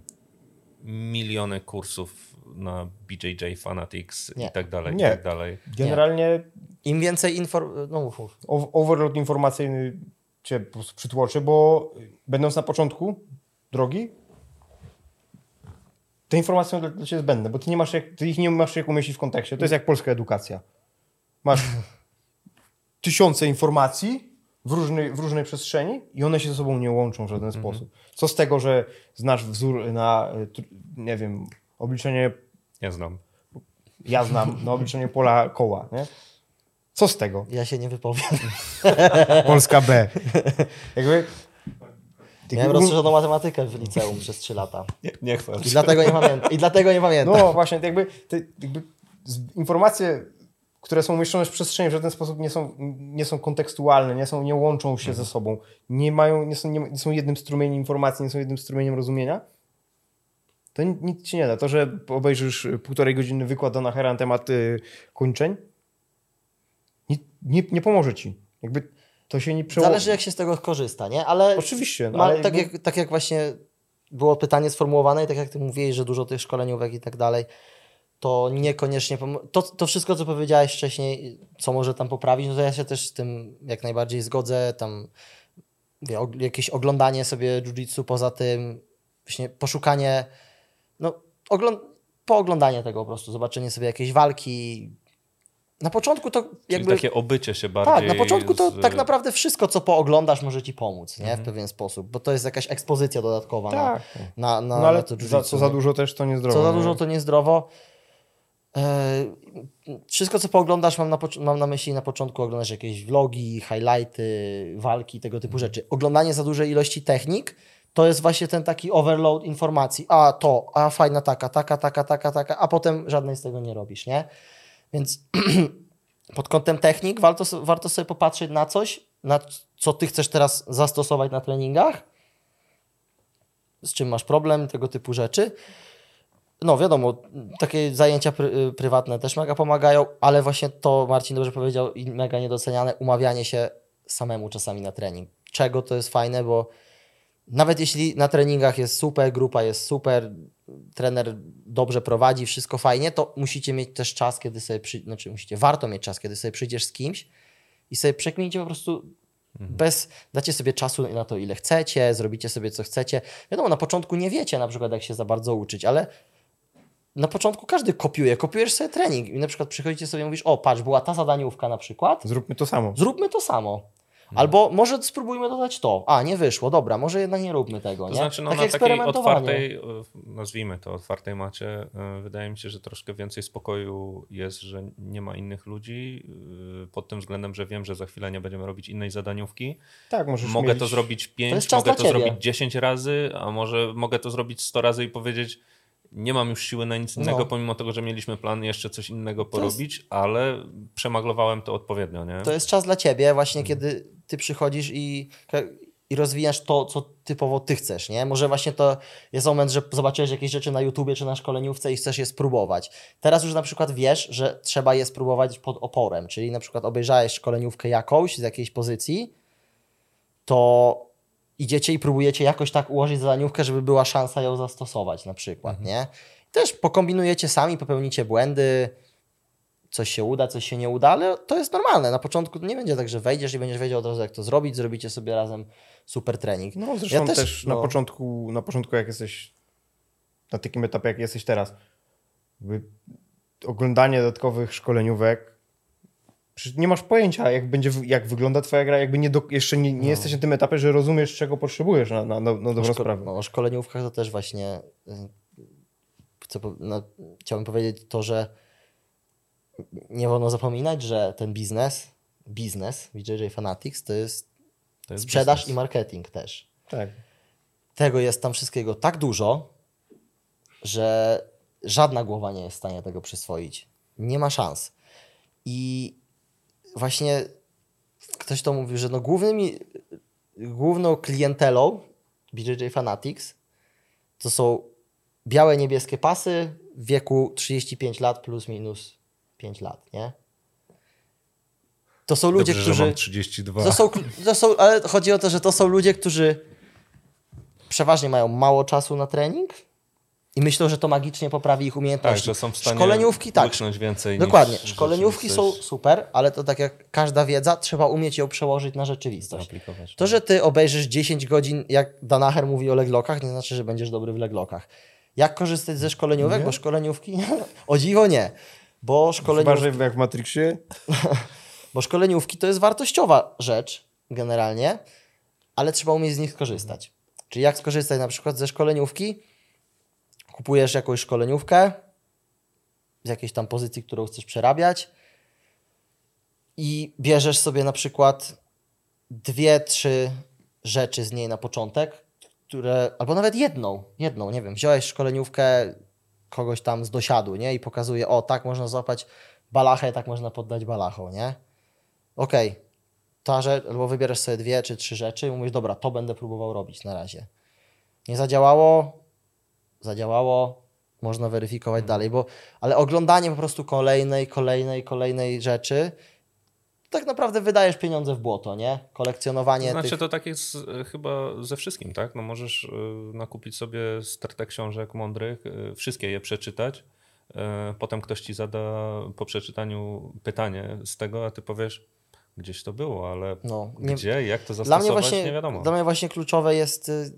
miliony kursów na BJJ Fanatics Nie. i tak dalej, i Nie. tak dalej. Generalnie im więcej informacji... No overload informacyjny cię po prostu przytłoczy, bo będąc na początku drogi, te informacje są dla, dla ciebie zbędne, bo ty, nie masz jak, ty ich nie masz jak umieścić w kontekście. To jest jak polska edukacja. Masz tysiące informacji w różnej, w różnej przestrzeni i one się ze sobą nie łączą w żaden sposób. Co z tego, że znasz wzór na, tr- nie wiem, obliczenie Ja znam. ja znam na obliczenie pola koła, nie? Co z tego? Ja się nie wypowiem. Polska B. Jakby... Miałem rozszerzoną matematykę w liceum przez 3 lata. Nie, nie chcę. I dlatego nie pamiętam. I dlatego nie pamiętam. No właśnie, jakby, te, jakby informacje, które są umieszczone w przestrzeni w żaden sposób nie są, nie są kontekstualne, nie, są, nie łączą się ze sobą, nie, mają, nie, są, nie, nie są jednym strumieniem informacji, nie są jednym strumieniem rozumienia, to ni- nic ci nie da. To, że obejrzysz półtorej godziny wykład Dona Hera na temat y, kończeń, nie, nie, pomoże ci. Jakby to się nie przełoży. Zależy jak się z tego korzysta, nie? Ale, Oczywiście, no, ma, ale tak, jakby- jak, tak jak właśnie było pytanie sformułowane i tak jak ty mówiłeś, że dużo tych szkoleniówek i tak dalej, to niekoniecznie... To, to wszystko, co powiedziałeś wcześniej, co może tam poprawić, no to ja się też z tym jak najbardziej zgodzę. Tam wie, og- jakieś oglądanie sobie jiu-jitsu poza tym, właśnie poszukanie, no ogląd- pooglądanie tego po prostu, zobaczenie sobie jakiejś walki. Na początku to Czyli jakby... takie obycie się bardziej. Tak, na początku to z- tak naprawdę wszystko, co pooglądasz, może ci pomóc, nie? Mhm. W pewien sposób, bo to jest jakaś ekspozycja dodatkowa Tak. na, na, na, No ale na to za, co za dużo też to niezdrowo. Co za dużo, to niezdrowo. E, Wszystko, co pooglądasz, mam na, mam na myśli na początku oglądasz jakieś vlogi, highlighty, walki, tego typu rzeczy. Oglądanie za dużej ilości technik to jest właśnie ten taki overload informacji. A to, a fajna taka, taka, taka, taka, taka, a potem żadnej z tego nie robisz, nie? Więc pod kątem technik warto, warto sobie popatrzeć na coś, na co ty chcesz teraz zastosować na treningach, z czym masz problem, tego typu rzeczy. No wiadomo, takie zajęcia pry, prywatne też mega pomagają, ale właśnie to Marcin dobrze powiedział i mega niedoceniane, umawianie się samemu czasami na trening. Czego to jest fajne, bo nawet jeśli na treningach jest super, grupa jest super, trener dobrze prowadzi, wszystko fajnie, to musicie mieć też czas, kiedy sobie przy... znaczy musicie, warto mieć czas, kiedy sobie przyjdziesz z kimś i sobie przekminicie po prostu bez, dacie sobie czasu na to, ile chcecie, zrobicie sobie co chcecie. Wiadomo, na początku nie wiecie na przykład, jak się za bardzo uczyć, ale na początku każdy kopiuje, kopiujesz sobie trening i na przykład przychodzicie sobie i mówisz, o patrz, była ta zadaniówka na przykład, Zróbmy to samo. zróbmy to samo. Albo może spróbujmy dodać to. A, nie wyszło, dobra, może jednak nie róbmy tego. To nie? znaczy, no, Takie na takiej otwartej, e, nazwijmy to otwartej macie, e, wydaje mi się, że troszkę więcej spokoju jest, że nie ma innych ludzi, e, pod tym względem, że wiem, że za chwilę nie będziemy robić innej zadaniówki. Tak, możesz Mogę mieć... to zrobić 5, czas mogę to ciebie. zrobić 10 razy, a może mogę to zrobić 100 razy i powiedzieć, nie mam już siły na nic innego, No. pomimo tego, że mieliśmy plan jeszcze coś innego To jest- porobić, ale przemaglowałem to odpowiednio, nie? To jest czas dla ciebie, właśnie Mhm. kiedy ty przychodzisz i, i rozwijasz to, co typowo ty chcesz, nie? Może właśnie to jest moment, że zobaczyłeś jakieś rzeczy na YouTubie czy na szkoleniówce i chcesz je spróbować. Teraz już na przykład wiesz, że trzeba je spróbować pod oporem, czyli na przykład obejrzałeś szkoleniówkę jakąś z jakiejś pozycji, to idziecie i próbujecie jakoś tak ułożyć zadaniówkę, żeby była szansa ją zastosować na przykład, nie? Też pokombinujecie sami, popełnicie błędy, coś się uda, coś się nie uda, ale to jest normalne. Na początku nie będzie tak, że wejdziesz i będziesz wiedział od razu, jak to zrobić, zrobicie sobie razem super trening. No zresztą Ja też, też, na, no. początku, na początku, jak jesteś na takim etapie, jak jesteś teraz, oglądanie dodatkowych szkoleniówek, nie masz pojęcia, jak, będzie, jak wygląda twoja gra, jakby nie do, jeszcze nie, nie jesteś na tym etapie, że rozumiesz, czego potrzebujesz na, na, na, na dobrą Szko- sprawę. no, o szkoleniówkach to też właśnie y, chcę, no, chciałbym powiedzieć to, że nie wolno zapominać, że ten biznes, biznes BJJ Fanatics to jest, To jest sprzedaż biznes. i marketing też. Tak. Tego jest tam wszystkiego tak dużo, że żadna głowa nie jest w stanie tego przyswoić. Nie ma szans. I właśnie ktoś to mówił, że no głównymi, główną klientelą BJJ Fanatics to są białe, niebieskie pasy w wieku 35 lat plus minus 5 lat, nie? To są ludzie, Dobrze, którzy... że mam 32. To są, to są, ale chodzi o to, że to są ludzie, którzy przeważnie mają mało czasu na trening i myślą, że to magicznie poprawi ich tak, umiejętności. że są w stanie Szkoleniówki, tak. więcej Dokładnie. Szkoleniówki są super, ale to tak jak każda wiedza, trzeba umieć ją przełożyć na rzeczywistość. zaaplikować. To, że ty obejrzysz 10 godzin, jak Danaher mówi o leglokach, nie znaczy, że będziesz dobry w leglokach. Jak korzystać ze szkoleniówek? Nie? Bo szkoleniówki, o dziwo nie. Bo Chyba, szkoleniówki, że jak w Matrixie, bo szkoleniówki to jest wartościowa rzecz generalnie, ale trzeba umieć z nich skorzystać. Czyli jak skorzystać na przykład ze szkoleniówki? Kupujesz jakąś szkoleniówkę z jakiejś tam pozycji, którą chcesz przerabiać i bierzesz sobie na przykład dwie, trzy rzeczy z niej na początek, które, albo nawet jedną, jedną, nie wiem, wziąłeś szkoleniówkę kogoś tam z dosiadu, nie? I pokazuje, o, tak można złapać balachę, tak można poddać balachą, nie? Okej, ta rzecz, albo wybierasz sobie dwie czy trzy rzeczy i mówisz, dobra, to będę próbował robić na razie. Nie zadziałało, zadziałało, można weryfikować dalej, bo, ale oglądanie po prostu kolejnej, kolejnej, kolejnej rzeczy, tak naprawdę wydajesz pieniądze w błoto, nie? Kolekcjonowanie To znaczy tych... to tak jest e, chyba ze wszystkim, tak? No możesz e, nakupić sobie stertę książek mądrych, e, wszystkie je przeczytać, potem ktoś ci zada po przeczytaniu pytanie z tego, a ty powiesz, gdzieś to było, ale No, nie- gdzie, jak to Dla zastosować, mnie, właśnie, nie wiadomo. dla mnie właśnie kluczowe jest, y,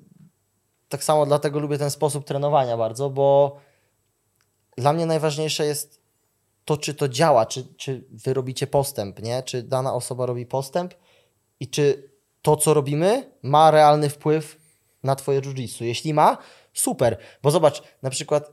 tak samo dlatego lubię ten sposób trenowania bardzo, bo dla mnie najważniejsze jest to, czy to działa, czy, czy wy robicie postęp, nie? czy dana osoba robi postęp i czy to, co robimy, ma realny wpływ na twoje jiu-jitsu. Jeśli ma, super, bo zobacz, na przykład,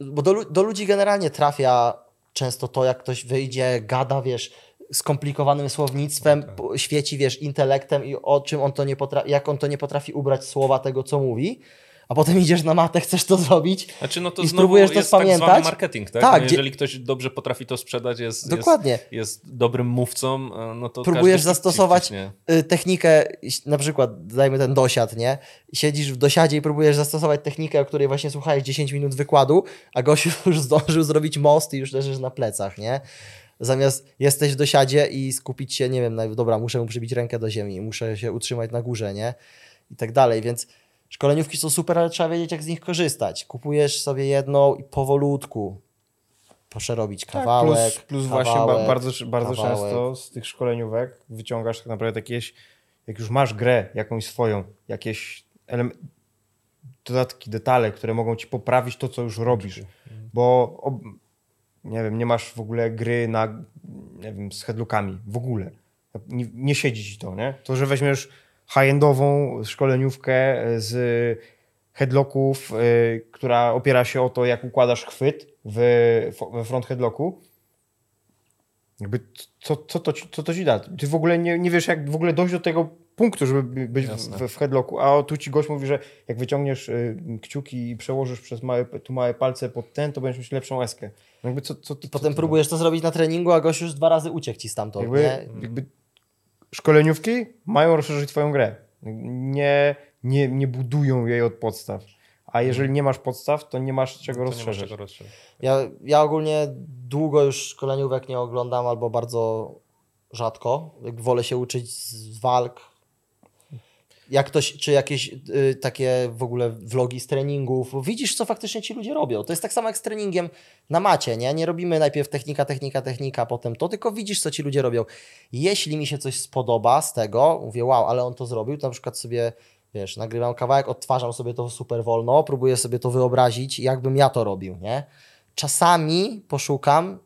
bo do, do ludzi generalnie trafia często to, jak ktoś wyjdzie, gada, wiesz, skomplikowanym słownictwem, po- świeci, wiesz, intelektem i o czym on to nie potrafi, jak on to nie potrafi ubrać słowa tego, co mówi, a potem idziesz na matę, chcesz to zrobić. Znaczy, no to i znowu spróbujesz to jest tak spamiętać. marketing, tak? Tak, no gdzie- jeżeli ktoś dobrze potrafi to sprzedać, jest, Dokładnie. jest, jest dobrym mówcą, e, no to Próbujesz zastosować y, technikę, na przykład dajmy ten dosiad, nie? Siedzisz w dosiadzie i próbujesz zastosować technikę, o której właśnie słuchałeś 10 minut wykładu, a gościu już zdążył zrobić most i już leżysz na plecach, nie? Zamiast jesteś w dosiadzie i skupić się, nie wiem, na, dobra, muszę mu przybić rękę do ziemi, muszę się utrzymać na górze, nie? i tak dalej, więc szkoleniówki są super, ale trzeba wiedzieć, jak z nich korzystać. Kupujesz sobie jedną i powolutku poszerobić kawałek, Tak, plus, plus właśnie kawałek, ba, bardzo, bardzo kawałek. często z tych szkoleniówek wyciągasz tak naprawdę jakieś, jak już masz grę jakąś swoją, jakieś dodatki, detale, które mogą ci poprawić to, co już robisz. Bo nie wiem, nie masz w ogóle gry na, nie wiem, z headlockami. W ogóle. Nie, nie siedzi ci to, nie? To, że weźmiesz high-endową szkoleniówkę z headlocków, y, która opiera się o to, jak układasz chwyt w, front headlocku, jakby co, co, to, ci- co to ci da? Ty w ogóle nie, nie wiesz, jak w ogóle dojść do tego punktu, żeby by- być w, w headlocku, a tu ci gość mówi, że jak wyciągniesz y, kciuki i przełożysz przez małe, tu małe palce pod ten, to będziesz mieć lepszą eskę. No jakby co, co, co, potem co, próbujesz to zrobić na treningu, a gość już dwa razy uciekł ci stamtąd. jakby, Nie? jakby szkoleniówki mają rozszerzyć twoją grę. Nie, nie, nie budują jej od podstaw. A jeżeli nie masz podstaw, to nie masz czego To nie masz rozszerzyć. czego rozszerzyć. Ja, ja ogólnie długo już szkoleniówek nie oglądam albo bardzo rzadko. Wolę się uczyć z walk. Jak ktoś, czy jakieś y, takie w ogóle vlogi z treningów. Widzisz, co faktycznie ci ludzie robią. To jest tak samo jak z treningiem na macie, nie? Nie robimy najpierw technika, technika, technika, potem to, tylko widzisz, co ci ludzie robią. Jeśli mi się coś spodoba z tego, mówię, wow, ale on to zrobił, to na przykład sobie, wiesz, nagrywam kawałek, odtwarzam sobie to super wolno, próbuję sobie to wyobrazić, jakbym ja to robił, nie? Czasami poszukam,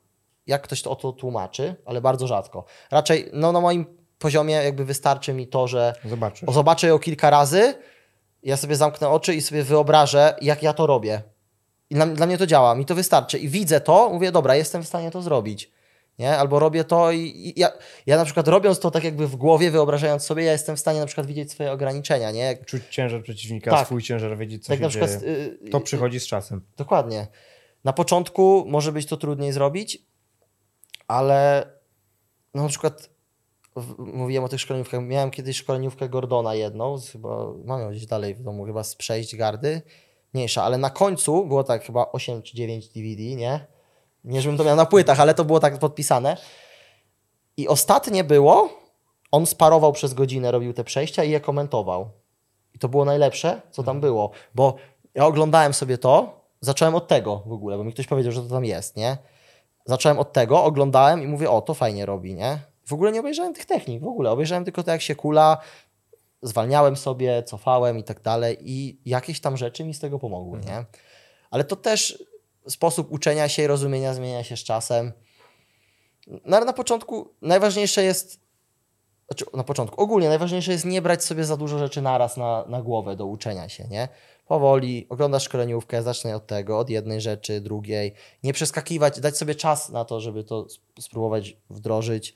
jak ktoś to o to tłumaczy, ale bardzo rzadko. Raczej no, na moim poziomie jakby wystarczy mi to, że Zobaczysz. o, zobaczę ją kilka razy, ja sobie zamknę oczy i sobie wyobrażę, jak ja to robię. I dla, dla mnie to działa, mi to wystarczy. I widzę to, mówię, dobra, jestem w stanie to zrobić. Nie? Albo robię to i, i ja, ja na przykład robiąc to tak jakby w głowie, wyobrażając sobie, ja jestem w stanie na przykład widzieć swoje ograniczenia. Nie? Jak, Czuć ciężar przeciwnika, Tak. swój ciężar, wiedzieć, co tak się na przykład. dzieje. y, To y, przychodzi z czasem. Dokładnie. Na początku może być to trudniej zrobić, ale no na przykład mówiłem o tych szkoleniówkach. Miałem kiedyś szkoleniówkę Gordona jedną, z, chyba mam ją gdzieś dalej w domu, chyba z przejść gardy. Mniejsza, ale na końcu było tak chyba 8 czy 9 DVD, nie? Nie, żebym to miał na płytach, ale to było tak podpisane. I ostatnie było, on sparował przez godzinę, robił te przejścia i je komentował. I to było najlepsze, co tam było. Bo ja oglądałem sobie to, zacząłem od tego w ogóle, bo mi ktoś powiedział, że to tam jest, nie? Zacząłem od tego, oglądałem i mówię, o, to fajnie robi, nie? W ogóle nie obejrzałem tych technik, w ogóle. Obejrzałem tylko to, jak się kula, zwalniałem sobie, cofałem i tak dalej i jakieś tam rzeczy mi z tego pomogły, nie? Ale to też sposób uczenia się i rozumienia zmienia się z czasem. No, ale na początku najważniejsze jest, znaczy na początku, ogólnie najważniejsze jest nie brać sobie za dużo rzeczy naraz na, na głowę do uczenia się, nie? Powoli, oglądasz szkoleniówkę, zacznij od tego, od jednej rzeczy, drugiej. Nie przeskakiwać, dać sobie czas na to, żeby to sp- spróbować wdrożyć.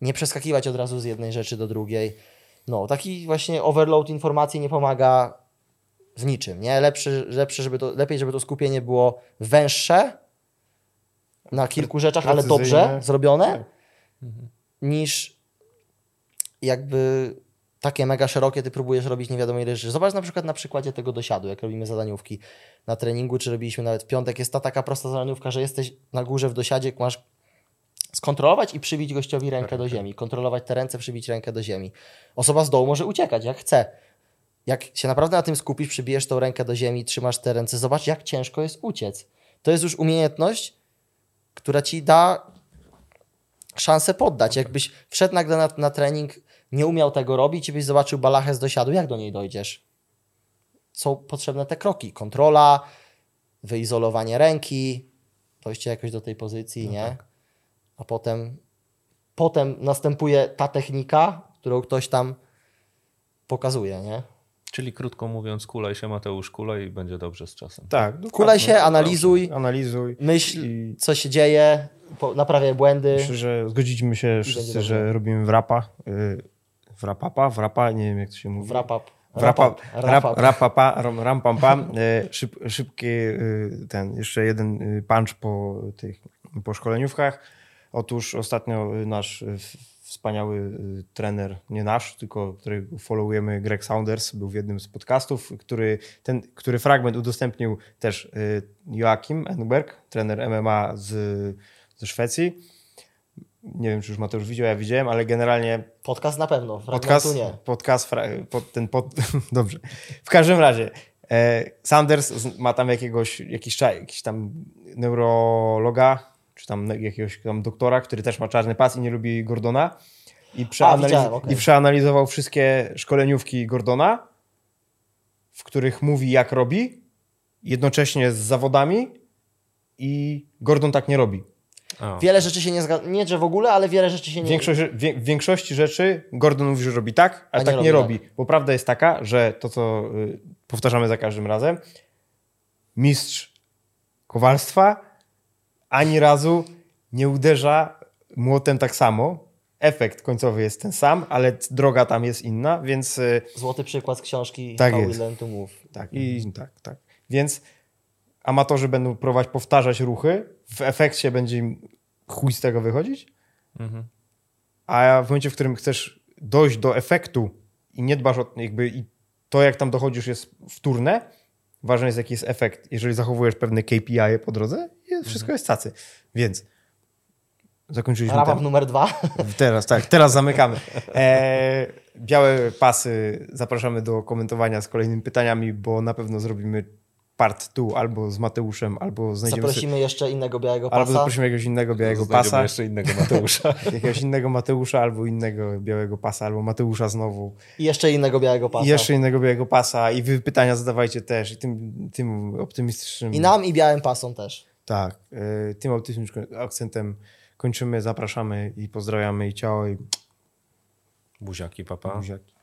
Nie przeskakiwać od razu z jednej rzeczy do drugiej. No, taki właśnie overload informacji nie pomaga w niczym, nie? Lepszy, lepszy żeby to, lepiej, żeby to skupienie było węższe na kilku rzeczach, ale dobrze zrobione, Tak. niż jakby takie mega szerokie ty próbujesz robić nie wiadomo ile rzeczy. Zobacz na przykład na przykładzie tego dosiadu, jak robimy zadaniówki na treningu, czy robiliśmy nawet w piątek, jest ta taka prosta zadaniówka, że jesteś na górze w dosiadzie, masz skontrolować i przybić gościowi rękę do ziemi. Kontrolować te ręce, przybić rękę do ziemi. Osoba z dołu może uciekać, jak chce. Jak się naprawdę na tym skupisz, przybijesz tą rękę do ziemi, trzymasz te ręce, zobacz, jak ciężko jest uciec. To jest już umiejętność, która ci da szansę poddać. Jakbyś wszedł nagle na, na trening, nie umiał tego robić i byś zobaczył balachę z dosiadu, jak do niej dojdziesz? Są potrzebne te kroki. Kontrola, wyizolowanie ręki, dojście jakoś do tej pozycji, nie? A potem, potem następuje ta technika, którą ktoś tam pokazuje, nie? Czyli krótko mówiąc, kulaj się Mateusz, kulaj i będzie dobrze z czasem. Tak. dokładnie. Kulaj się, analizuj, Analizuj. myśl, I- co się dzieje, naprawiaj błędy. Myślę, że zgodzimy się wszyscy, że robimy wrapa. y, Wrapapa, wrapa, nie wiem jak to się mówi. Wrap-up. Wrapa, Wrap-up. rap, Wrap-up. rapapa, ram, ram pam pam. E, Szyb, szybki y, ten, jeszcze jeden y, punch po tych, po szkoleniówkach. Otóż ostatnio y, nasz y, wspaniały y, trener, nie nasz, tylko którego followujemy, Greg Saunders, był w jednym z podcastów, który, ten, który fragment udostępnił też Joachim Enberg, trener MMA z, ze Szwecji. Nie wiem, czy już Mateusz widział, ja widziałem, ale generalnie Podcast na pewno, podcast, nie. podcast pod, ten pod, dobrze. W każdym razie e, Sanders z- ma tam jakiegoś, jakiś, jakiś tam neurologa, czy tam jakiegoś tam doktora, który też ma czarny pas i nie lubi Gordona. I, przeanaliz- widziałem, okej. I przeanalizował wszystkie szkoleniówki Gordona, w których mówi, jak robi, jednocześnie z zawodami i Gordon tak nie robi. O. Wiele rzeczy się nie zgadza, nie że w ogóle, ale wiele rzeczy się nie... Większość, wie, w większości rzeczy Gordon mówi, że robi tak, a, A nie tak robi nie tak. robi. Bo prawda jest taka, że to, co y, powtarzamy za każdym razem, mistrz kowalstwa ani razu nie uderza młotem tak samo. Efekt końcowy jest ten sam, ale droga tam jest inna, więc y, Złoty przykład z książki Tak How. We Learn to Move. tak, i tak, tak. Więc amatorzy będą próbować powtarzać ruchy, w efekcie będzie im chuj z tego wychodzić, Mhm. a w momencie, w którym chcesz dojść do efektu i nie dbasz o jakby i to, jak tam dochodzisz jest wtórne, ważne jest, jaki jest efekt. Jeżeli zachowujesz pewne KPI po drodze, wszystko jest cacy. Więc zakończyliśmy Rapap ten. numer dwa. Teraz, tak, teraz zamykamy. E, białe pasy zapraszamy do komentowania z kolejnymi pytaniami, bo na pewno zrobimy part tu albo z Mateuszem, albo znajdziemy sobie, Zaprosimy jeszcze innego białego albo pasa. zaprosimy jakiegoś innego białego Znajdziemy pasa. jeszcze innego Mateusza. Jakiegoś innego Mateusza, albo innego białego pasa, albo Mateusza znowu. I jeszcze innego białego pasa. I jeszcze innego białego pasa. I wy pytania zadawajcie też. I tym, tym optymistycznym. I nam, i białym pasom też. Tak. E, tym optymistycznym akcentem kończymy. Zapraszamy i pozdrawiamy i ciao. I... Buziaki, papa. Buziaki.